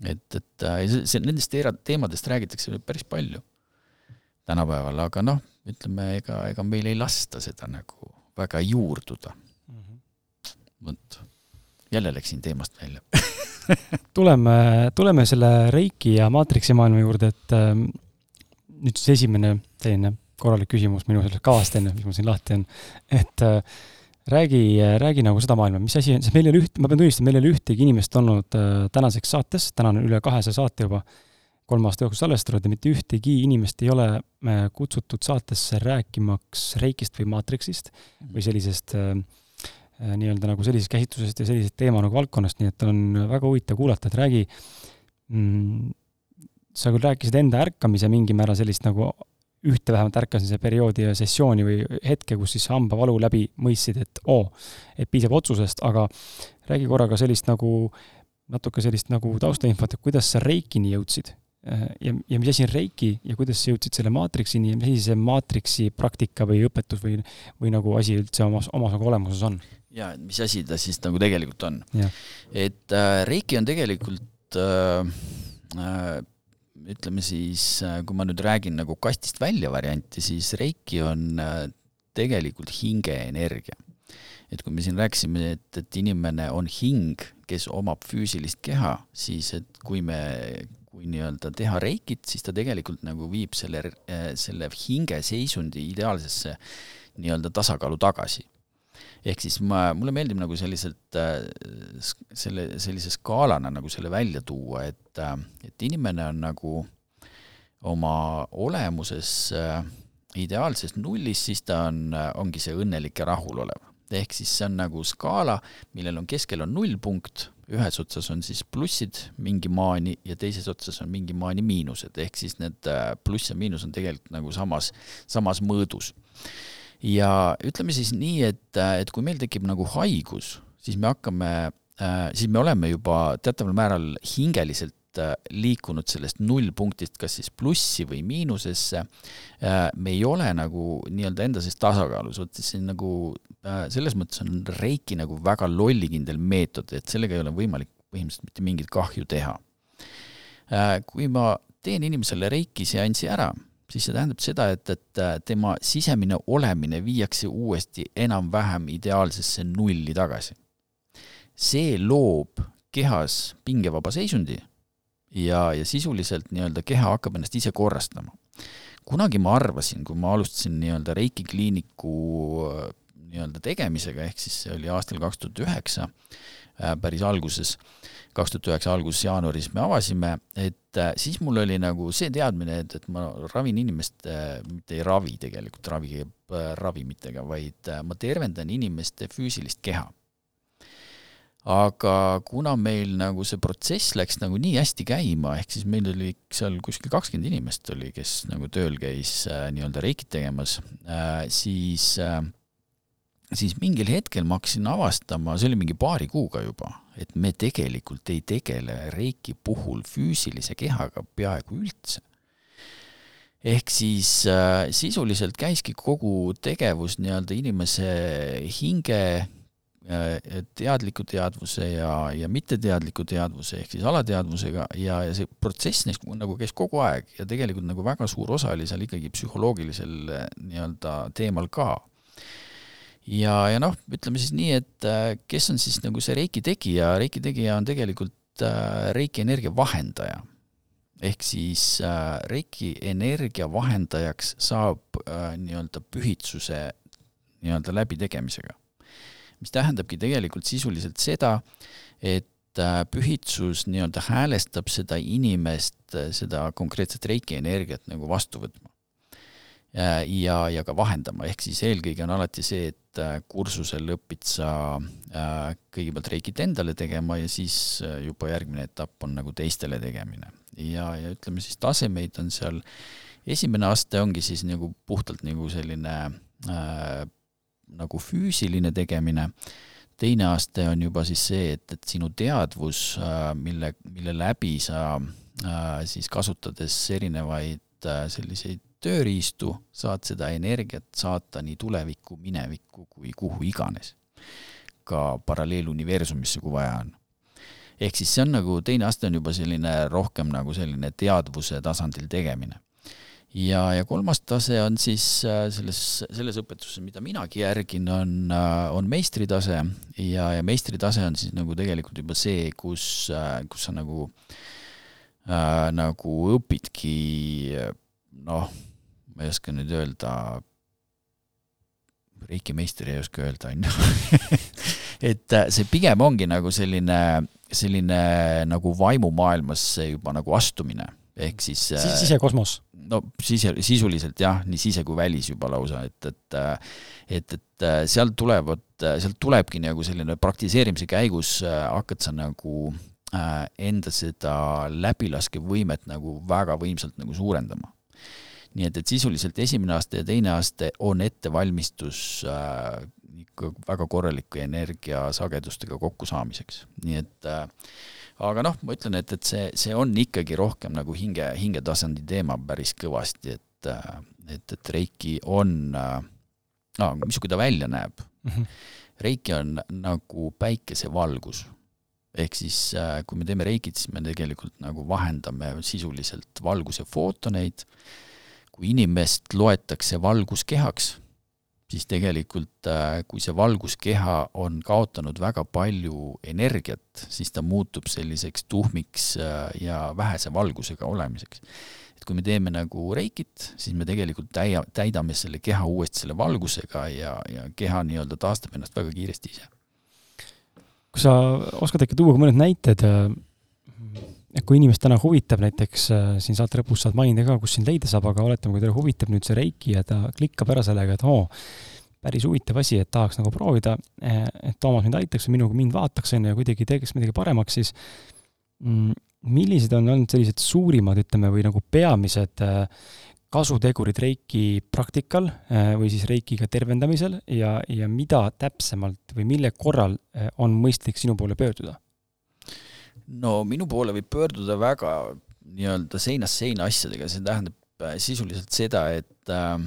et, et äh, see, see, nendest teemadest räägitakse päris palju tänapäeval, aga noh, ütleme, ega, ega meil ei lasta seda nagu väga juurduda mm. -hmm. vot, jälle läksin teemast välja tuleme, tuleme selle Reiki ja maatriksi maailma juurde, et ähm, nüüd siis esimene selline korralik küsimus minu sellest kavast enne, mis mul siin lahti on, et äh, räägi, räägi nagu seda maailma, mis asi on, sest meil ei ole üht, ma pean tunnistama, meil ei ole ühtegi inimest olnud äh, tänaseks saates, täna on üle kahesaja saate juba, kolme aasta jooksul salvestatud ja mitte ühtegi inimest ei ole äh, kutsutud saatesse rääkimaks Reikist või maatriksist või sellisest äh, äh, nii-öelda nagu sellisest käsitlusest ja sellisest teema nagu valdkonnast, nii et on väga huvitav kuulata, et räägi mm, sa küll rääkisid enda ärkamise mingil määral sellist nagu ühte vähemalt ärkasin see perioodi ja sessiooni või hetke, kus siis hambavalu läbi mõistsid, et oo, et piisab otsusest, aga räägi korra ka sellist nagu, natuke sellist nagu taustainfot, et kuidas sa Reikini jõudsid ja, ja mis asi on Reiki ja kuidas sa jõudsid selle maatriksini ja mis asi see maatriksi praktika või õpetus või, või nagu asi üldse omas, omas nagu olemuses on? jaa, et mis asi ta siis nagu tegelikult on. et äh, Reiki on tegelikult äh, äh, ütleme siis, äh, kui ma nüüd räägin nagu kastist välja varianti, siis Reiki on äh, tegelikult hingeenergia. et kui me siin rääkisime, et, et inimene on hing, kes omab füüsilist keha, siis et kui me, kui nii-öelda teha Reikit, siis ta tegelikult nagu viib selle, äh, selle hingeseisundi ideaalsesse nii-öelda tasakaalu tagasi ehk siis ma, mulle meeldib nagu selliselt äh, selle, sellise skaalana nagu selle välja tuua, et, äh, et inimene on nagu oma olemuses ideaalses nullis, siis ta on, ongi see õnnelik ja rahulolev. ehk siis see on nagu skaala, millel on keskel on nullpunkt, ühes otsas on siis plussid mingi maani ja teises otsas on mingi maani miinused, ehk siis need pluss ja miinus on tegelikult nagu samas, samas mõõdus. Ja ütleme siis nii, et, et kui meil tekib nagu haigus, siis me hakkame, äh, siis me oleme juba teataval määral hingeliselt äh, liikunud sellest nullpunktist kas siis plussi või miinusesse. Äh, me ei ole nagu nii-öelda enda sees tasakaalus, vot see on nagu, selles mõttes on Reiki nagu väga lollikindel meetod, et sellega ei ole võimalik põhimõtteliselt mitte mingit kahju teha. kui ma teen inimesele Reiki seansi ära siis see tähendab seda, et, et äh, tema sisemine olemine viiakse uuesti enam-vähem ideaalsesse nulli tagasi. see loob kehas pingevaba seisundi ja, ja sisuliselt nii-öelda keha hakkab ennast ise korrastama. kunagi ma arvasin, kui ma alustasin nii-öelda Reiki kliiniku äh, nii-öelda tegemisega, ehk siis see oli aastal kaks tuhat üheksa, äh, päris alguses, kaks tuhat üheksa alguses jaanuaris me avasime, et äh, siis mul oli nagu see teadmine, et, et ma ravin inimest, mitte ei ravi tegelikult, ravi käib ravimitega, vaid ma tervendan inimeste füüsilist keha. Aga kuna meil nagu see protsess läks nagu nii hästi käima, ehk siis meil oli seal kuskil kakskümmend inimest oli, kes nagu tööl käis nii-öelda reikit tegemas, siis siis mingil hetkel ma hakkasin avastama, see oli mingi paari kuuga juba, et me tegelikult ei tegele reiki puhul füüsilise kehaga peaaegu üldse. ehk siis äh, sisuliselt käiski kogu tegevus nii-öelda inimese hinge äh, teadliku teadvuse ja, ja mitteteadliku teadvuse ehk siis alateadvusega ja, ja see protsess neist nagu käis kogu aeg ja tegelikult nagu väga suur osa oli seal ikkagi psühholoogilisel äh, nii-öelda teemal ka ja, ja noh, ütleme siis nii, et äh, kes on siis nagu see reiki tegija, reiki tegija on tegelikult äh, reiki energia vahendaja. ehk siis äh, reiki energia vahendajaks saab nii-öelda pühitsuse nii-öelda läbitegemisega. Mis tähendabki tegelikult sisuliselt seda, et pühitsus nii-öelda häälestab seda inimest, seda konkreetset reiki energiat nagu vastu võtma ja, ja ka vahendama, ehk siis eelkõige on alati see, et äh, kursusel õpid sa äh, kõigepealt reikit endale tegema ja siis äh, juba järgmine etapp on nagu teistele tegemine. ja, ja ütleme siis tasemeid on seal, esimene aste ongi siis nagu puhtalt nagu selline äh, nagu füüsiline tegemine, teine aste on juba siis see, et, et sinu teadvus, mille, mille läbi sa siis kasutades erinevaid selliseid tööriistu, saad seda energiat saata nii tulevikku, minevikku kui kuhu iganes. ka paralleeluniversumisse, kui vaja on. ehk siis see on nagu, teine aste on juba selline rohkem nagu selline teadvuse tasandil tegemine. Ja, ja kolmas tase on siis äh, selles, selles õpetuses, mida minagi järgin, on, äh, on meistritase ja, ja meistritase on siis nagu tegelikult juba see, kus, äh, kus sa nagu äh, nagu õpidki noh, ma ei oska nüüd öelda, Reiki meister ei oska öelda, on ju. et see pigem ongi nagu selline, selline nagu vaimumaailmasse juba nagu astumine, ehk siis äh, sisekosmos? no sise, sisuliselt jah, nii sise kui välis juba lausa, et, et äh, et, et sealt tulevad, sealt tulebki nagu selline praktiseerimise käigus hakkad sa nagu enda seda läbilaskevõimet nagu väga võimsalt nagu suurendama nii et, et sisuliselt esimene aste ja teine aste on ettevalmistus äh, ikka väga korraliku energiasagedustega kokkusaamiseks, nii et äh, aga noh, ma ütlen, et, et see, see on ikkagi rohkem nagu hinge, hingetasandi teema päris kõvasti, et äh, et, et Reiki on äh,, no missugune ta välja näeb mm. -hmm. Reiki on nagu päikesevalgus ehk siis äh, kui me teeme reikit, siis me tegelikult nagu vahendame sisuliselt valguse footoneid kui inimest loetakse valguskehaks, siis tegelikult äh, kui see valguskeha on kaotanud väga palju energiat, siis ta muutub selliseks tuhmiks äh, ja vähese valgusega olemiseks. et kui me teeme nagu reikit, siis me tegelikult täia-, täidame selle keha uuesti selle valgusega ja, ja keha nii-öelda taastab ennast väga kiiresti ise. kas sa oskad äkki tuua ka mõned näited äh, kui inimest täna huvitab näiteks äh, siin saate lõpus saad mainida ka, kus sind leida saab, aga oletame, kui teda huvitab nüüd see Reiki ja ta klikkab ära sellega, et oo, päris huvitav asi, et tahaks nagu proovida, äh, et Toomas mind aitaks või minuga mind vaataks, on ju, ja kuidagi teeks midagi paremaks, siis mm, millised on olnud sellised suurimad, ütleme, või nagu peamised äh, kasutegurid Reiki praktikal või siis Reikiga tervendamisel ja, ja mida täpsemalt või mille korral on mõistlik sinu poole pöörduda? No minu poole võib pöörduda väga nii-öelda seinast seina asjadega, see tähendab äh, sisuliselt seda, et äh,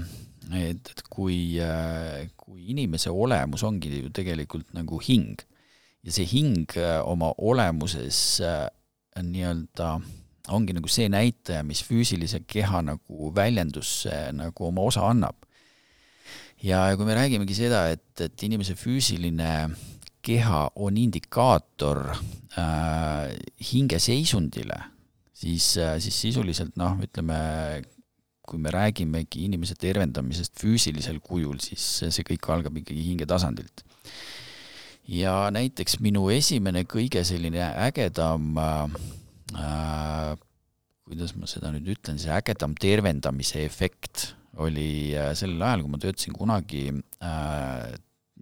et, et kui, äh, kui inimese olemus ongi ju tegelikult nagu hing ja see hing oma olemuses nii-öelda ongi nagu see näitaja, mis füüsilise keha nagu väljendusse nagu oma osa annab. ja kui me räägimegi seda, et, et inimese füüsiline keha on indikaator äh, hingeseisundile, siis äh,, siis sisuliselt noh, ütleme, kui me räägimegi inimese tervendamisest füüsilisel kujul, siis see kõik algab ikkagi hingetasandilt. ja näiteks minu esimene kõige selline ägedam äh, kuidas ma seda nüüd ütlen, see ägedam tervendamise efekt oli äh, sellel ajal, kui ma töötasin kunagi äh,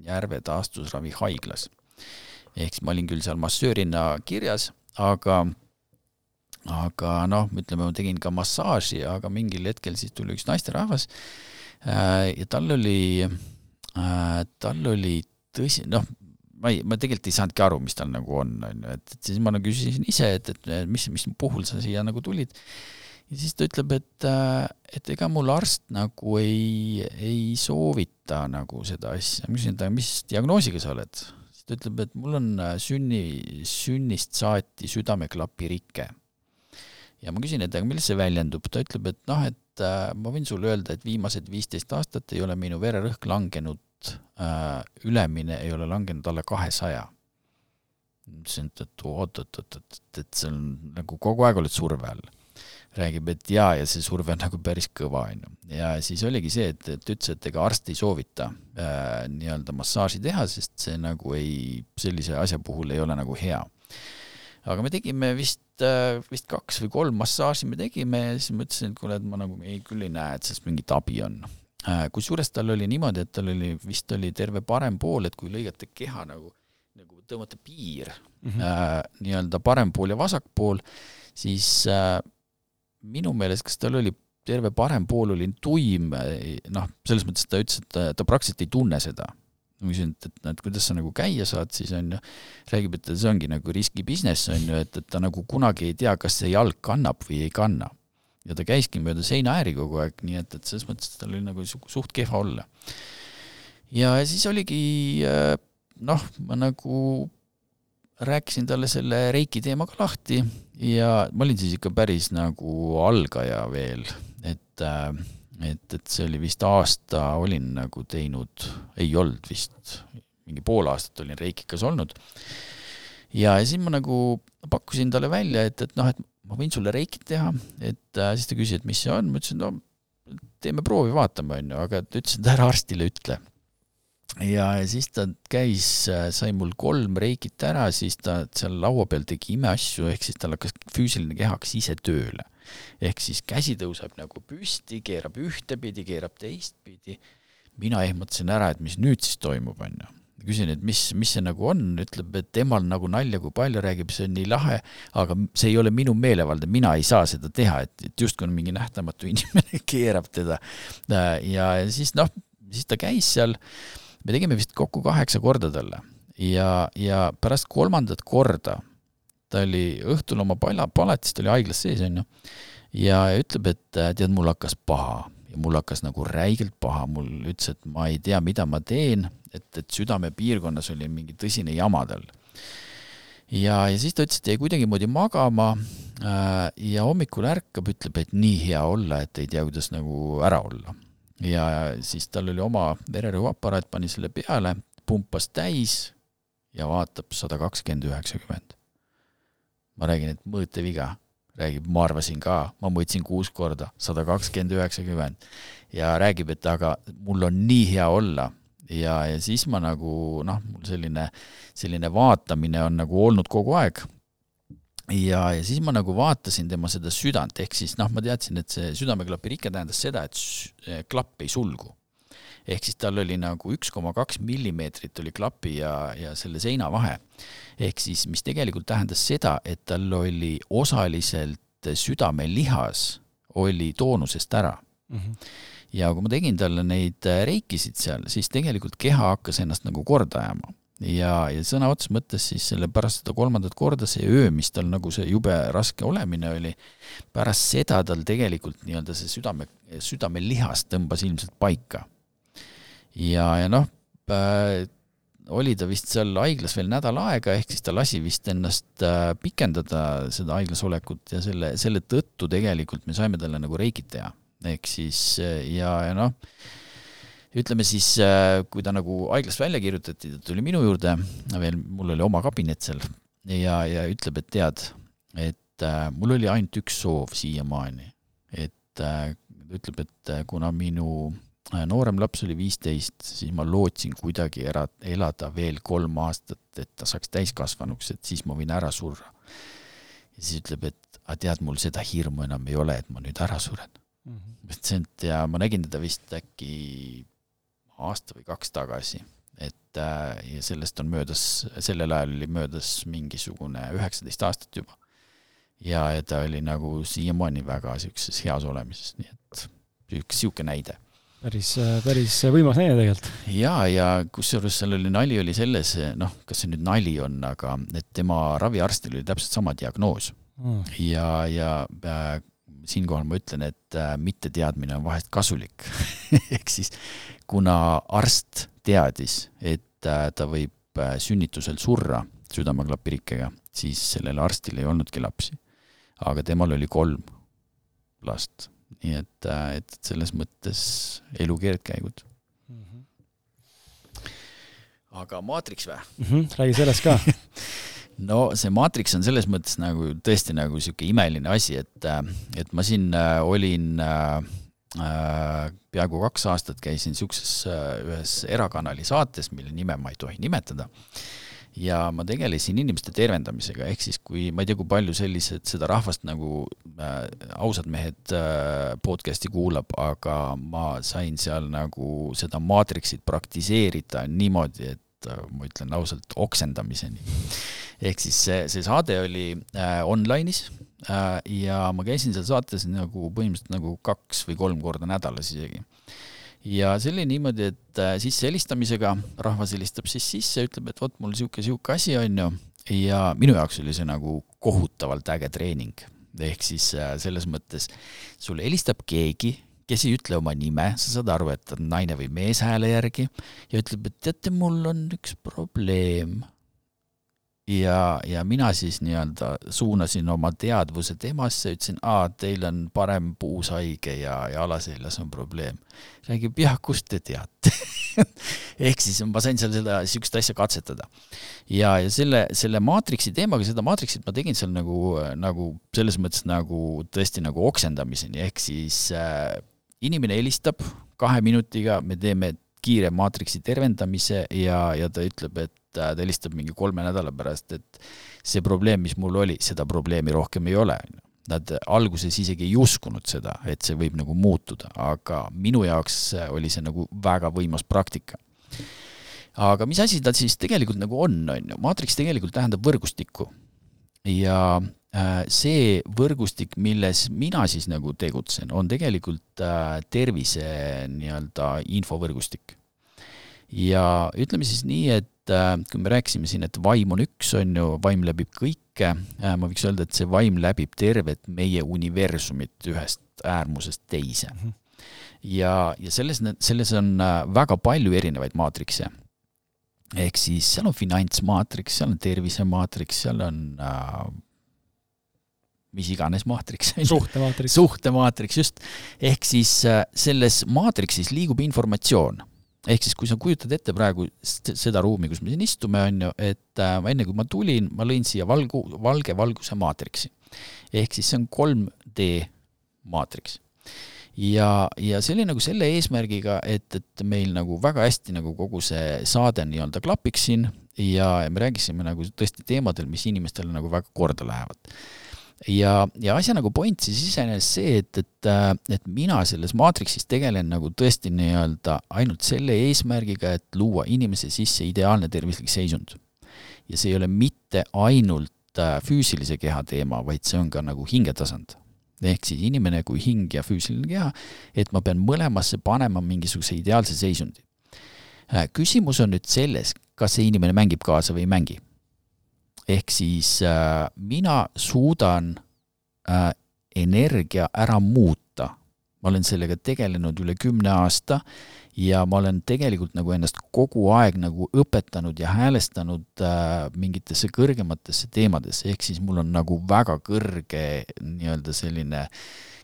Järve taastusravihaiglas ehk siis ma olin küll seal massöörina kirjas, aga aga noh, ütleme, ma tegin ka massaaži, aga mingil hetkel siis tuli üks naisterahvas äh, ja tal oli, äh, tal oli tõsi, noh, ma ei, ma tegelikult ei saanudki aru, mis tal nagu on, on ju, et, siis ma nagu küsisin ise, et, et mis, mis puhul sa siia nagu tulid. ja siis ta ütleb, et, et ega mul arst nagu ei, ei soovita nagu seda asja. ma küsin, et mis diagnoosiga sa oled? Ta ütleb, et mul on sünni, sünnist saati südameklapi rike. ja ma küsin, et aga milles see väljendub? ta ütleb, et noh, et ma võin sulle öelda, et viimased viisteist aastat ei ole minu vererõhk langenud äh, ülemine ei ole langenud alla kahesaja. ütlesin, et, et oot-oot-oot, et, et see on nagu kogu aeg oled surve all. Räägib, et jaa, ja see surve on nagu päris kõva, on ju. ja siis oligi see, et, et ütles, et ega arst ei soovita äh, nii-öelda massaaži teha, sest see nagu ei, sellise asja puhul ei ole nagu hea. aga me tegime vist, äh, vist kaks või kolm massaaži me tegime ja siis ma ütlesin, et kuule, et ma nagu ei, küll ei näe, et sellest mingit abi on Äh, kusjuures tal oli niimoodi, et tal oli, vist oli terve parem pool, et kui lõigata keha nagu, nagu tõmmata piir mm -hmm. äh, nii-öelda parem pool ja vasak pool, siis äh, minu meelest, kas tal oli terve parem pool oli tuim, noh, selles mõttes, ta ütles, et ta, ta praktiliselt ei tunne seda. ma küsin, et, et, et kuidas sa nagu käia saad, siis on ju, räägib, et see ongi nagu riski business on ju, et, et ta nagu kunagi ei tea, kas see jalg kannab või ei kanna ja ta käiski mööda seinaääri kogu aeg, nii et, et selles mõttes tal oli nagu suht kehva olla. ja siis oligi äh, noh, ma nagu rääkisin talle selle Reiki teema ka lahti ja ma olin siis ikka päris nagu algaja veel, et äh, et, et see oli vist aasta olin nagu teinud, ei olnud vist, mingi pool aastat olin Reikikas olnud. ja, ja siis ma nagu pakkusin talle välja, et, et noh, et ma võin sulle reikit teha, et äh, siis ta küsis, et mis see on, ma ütlesin, no teeme proovi, vaatame, on ju, aga ta ütles, et ära arstile ütle. Ja siis ta käis, äh, sai mul kolm reikit ära, siis ta seal laua peal tegi imeasju, ehk siis tal hakkas füüsiline keha hakkas ise tööle. ehk siis käsi tõuseb nagu püsti, keerab ühtepidi, keerab teistpidi. mina ehmatasin ära, et mis nüüd siis toimub, on ju küsin, et mis, mis see nagu on, ütleb, et temal nagu nalja kui palju, räägib, see on nii lahe, aga see ei ole minu meelevald, mina ei saa seda teha, et, et justkui on mingi nähtamatu inimene keerab teda. ja siis noh, siis ta käis seal, me tegime vist kokku kaheksa korda talle ja, ja pärast kolmandat korda ta oli õhtul oma pala, palatis, ta oli haiglas sees, on ju, ja ütleb, et tead, mul hakkas paha ja mul hakkas nagu räigelt paha, mul ütles, et ma ei tea, mida ma teen, et, et südamepiirkonnas oli mingi tõsine jama tal. ja, ja siis ta ütles, et jäi kuidagimoodi magama äh, ja hommikul ärkab, ütleb, et nii hea olla, et ei tea, kuidas nagu ära olla. Ja siis tal oli oma vererõhuaparaat, pani selle peale, pumpas täis ja vaatab sada kakskümmend, üheksakümmend. ma räägin, et mõõteviga räägib, ma arvasin ka, ma mõõtsin kuus korda, sada kakskümmend, üheksakümmend. ja räägib, et aga mul on nii hea olla ja, ja siis ma nagu noh, mul selline, selline vaatamine on nagu olnud kogu aeg. Ja, ja siis ma nagu vaatasin tema seda südant, ehk siis noh, ma teadsin, et see südameklapi rike tähendas seda, et klapp ei sulgu. ehk siis tal oli nagu üks koma kaks millimeetrit oli klapi ja, ja selle seina vahe. ehk siis, mis tegelikult tähendas seda, et tal oli osaliselt südamelihas oli toonusest ära mm. -hmm ja kui ma tegin talle neid reikisid seal, siis tegelikult keha hakkas ennast nagu korda ajama. Ja, ja sõna otseses mõttes siis selle pärast seda kolmandat korda, see öö, mis tal nagu see jube raske olemine oli, pärast seda tal tegelikult nii-öelda see südame, südamelihas tõmbas ilmselt paika. ja, ja noh äh,, oli ta vist seal haiglas veel nädal aega, ehk siis ta lasi vist ennast äh, pikendada seda haiglas olekut ja selle, selle tõttu tegelikult me saime talle nagu reikit teha ehk siis ja, ja noh, ütleme siis, kui ta nagu haiglast välja kirjutati, ta tuli minu juurde, veel mul oli oma kabinet seal ja, ja ütleb, et tead, et äh, mul oli ainult üks soov siiamaani, et äh, ütleb, et äh, kuna minu äh, noorem laps oli viisteist, siis ma lootsin kuidagi ära, elada veel kolm aastat, et ta saaks täiskasvanuks, et siis ma võin ära surra. ja siis ütleb, et aga tead, mul seda hirmu enam ei ole, et ma nüüd ära suren mm. -hmm. et ja ma nägin teda vist äkki aasta või kaks tagasi, et äh, ja sellest on möödas, sellel ajal oli möödas mingisugune üheksateist aastat juba. ja, ja ta oli nagu siiamaani väga siukses heas olemises, nii et üks sihuke näide päris, päris võimas näide tegelikult. ja, ja kusjuures seal oli nali oli selles, noh, kas see nüüd nali on, aga et tema raviarstil oli täpselt sama diagnoos mm. ja, ja äh, siinkohal ma ütlen, et äh, mitteteadmine on vahest kasulik ehk siis kuna arst teadis, et äh, ta võib äh, sünnitusel surra südameklapirikkega, siis sellel arstil ei olnudki lapsi. aga temal oli kolm last, nii et, äh, et selles mõttes elu keerdkäigud mm. -hmm. aga maatriks või mm? -hmm, räägi sellest ka no see Matrix on selles mõttes nagu tõesti nagu niisugune imeline asi, et, et ma siin olin äh, peaaegu kaks aastat käisin niisuguses äh, ühes erakanali saates, mille nime ma ei tohi nimetada, ja ma tegelesin inimeste tervendamisega, ehk siis kui, ma ei tea, kui palju sellised, seda rahvast nagu äh, ausad mehed äh, podcast'i kuulab, aga ma sain seal nagu seda maatriksit praktiseerida niimoodi, et äh, ma ütlen ausalt, oksendamiseni. Ehk siis see, see saade oli äh, online'is. äh, ja ma käisin seal saates nagu põhimõtteliselt nagu kaks või kolm korda nädalas isegi. ja see oli niimoodi, et äh, sisse helistamisega, rahvas helistab siis sisse, ütleb, et vot mul sihuke, sihuke asi on ju, ja minu jaoks oli see nagu kohutavalt äge treening. ehk siis äh, selles mõttes sulle helistab keegi, kes ei ütle oma nime, sa saad aru, et on naine või mees hääle järgi ja ütleb, et teate, mul on üks probleem ja, ja mina siis nii-öelda suunasin oma teadvuse temasse, ütlesin, aa, teil on parem puus haige ja, ja alaseljas on probleem. räägib, jah, kust te teate ehk siis ma sain seal seda, niisugust asja katsetada. ja, ja selle, selle maatriksi teemaga, seda maatriksit ma tegin seal nagu, nagu selles mõttes nagu tõesti nagu oksendamiseni, ehk siis äh, inimene helistab kahe minutiga, me teeme kiire maatriksi tervendamise ja, ja ta ütleb, et ta helistab mingi kolme nädala pärast, et see probleem, mis mul oli, seda probleemi rohkem ei ole. Nad alguses isegi ei uskunud seda, et see võib nagu muutuda, aga minu jaoks oli see nagu väga võimas praktika. aga mis asi ta siis tegelikult nagu on, on ju, maatriks tegelikult tähendab võrgustikku. ja äh, see võrgustik, milles mina siis nagu tegutsen, on tegelikult äh, tervise nii-öelda infovõrgustik ja ütleme siis nii, et äh, kui me rääkisime siin, et vaim on üks, on ju, vaim läbib kõike, äh, ma võiks öelda, et see vaim läbib tervet meie universumit ühest äärmusest teise. Mhm. ja, ja selles, selles on äh, väga palju erinevaid maatrikse. ehk siis seal on finantsmaatriks, seal on tervisemaatriks, seal on äh, mis iganes maatriks. suhtemaatriks. suhtemaatriks, just. ehk siis selles maatriksis liigub informatsioon ehk siis, kui sa kujutad ette praegu seda ruumi, kus me siin istume, on ju, et äh, enne kui ma tulin, ma lõin siia valgu, valge valguse maatriksi. ehk siis see on 3D maatriks. ja, ja see oli nagu selle eesmärgiga, et, et meil nagu väga hästi nagu kogu see saade nii-öelda klapiks siin ja, ja me rääkisime nagu tõesti teemadel, mis inimestele nagu väga korda lähevad ja, ja asja nagu point siis iseenesest see, et, et, äh, et mina selles maatriksis tegelen nagu tõesti nii-öelda ainult selle eesmärgiga, et luua inimese sisse ideaalne tervislik seisund. ja see ei ole mitte ainult äh, füüsilise keha teema, vaid see on ka nagu hingetasand. ehk siis inimene kui hing ja füüsiline keha, et ma pean mõlemasse panema mingisuguse ideaalse seisundi. Äh, küsimus on nüüd selles, kas see inimene mängib kaasa või ei mängi ehk siis äh, mina suudan äh, energia ära muuta. ma olen sellega tegelenud üle kümne aasta ja ma olen tegelikult nagu ennast kogu aeg nagu õpetanud ja häälestanud äh, mingitesse kõrgematesse teemadesse, ehk siis mul on nagu väga kõrge nii-öelda selline,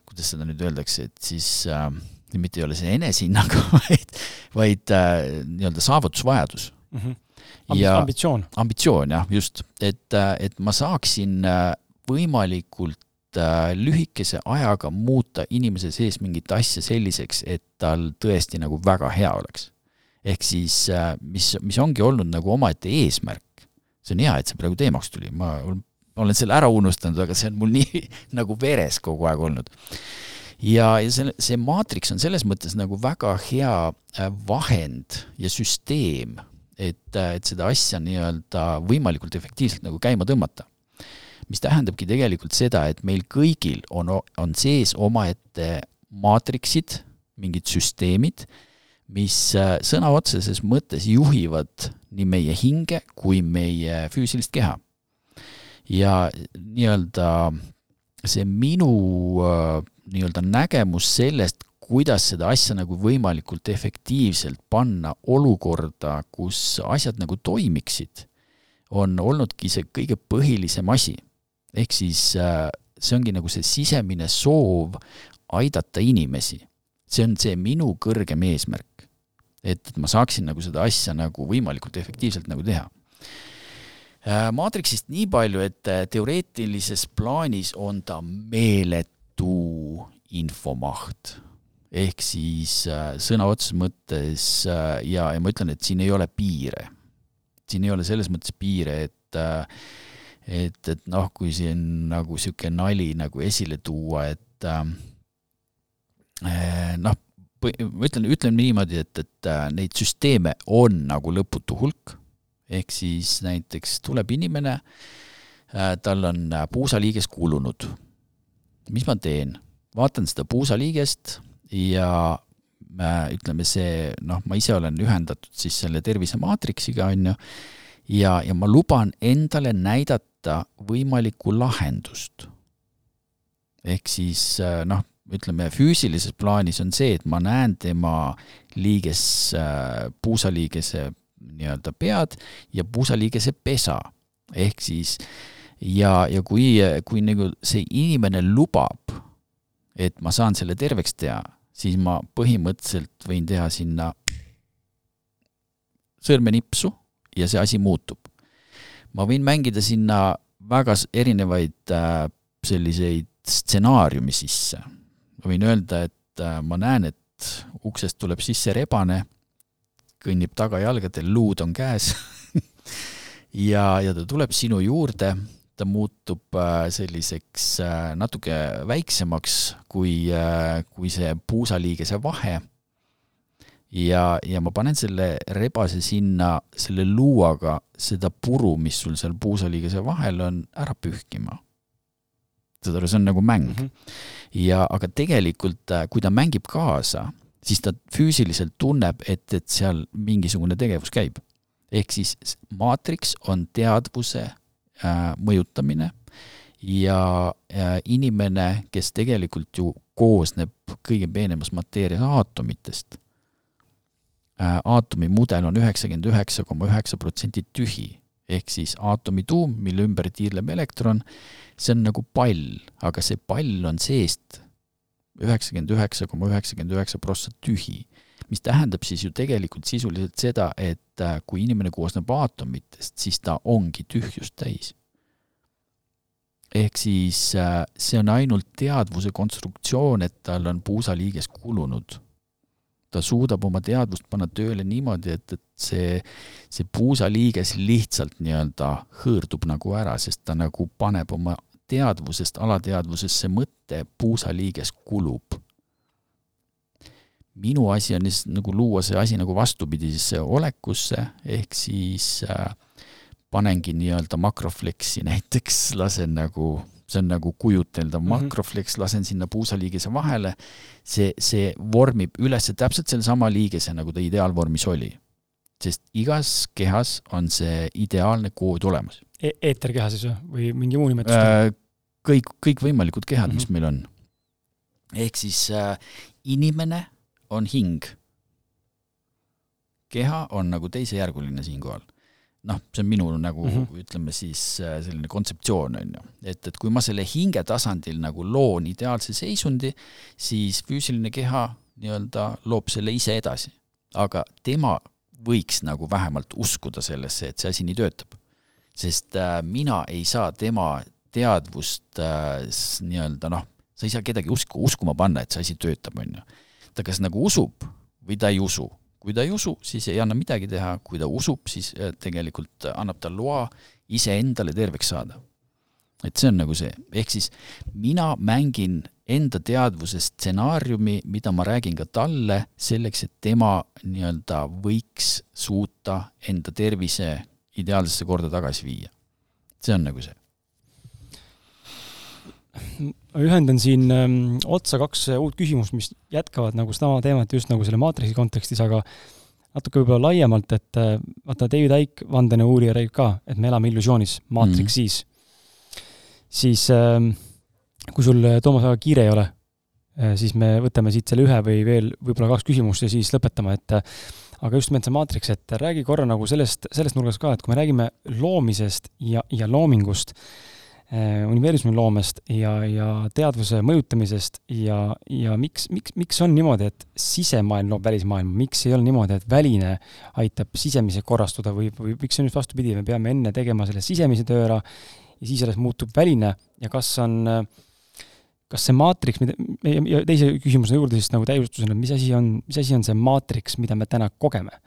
kuidas seda nüüd öeldakse, et siis äh, mitte ei ole see enesehinnang, vaid, vaid äh, nii-öelda saavutusvajadus mm. -hmm ja ambitsioon. ambitsioon jah, just, et, et ma saaksin äh, võimalikult äh, lühikese ajaga muuta inimese sees mingit asja selliseks, et tal tõesti nagu väga hea oleks. ehk siis, äh, mis, mis ongi olnud nagu omaette eesmärk. see on hea, et see praegu teemaks tuli, ma olen selle ära unustanud, aga see on mul nii nagu veres kogu aeg olnud ja, ja see, see maatriks on selles mõttes nagu väga hea vahend ja süsteem et, et seda asja nii-öelda võimalikult efektiivselt nagu käima tõmmata. mis tähendabki tegelikult seda, et meil kõigil on, on sees omaette maatriksid, mingid süsteemid, mis äh, sõna otseses mõttes juhivad nii meie hinge kui meie füüsilist keha. ja nii-öelda see minu äh, nii-öelda nägemus sellest, kuidas seda asja nagu võimalikult efektiivselt panna olukorda, kus asjad nagu toimiksid, on olnudki see kõige põhilisem asi. ehk siis äh, see ongi nagu see sisemine soov aidata inimesi. see on see minu kõrgem eesmärk. et, et ma saaksin nagu seda asja nagu võimalikult efektiivselt nagu teha. Äh, Maatriksist nii palju, et äh, teoreetilises plaanis on ta meeletu infomaht ehk siis äh, sõna otseses mõttes äh, ja, ja ma ütlen, et siin ei ole piire. siin ei ole selles mõttes piire, et äh, et, et noh, kui siin nagu niisugune nali nagu esile tuua, et äh, noh, ma ütlen, ütlen niimoodi, et, et neid süsteeme on nagu lõputu hulk, ehk siis näiteks tuleb inimene, tal on puusaliiges kulunud. mis ma teen? vaatan seda puusaliigest ja ütleme, see noh, ma ise olen ühendatud siis selle tervisemaatriksiga, on ju, ja, ja ma luban endale näidata võimalikku lahendust. ehk siis noh, ütleme füüsilises plaanis on see, et ma näen tema liiges, puusaliigese nii-öelda pead ja puusaliigese pesa. ehk siis ja, ja kui, kui nagu see inimene lubab, et ma saan selle terveks teha, siis ma põhimõtteliselt võin teha sinna sõrmenipsu ja see asi muutub. ma võin mängida sinna väga erinevaid äh, selliseid stsenaariumi sisse. ma võin öelda, et äh, ma näen, et uksest tuleb sisse rebane, kõnnib tagajalgadel, luud on käes ja, ja ta tuleb sinu juurde ta muutub äh, selliseks äh, natuke väiksemaks kui, äh, kui see puusaliigese vahe. ja, ja ma panen selle rebase sinna selle luuaga seda puru, mis sul seal puusaliigese vahel on, ära pühkima. saad aru, see on nagu mäng mm. -hmm. ja, aga tegelikult, kui ta mängib kaasa, siis ta füüsiliselt tunneb, et, et seal mingisugune tegevus käib. ehk siis maatriks on teadvuse mõjutamine. Ja äh, inimene, kes tegelikult ju koosneb kõige peenemas mateerias aatomitest, äh, aatomi mudel on üheksakümmend üheksa koma üheksa protsenti tühi, ehk siis aatomi tuum, mille ümber tiirleb elektron, see on nagu pall, aga see pall on seest üheksakümmend üheksa koma üheksakümmend üheksa prossa tühi mis tähendab siis ju tegelikult sisuliselt seda, et äh, kui inimene koosneb aatomitest, siis ta ongi tühjust täis. ehk siis äh, see on ainult teadvuse konstruktsioon, et tal on puusaliiges kulunud. ta suudab oma teadvust panna tööle niimoodi, et, et see, see puusaliiges lihtsalt nii-öelda hõõrdub nagu ära, sest ta nagu paneb oma teadvusest alateadvusesse mõtte, puusaliiges kulub minu asi on lihtsalt nagu luua see asi nagu vastupidisesse olekusse, ehk siis äh, panengi nii-öelda makrofleksi näiteks, lasen nagu, see on nagu kujuteldav mm -hmm. makrofleks, lasen sinna puusaliigese vahele, see, see vormib üles täpselt sellesama liigese, nagu ta ideaalvormis oli. sest igas kehas on see ideaalne kood olemas e. eeterkeha siis või, mingi muu nimetus äh,? kõik, kõikvõimalikud kehad mm, -hmm. mis meil on. ehk siis äh, inimene on hing. keha on nagu teisejärguline siinkohal. noh, see on minu nagu mm -hmm. ütleme siis äh, selline kontseptsioon, on ju. et, et kui ma selle hinge tasandil nagu loon ideaalse seisundi, siis füüsiline keha nii-öelda loob selle ise edasi. aga tema võiks nagu vähemalt uskuda sellesse, et see asi nii töötab. sest äh, mina ei saa tema teadvust äh, nii-öelda noh, sa ei saa kedagi usku, uskuma panna, et see asi töötab, on ju ta kas nagu usub või ta ei usu. kui ta ei usu, siis ei anna midagi teha, kui ta usub, siis äh, tegelikult annab ta loa iseendale terveks saada. et see on nagu see, ehk siis mina mängin enda teadvuse stsenaariumi, mida ma räägin ka talle, selleks, et tema nii-öelda võiks suuta enda tervise ideaalsesse korda tagasi viia. see on nagu see ühendan siin ähm, otsa kaks uut küsimust, mis jätkavad nagu sama teemat just nagu selle maatriksi kontekstis, aga natuke võib-olla laiemalt, et äh, vaata, David Icke, vandenõu-uurija, räägib ka, et me elame illusioonis, maatriksis mm. -hmm. siis äh, kui sul, Toomas, väga kiire ei ole, äh, siis me võtame siit selle ühe või veel võib-olla kaks küsimust ja siis lõpetame, et äh, aga just nimelt see maatriks, et räägi korra nagu sellest, sellest nurgast ka, et kui me räägime loomisest ja, ja loomingust äh,, Äh, universumi loomest ja, ja teadvuse mõjutamisest ja, ja miks, miks, miks on niimoodi, et sisemaailm loob välismaailma, miks ei ole niimoodi, et väline aitab sisemise korrastuda või, või miks see on just vastupidi, me peame enne tegema selle sisemise töö ära ja siis alles muutub väline ja kas on, kas see maatriks, mida, ja teise küsimuse juurde siis nagu täiustusena, mis asi on, mis asi on see maatriks, mida me täna kogeme?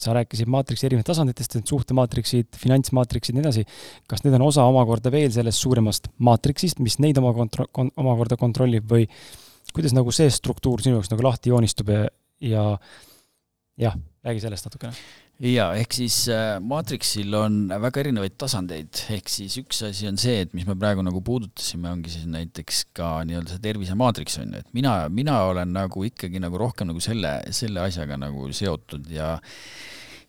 Sa rääkisid maatriksi erinevatest tasanditest, et suhtemaatriksid, finantsmaatriksid nii edasi. kas need on osa omakorda veel sellest suuremast maatriksist, mis neid oma kontro-, kon-, omakorda kontrollib või kuidas nagu see struktuur sinu jaoks nagu lahti joonistub ja, ja jah, räägi sellest natukene jaa, ehk siis äh, Matrixil on väga erinevaid tasandeid, ehk siis üks asi on see, et mis me praegu nagu puudutasime, ongi siis näiteks ka nii-öelda see tervisemaatriks on ju, et mina, mina olen nagu ikkagi nagu rohkem nagu selle, selle asjaga nagu seotud ja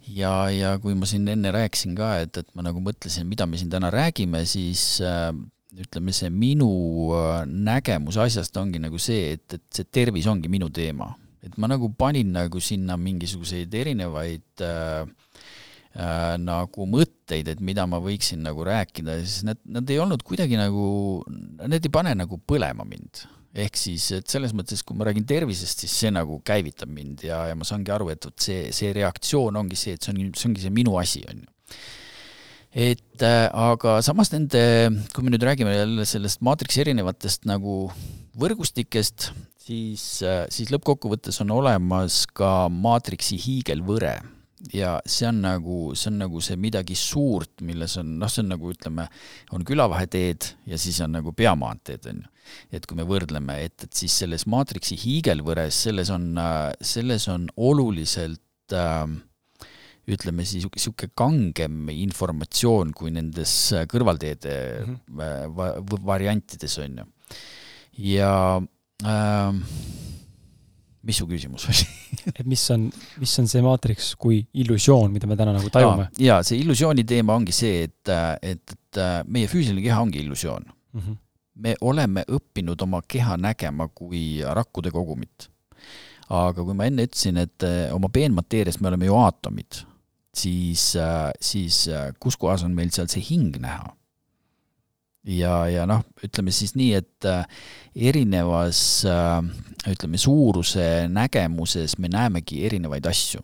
ja, ja kui ma siin enne rääkisin ka, et, et ma nagu mõtlesin, mida me siin täna räägime, siis äh, ütleme, see minu äh, nägemus asjast ongi nagu see, et, et see tervis ongi minu teema. Et ma nagu panin nagu sinna mingisuguseid erinevaid äh, äh, nagu mõtteid, et mida ma võiksin nagu rääkida ja siis need, nad ei olnud kuidagi nagu, need ei pane nagu põlema mind ehk siis, et selles mõttes, kui ma räägin tervisest, siis see nagu käivitab mind ja, ja ma saangi aru, et vot see, see reaktsioon ongi see, et see on, see ongi see minu asi, on ju. et äh, aga samas nende, kui me nüüd räägime jälle sellest maatriksi erinevatest nagu võrgustikest, siis äh,, siis lõppkokkuvõttes on olemas ka maatriksi hiigelvõre ja see on nagu, see on nagu see midagi suurt, milles on, noh, see on nagu ütleme, on külavaheteed ja siis on nagu peamaanteed, on ju. et kui me võrdleme, et, et siis selles maatriksi hiigelvõres, selles on, selles on oluliselt äh, ütleme siis niisugune kangem informatsioon kui nendes kõrvalteede mm -hmm. va variantides, on ju. ja äh, mis su küsimus oli et mis on, mis on see maatriks kui illusioon, mida me täna nagu tajume? jaa, see illusiooni teema ongi see, et, et, et meie füüsiline keha ongi illusioon mm. -hmm. me oleme õppinud oma keha nägema kui rakkude kogumit. aga kui ma enne ütlesin, et oma peenmateerias me oleme ju aatomid, siis, siis kus kohas on meil seal see hing näha? Ja, ja noh, ütleme siis nii, et äh, erinevas äh, ütleme, suuruse nägemuses me näemegi erinevaid asju.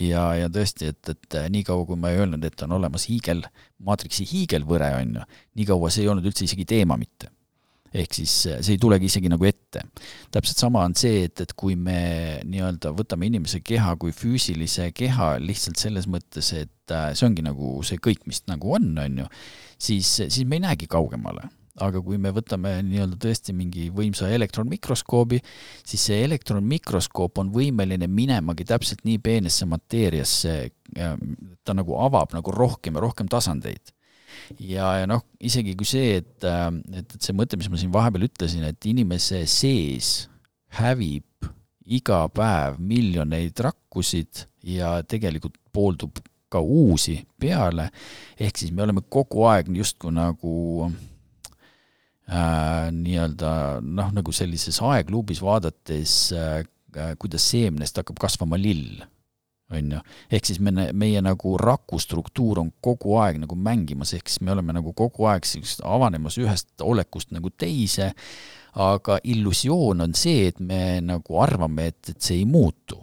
ja, ja tõesti, et, et äh, niikaua, kui ma ei öelnud, et on olemas hiigel, maatriksi hiigelvõre, on ju, niikaua see ei olnud üldse isegi teema mitte. ehk siis see ei tulegi isegi nagu ette. täpselt sama on see, et, et kui me nii-öelda võtame inimese keha kui füüsilise keha lihtsalt selles mõttes, et see ongi nagu see kõik, mis nagu on, on ju siis, siis me ei näegi kaugemale. aga kui me võtame nii-öelda tõesti mingi võimsa elektronmikroskoobi, siis see elektronmikroskoop on võimeline minemagi täpselt nii peenesse mateeriasse, ta nagu avab nagu rohkem ja rohkem tasandeid ja, ja noh, isegi kui see, et, et, et see mõte, mis ma siin vahepeal ütlesin, et inimese sees hävib iga päev miljoneid rakkusid ja tegelikult pooldub ka uusi peale, ehk siis me oleme kogu aeg justkui nagu äh, nii-öelda noh, nagu sellises aegluubis vaadates äh,, kuidas seemnest hakkab kasvama lill, on ju. ehk siis me, meie nagu rakustruktuur on kogu aeg nagu mängimas, ehk siis me oleme nagu kogu aeg siis avanemas ühest olekust nagu teise, aga illusioon on see, et me nagu arvame, et, et see ei muutu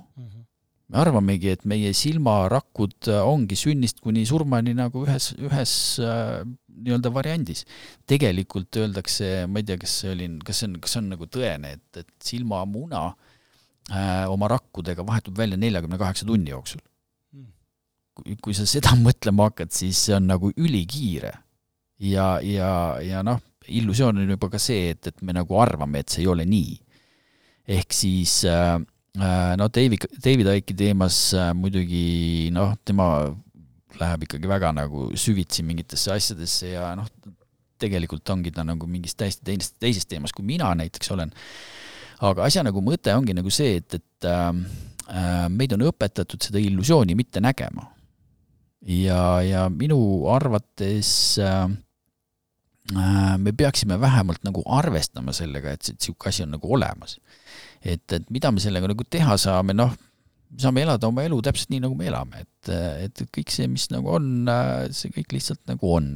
me arvamegi, et meie silmarakud äh, ongi sünnist kuni surmani nagu ühes, ühes äh, nii-öelda variandis. tegelikult öeldakse, ma ei tea, kas see oli, kas see on, kas see on nagu tõene, et, et silmamuna äh, oma rakkudega vahetub välja neljakümne kaheksa tunni jooksul. kui, kui sa seda mõtlema hakkad, siis see on nagu ülikiire. ja, ja, ja noh, illusioon on juba ka see, et, et me nagu arvame, et see ei ole nii. ehk siis äh, no David, David Icke'i teemas äh, muidugi noh, tema läheb ikkagi väga nagu süvitsi mingitesse asjadesse ja noh, tegelikult ongi ta nagu mingis täiesti teises, teises teemas, kui mina näiteks olen. aga asja nagu mõte ongi nagu see, et, et äh, meid on õpetatud seda illusiooni mitte nägema. ja, ja minu arvates äh, äh me peaksime vähemalt nagu arvestama sellega, et niisugune asi on nagu olemas. et, et mida me sellega nagu teha saame, noh, me saame elada oma elu täpselt nii, nagu me elame, et, et kõik see, mis nagu on, see kõik lihtsalt nagu on.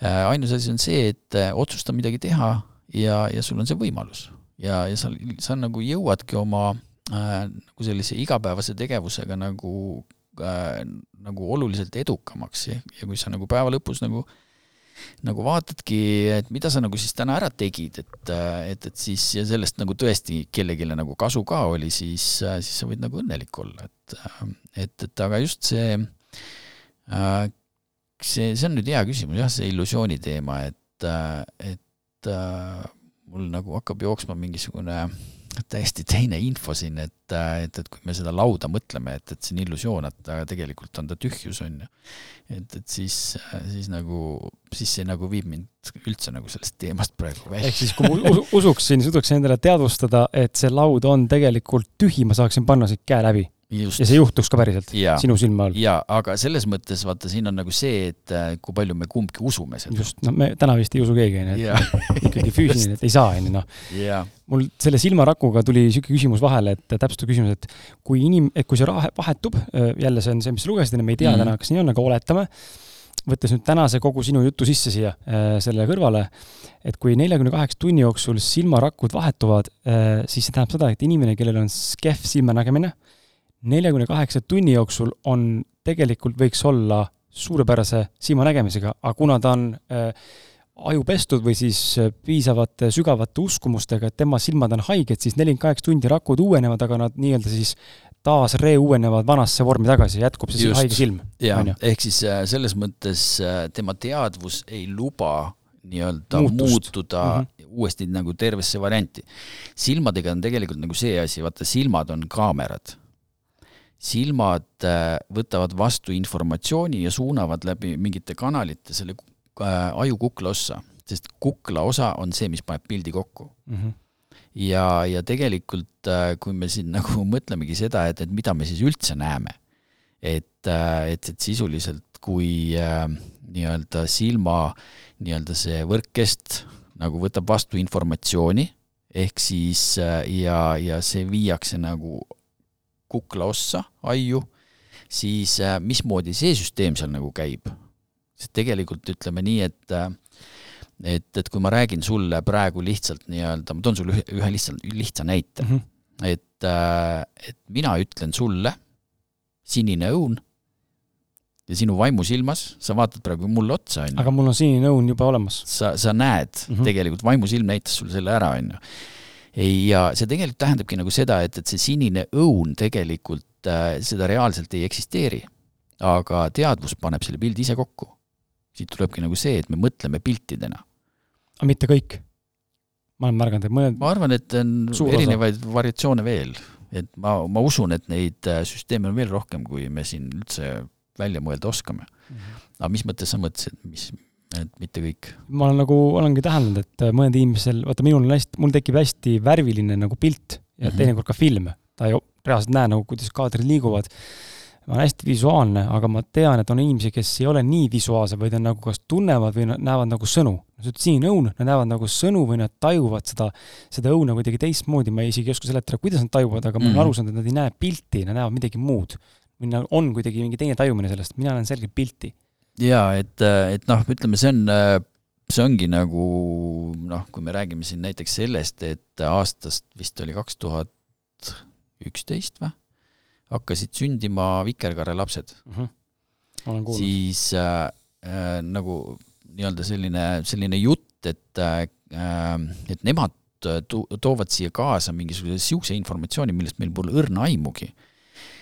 ainus asi on see, et otsusta midagi teha ja, ja sul on see võimalus. ja, ja sa, sa nagu jõuadki oma äh, nagu sellise igapäevase tegevusega nagu äh,, nagu oluliselt edukamaks ja, ja kui sa nagu päeva lõpus nagu äh, nagu vaatadki, et mida sa nagu siis täna ära tegid, et, et, et siis ja sellest nagu tõesti kellelegi nagu kasu ka oli, siis, siis sa võid nagu õnnelik olla, et, et, et aga just see, see, see on nüüd hea küsimus jah, see illusiooni teema, et, et mul nagu hakkab jooksma mingisugune täiesti teine info siin, et, et, et kui me seda lauda mõtleme, et, et see on illusioon, et aga tegelikult on ta tühjus, on ju. et, et siis, siis nagu, siis see nagu viib mind üldse nagu sellest teemast praegu välja. ehk siis, kui ma usuksin, suudaksin endale teadvustada, et see laud on tegelikult tühi, ma saaksin panna siit käe läbi Just. ja see juhtuks ka päriselt ja, sinu silme all? jaa, aga selles mõttes vaata, siin on nagu see, et äh, kui palju me kumbki usume seda. just, no me täna vist ei usu keegi, onju, et ikkagi füüsiline, et ei saa, onju, noh. mul selle silmarakuga tuli niisugune küsimus vahele, et täpsustav küsimus, et kui inim-, et kui see rahe vahetub, äh, jälle see on see, mis sa lugesid, me ei tea mm. täna, kas nii on, aga oletame, võttes nüüd tänase kogu sinu jutu sisse siia äh, selle kõrvale, et kui neljakümne kaheksa tunni jooksul silmarakud vahetuvad, siis see tähendab seda, et inimene, kellel on kehv silmanägemine, neljakümne kaheksa tunni jooksul on, tegelikult võiks olla suurepärase silmanägemisega, aga kuna ta on äh, aju pestud või siis äh, piisavate sügavate uskumustega, et tema silmad on haiged, siis nelikümmend kaheksa tundi rakud uuenevad, aga nad nii-öelda siis taas reuuenevad vanasse vormi tagasi, jätkub see Just, haige silm. jaa, ehk siis äh, selles mõttes äh, tema teadvus ei luba nii-öelda muutuda mm -hmm. uuesti nagu tervesse varianti. silmadega on tegelikult nagu see asi, vaata silmad on kaamerad silmad äh, võtavad vastu informatsiooni ja suunavad läbi mingite kanalite selle äh, aju kuklaossa, sest kuklaosa on see, mis paneb pildi kokku mm. -hmm. ja, ja tegelikult, äh, kui me siin nagu mõtlemegi seda, et, et mida me siis üldse näeme, et, et, et sisuliselt kui äh, nii-öelda silma nii-öelda see võrkkest nagu võtab vastu informatsiooni, ehk siis ja, ja see viiakse nagu kuklaossa, aiu, siis äh, mismoodi see süsteem seal nagu käib? sest tegelikult ütleme nii, et äh, et, et kui ma räägin sulle praegu lihtsalt nii-öelda, ma toon sulle ühe, ühe lihtsa, lihtsa näite mm, -hmm. et, äh, et mina ütlen sulle, sinine õun, ja sinu vaimusilmas, sa vaatad praegu mulle otsa, on ju. aga mul on sinine õun juba olemas. sa, sa näed mm, -hmm. tegelikult vaimusilm näitas sulle selle ära, on ju ja see tegelikult tähendabki nagu seda, et, et see sinine õun tegelikult äh, seda reaalselt ei eksisteeri. aga teadvus paneb selle pildi ise kokku. siit tulebki nagu see, et me mõtleme piltidena. aga mitte kõik? ma olen märganud, et mõned ma arvan, et on erinevaid osa. variatsioone veel, et ma, ma usun, et neid äh, süsteeme on veel rohkem, kui me siin üldse välja mõelda oskame mm. -hmm. aga mis mõttes sa mõtlesid, mis, et mitte kõik. ma olen nagu, olengi täheldanud, et äh, mõned inimesel, vaata minul on hästi, mul tekib hästi värviline nagu pilt ja mm -hmm. teinekord ka film. ta ju reaalselt näe nagu, kuidas kaadrid liiguvad. ma olen hästi visuaalne, aga ma tean, et on inimesi, kes ei ole nii visuaalsed, vaid on nagu kas tunnevad või näevad nagu sõnu. sa ütled siin õun, nad näevad nagu sõnu või nad tajuvad seda, seda õuna kuidagi teistmoodi, ma isegi ei oska seletada, kuidas nad tajuvad, aga mm -hmm. ma olen mhm. aru saanud, et nad ei näe pilti, nad näevad midagi muud. on kuidagi mingi teine tajumine sellest, mina näen selgelt pilti jaa, et, et noh, ütleme, see on, see ongi nagu noh, kui me räägime siin näiteks sellest, et aastast vist oli kaks tuhat üksteist või, hakkasid sündima vikerkaarelapsed mm. -hmm. siis äh, äh, nagu nii-öelda selline, selline jutt, et äh,, et nemad toovad siia kaasa mingisuguse niisuguse informatsiooni, millest meil pole õrna aimugi,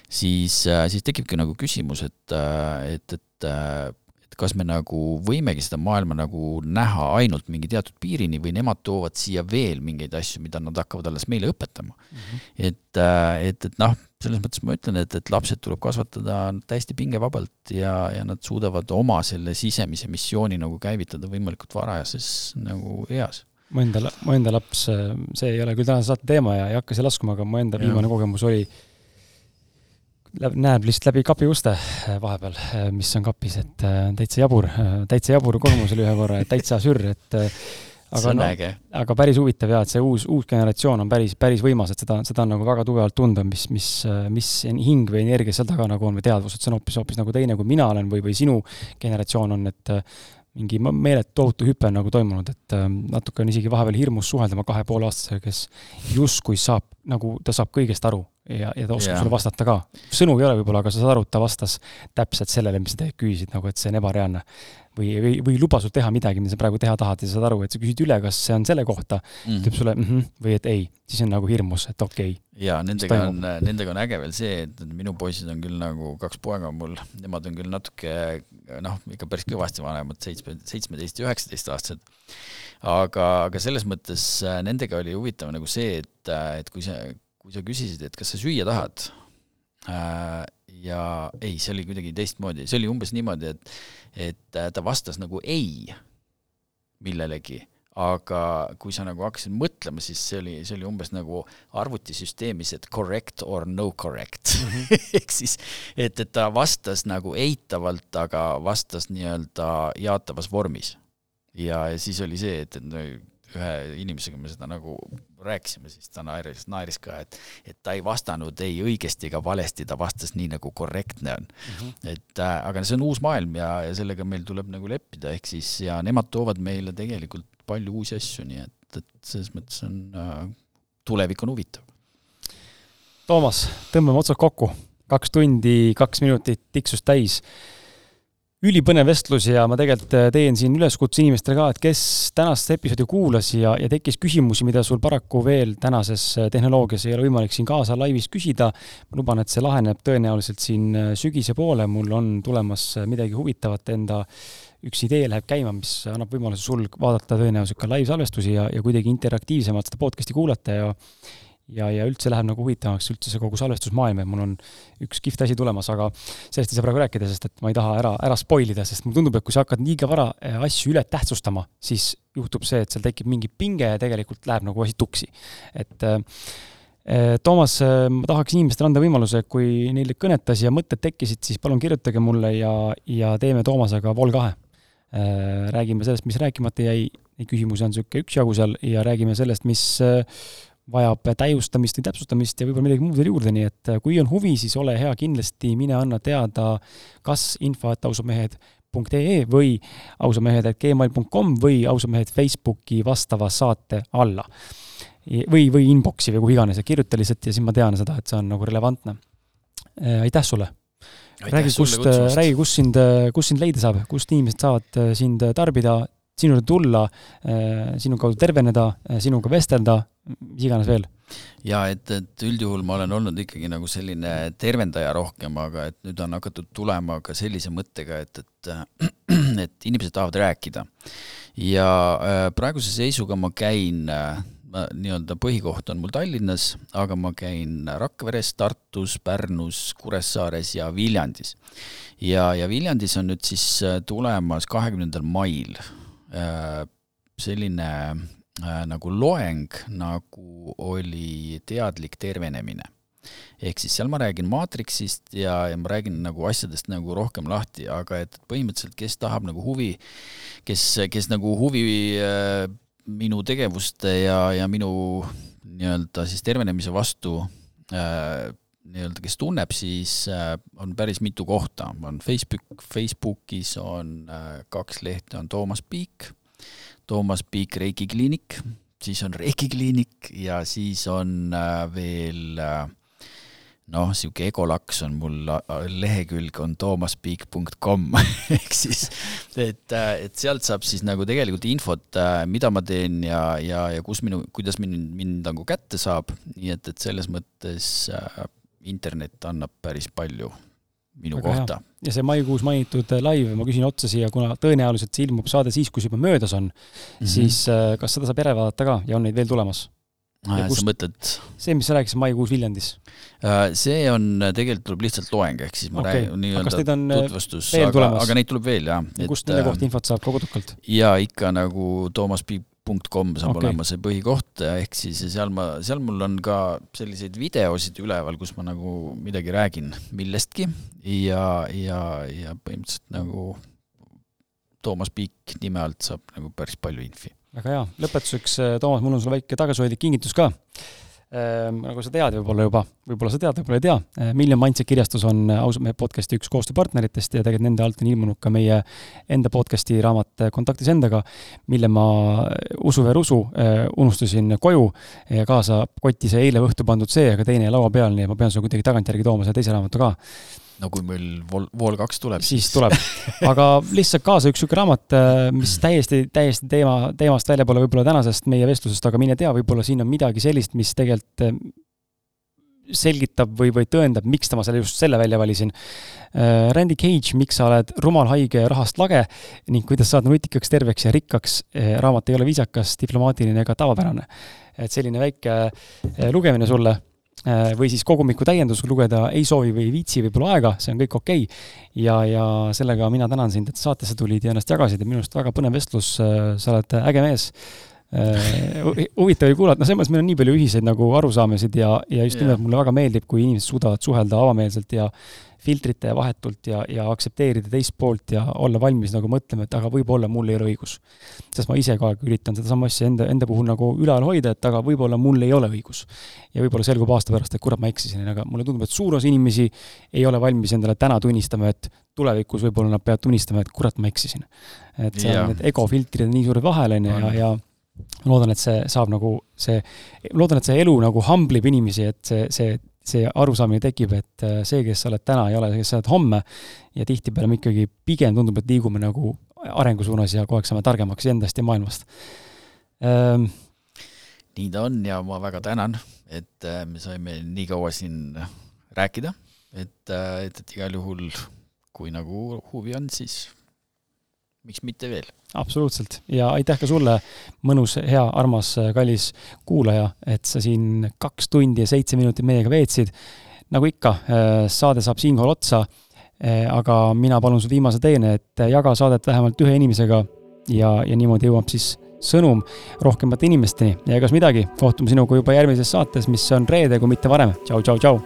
siis äh,, siis tekibki nagu küsimus, et, äh, et, et äh, kas me nagu võimegi seda maailma nagu näha ainult mingi teatud piirini või nemad toovad siia veel mingeid asju, mida nad hakkavad alles meile õpetama mm. -hmm. et, äh, et, et noh, selles mõttes ma ütlen, et, et lapsed tuleb kasvatada täiesti pingevabalt ja, ja nad suudavad oma selle sisemise missiooni nagu käivitada võimalikult varajases nagu eas mu enda, mu enda laps, see ei ole küll tänase saate teema ja ei hakka siia laskuma, aga mu enda viimane kogemus oli äh, näeb lihtsalt läbi kapi uste äh, vahepeal, äh, mis on kapis, et äh, täitsa jabur, täitsa jabur kogemus oli ühe korra, et täitsa sürr, et aga no, aga päris huvitav jaa, et see uus, uus generatsioon on päris, päris võimas, et seda, seda on nagu väga tugevalt tunda, mis, mis, mis hing või energia seal taga nagu on või teadvus, et see on hoopis, hoopis nagu teine, kui mina olen või, või sinu generatsioon on, et mingi meeletu tohutu hüpe on nagu toimunud, et natuke on isegi vahepeal hirmus suhelda oma kahe poole aastasega, kes justkui saab, nagu ta saab kõigest aru ja, ja ta oskab yeah. sulle vastata ka. sõnu ei ole võib-olla, aga sa saad aru, et ta vastas täpselt sellele, mis sa tegelikult küsisid, nagu et see on ebareaalne. Või, või, või luba sul teha midagi, mida sa praegu teha tahad ja sa saad aru, et sa küsid üle, kas see on selle kohta mm, -hmm. ütleb sulle mm -hmm, või et ei, siis on nagu hirmus, et okei okay,. jaa, nendega on, nendega on äge veel see, et minu poisid on küll nagu kaks poega mul, nemad on küll natuke noh, ikka päris kõvasti vanemad, seitsme, seitsmeteist ja üheksateist aastased aga, aga selles mõttes äh, nendega oli huvitav nagu see, et, äh, et kui see, kui sa küsisid, et kas sa süüa tahad äh,, ja ei, see oli kuidagi teistmoodi, see oli umbes niimoodi, et, et äh, ta vastas nagu ei millelegi, aga kui sa nagu hakkasid mõtlema, siis see oli, see oli umbes nagu arvutisüsteemis, et correct or no correct -hmm. ehk siis, et, et ta vastas nagu eitavalt, aga vastas nii-öelda jaatavas vormis. ja, ja siis oli see, et, et no ühe inimesega me seda nagu rääkisime, siis ta naeris, naeris ka, et, et ta ei vastanud ei õigesti ega valesti, ta vastas nii, nagu korrektne on mm. -hmm. et äh, aga see on uus maailm ja, ja sellega meil tuleb nagu leppida, ehk siis ja nemad toovad meile tegelikult palju uusi asju, nii et, et selles mõttes on äh,, tulevik on huvitav. Toomas, tõmbame otsad kokku. kaks tundi, kaks minutit tiksus täis ülipõnev vestlus ja ma tegelikult äh, teen siin üleskutse inimestele ka, et kes tänast episoodi kuulas ja, ja tekkis küsimusi, mida sul paraku veel tänases äh, tehnoloogias ei ole võimalik siin kaasa laivis küsida. ma luban, et see laheneb tõenäoliselt siin äh, sügise poole, mul on tulemas midagi huvitavat enda üks idee läheb käima, mis annab võimaluse sul vaadata tõenäoliselt ka live-salvestusi ja, ja kuidagi interaktiivsemalt seda podcast'i kuulata ja ja, ja üldse läheb nagu huvitavamaks üldse see kogu salvestusmaailm ja mul on üks kihvt asi tulemas, aga sellest ei saa praegu rääkida, sest et ma ei taha ära, ära spoil ida, sest mulle tundub, et kui sa hakkad liiga vara eh, asju üle tähtsustama, siis juhtub see, et seal tekib mingi pinge ja tegelikult läheb nagu asi tuksi. et äh, Toomas, ma tahaks inimestele anda võimaluse, kui neil kõnetas ja mõtted tekkisid, siis palun kirjutage mulle ja, ja teeme Toomasega Vol kahe. räägime sellest, mis rääkimata jäi, neid küsimusi on niisugune üksjagu seal ja räägime sellest, mis vajab täiustamist või täpsustamist ja võib-olla midagi muud veel juurde, nii et äh, kui on huvi, siis ole hea, kindlasti mine anna teada kas info.ausamehed.ee või ausamehed.gmail.com või ausamehed Facebooki vastava saate alla. või, või inbox'i või kuhu iganes ja kirjuta lihtsalt ja siis ma tean seda, et see on nagu relevantne. Äh, aitäh sulle! räägi, kust, räägi, kus sind, kus sind leida saab, kust inimesed saavad äh, sind tarbida, sinu juurde tulla, sinu kaudu terveneda, sinuga vestelda, mis iganes veel. ja et, et üldjuhul ma olen olnud ikkagi nagu selline tervendaja rohkem, aga et nüüd on hakatud tulema ka sellise mõttega, et, et, et inimesed tahavad rääkida. ja äh, praeguse seisuga ma käin äh, nii-öelda põhikoht on mul Tallinnas, aga ma käin Rakveres, Tartus, Pärnus, Kuressaares ja Viljandis. ja, ja Viljandis on nüüd siis äh, tulemas kahekümnendal mail selline äh, nagu loeng, nagu oli teadlik tervenemine. ehk siis seal ma räägin maatriksist ja, ja ma räägin nagu asjadest nagu rohkem lahti, aga et põhimõtteliselt, kes tahab nagu huvi, kes, kes nagu huvi äh, minu tegevuste ja, ja minu nii-öelda siis tervenemise vastu äh, nii-öelda, kes tunneb, siis äh, on päris mitu kohta, on Facebook, Facebookis on äh, kaks lehte, on Toomas Piik Toomas Piik Reiki kliinik, siis on Reiki kliinik ja siis on äh, veel noh, niisugune egolaks on mul, lehekülg on toomaspiik.com ehk siis, et, et sealt saab siis nagu tegelikult infot, mida ma teen ja, ja, ja kus minu, kuidas mind, mind nagu kätte saab, nii et, et selles mõttes äh, internet annab päris palju minu Väga kohta. ja see maikuus mainitud live, ma küsin otsa siia, kuna tõenäoliselt see ilmub saade siis, kui see juba möödas on mm, -hmm. siis äh, kas seda saab järele vaadata ka ja on neid veel tulemas? Sa mõtled? see, mis sa rääkisid maikuus Viljandis? Äh, see on, tegelikult tuleb lihtsalt loeng, ehk siis ma okay. räägin nii-öelda tutvustus, aga, aga neid tuleb veel, jah. kust nende kohta infot saab ka kodukalt? jaa, ikka nagu Toomas Piip .com saab okay. olema see põhikoht, ehk siis seal ma, seal mul on ka selliseid videosid üleval, kus ma nagu midagi räägin millestki ja, ja, ja põhimõtteliselt nagu Toomas Piik nime alt saab nagu päris palju infi. Väga hea, lõpetuseks, Toomas, mul on sulle väike tagasihoidlik kingitus ka. Ehm, nagu sa tead võib-olla juba, võib-olla sa tead, võib-olla ei tea, ehm, Million Mindset kirjastus on ausalt meie podcasti üks koostööpartneritest ja tegelikult nende alt on ilmunud ka meie enda podcasti raamat Kontaktis endaga, mille ma usu või ei usu, ehm, unustasin koju ja kaasa kotti sai eile õhtu pandud see, aga teine jäi laua peal, nii et ma pean sulle kuidagi tagantjärgi tooma selle teise raamatu ka no kui meil Vol-, Vol kaks tuleb. siis tuleb. aga lihtsalt kaasa üks niisugune raamat, äh, mis täiesti, täiesti teema, teemast väljapoole võib-olla tänasest meie vestlusest, aga mine tea, võib-olla siin on midagi sellist, mis tegelikult äh, selgitab või, või tõendab, miks ta ma selle, just selle välja valisin. Äh, Randy Cage, Miks sa oled rumal, haige ja rahast lage ning kuidas saada nutikaks, terveks ja rikkaks. raamat ei ole viisakas, diplomaatiline ega tavapärane. et selline väike lugemine sulle või siis kogumiku täiendus lugeda ei soovi või ei viitsi, võib-olla aega, see on kõik okei. Okay.. ja, ja sellega mina tänan sind, et saatesse tulid ja ennast jagasid. Ja minu arust väga põnev vestlus, äh, sa oled äge mees. äh, huvitav oli kuulata, no selles mõttes meil on nii palju ühiseid nagu arusaamasid ja, ja just nimelt mulle väga meeldib, kui inimesed suudavad suhelda avameelselt ja filtrite vahetult ja, ja aktsepteerida teist poolt ja olla valmis nagu mõtlema, et aga võib-olla mul ei ole õigus. sest ma ise ka üritan sedasama asja enda, enda puhul nagu üleval hoida, et aga võib-olla mul ei ole õigus. ja võib-olla selgub aasta pärast, et kurat, ma eksisin, aga mulle tundub, et suur osa inimesi ei ole valmis endale täna tunnistama, et tulevikus võib-olla nad peavad tunnistama, et kurat, ma eksisin. et seal on need egofiltrid nii suured vahel, on ju, ja, ja loodan, et see saab nagu see, loodan, et see elu nagu humble ib inimesi, et see, see see arusaamine tekib, et äh, see, kes sa oled täna, ei ole see, kes sa oled homme ja tihtipeale me ikkagi pigem tundub, et liigume nagu arengu suunas ja kogu aeg saame targemaks endast ja maailmast ähm,. nii ta on ja ma väga tänan, et äh, me saime nii kaua siin rääkida, et, äh, et, et igal juhul kui nagu huvi on, siis miks mitte veel. absoluutselt ja aitäh ka sulle, mõnus, hea, armas, kallis kuulaja, et sa siin kaks tundi ja seitse minutit meiega veetsid. nagu ikka, äh, saade saab siinkohal otsa. Äh, aga mina palun sul viimase teene, et jaga saadet vähemalt ühe inimesega ja, ja niimoodi jõuab siis sõnum rohkemate inimesteni ja egas midagi, kohtume sinuga juba järgmises saates, mis on reede, kui mitte varem. tšau, tšau, tšau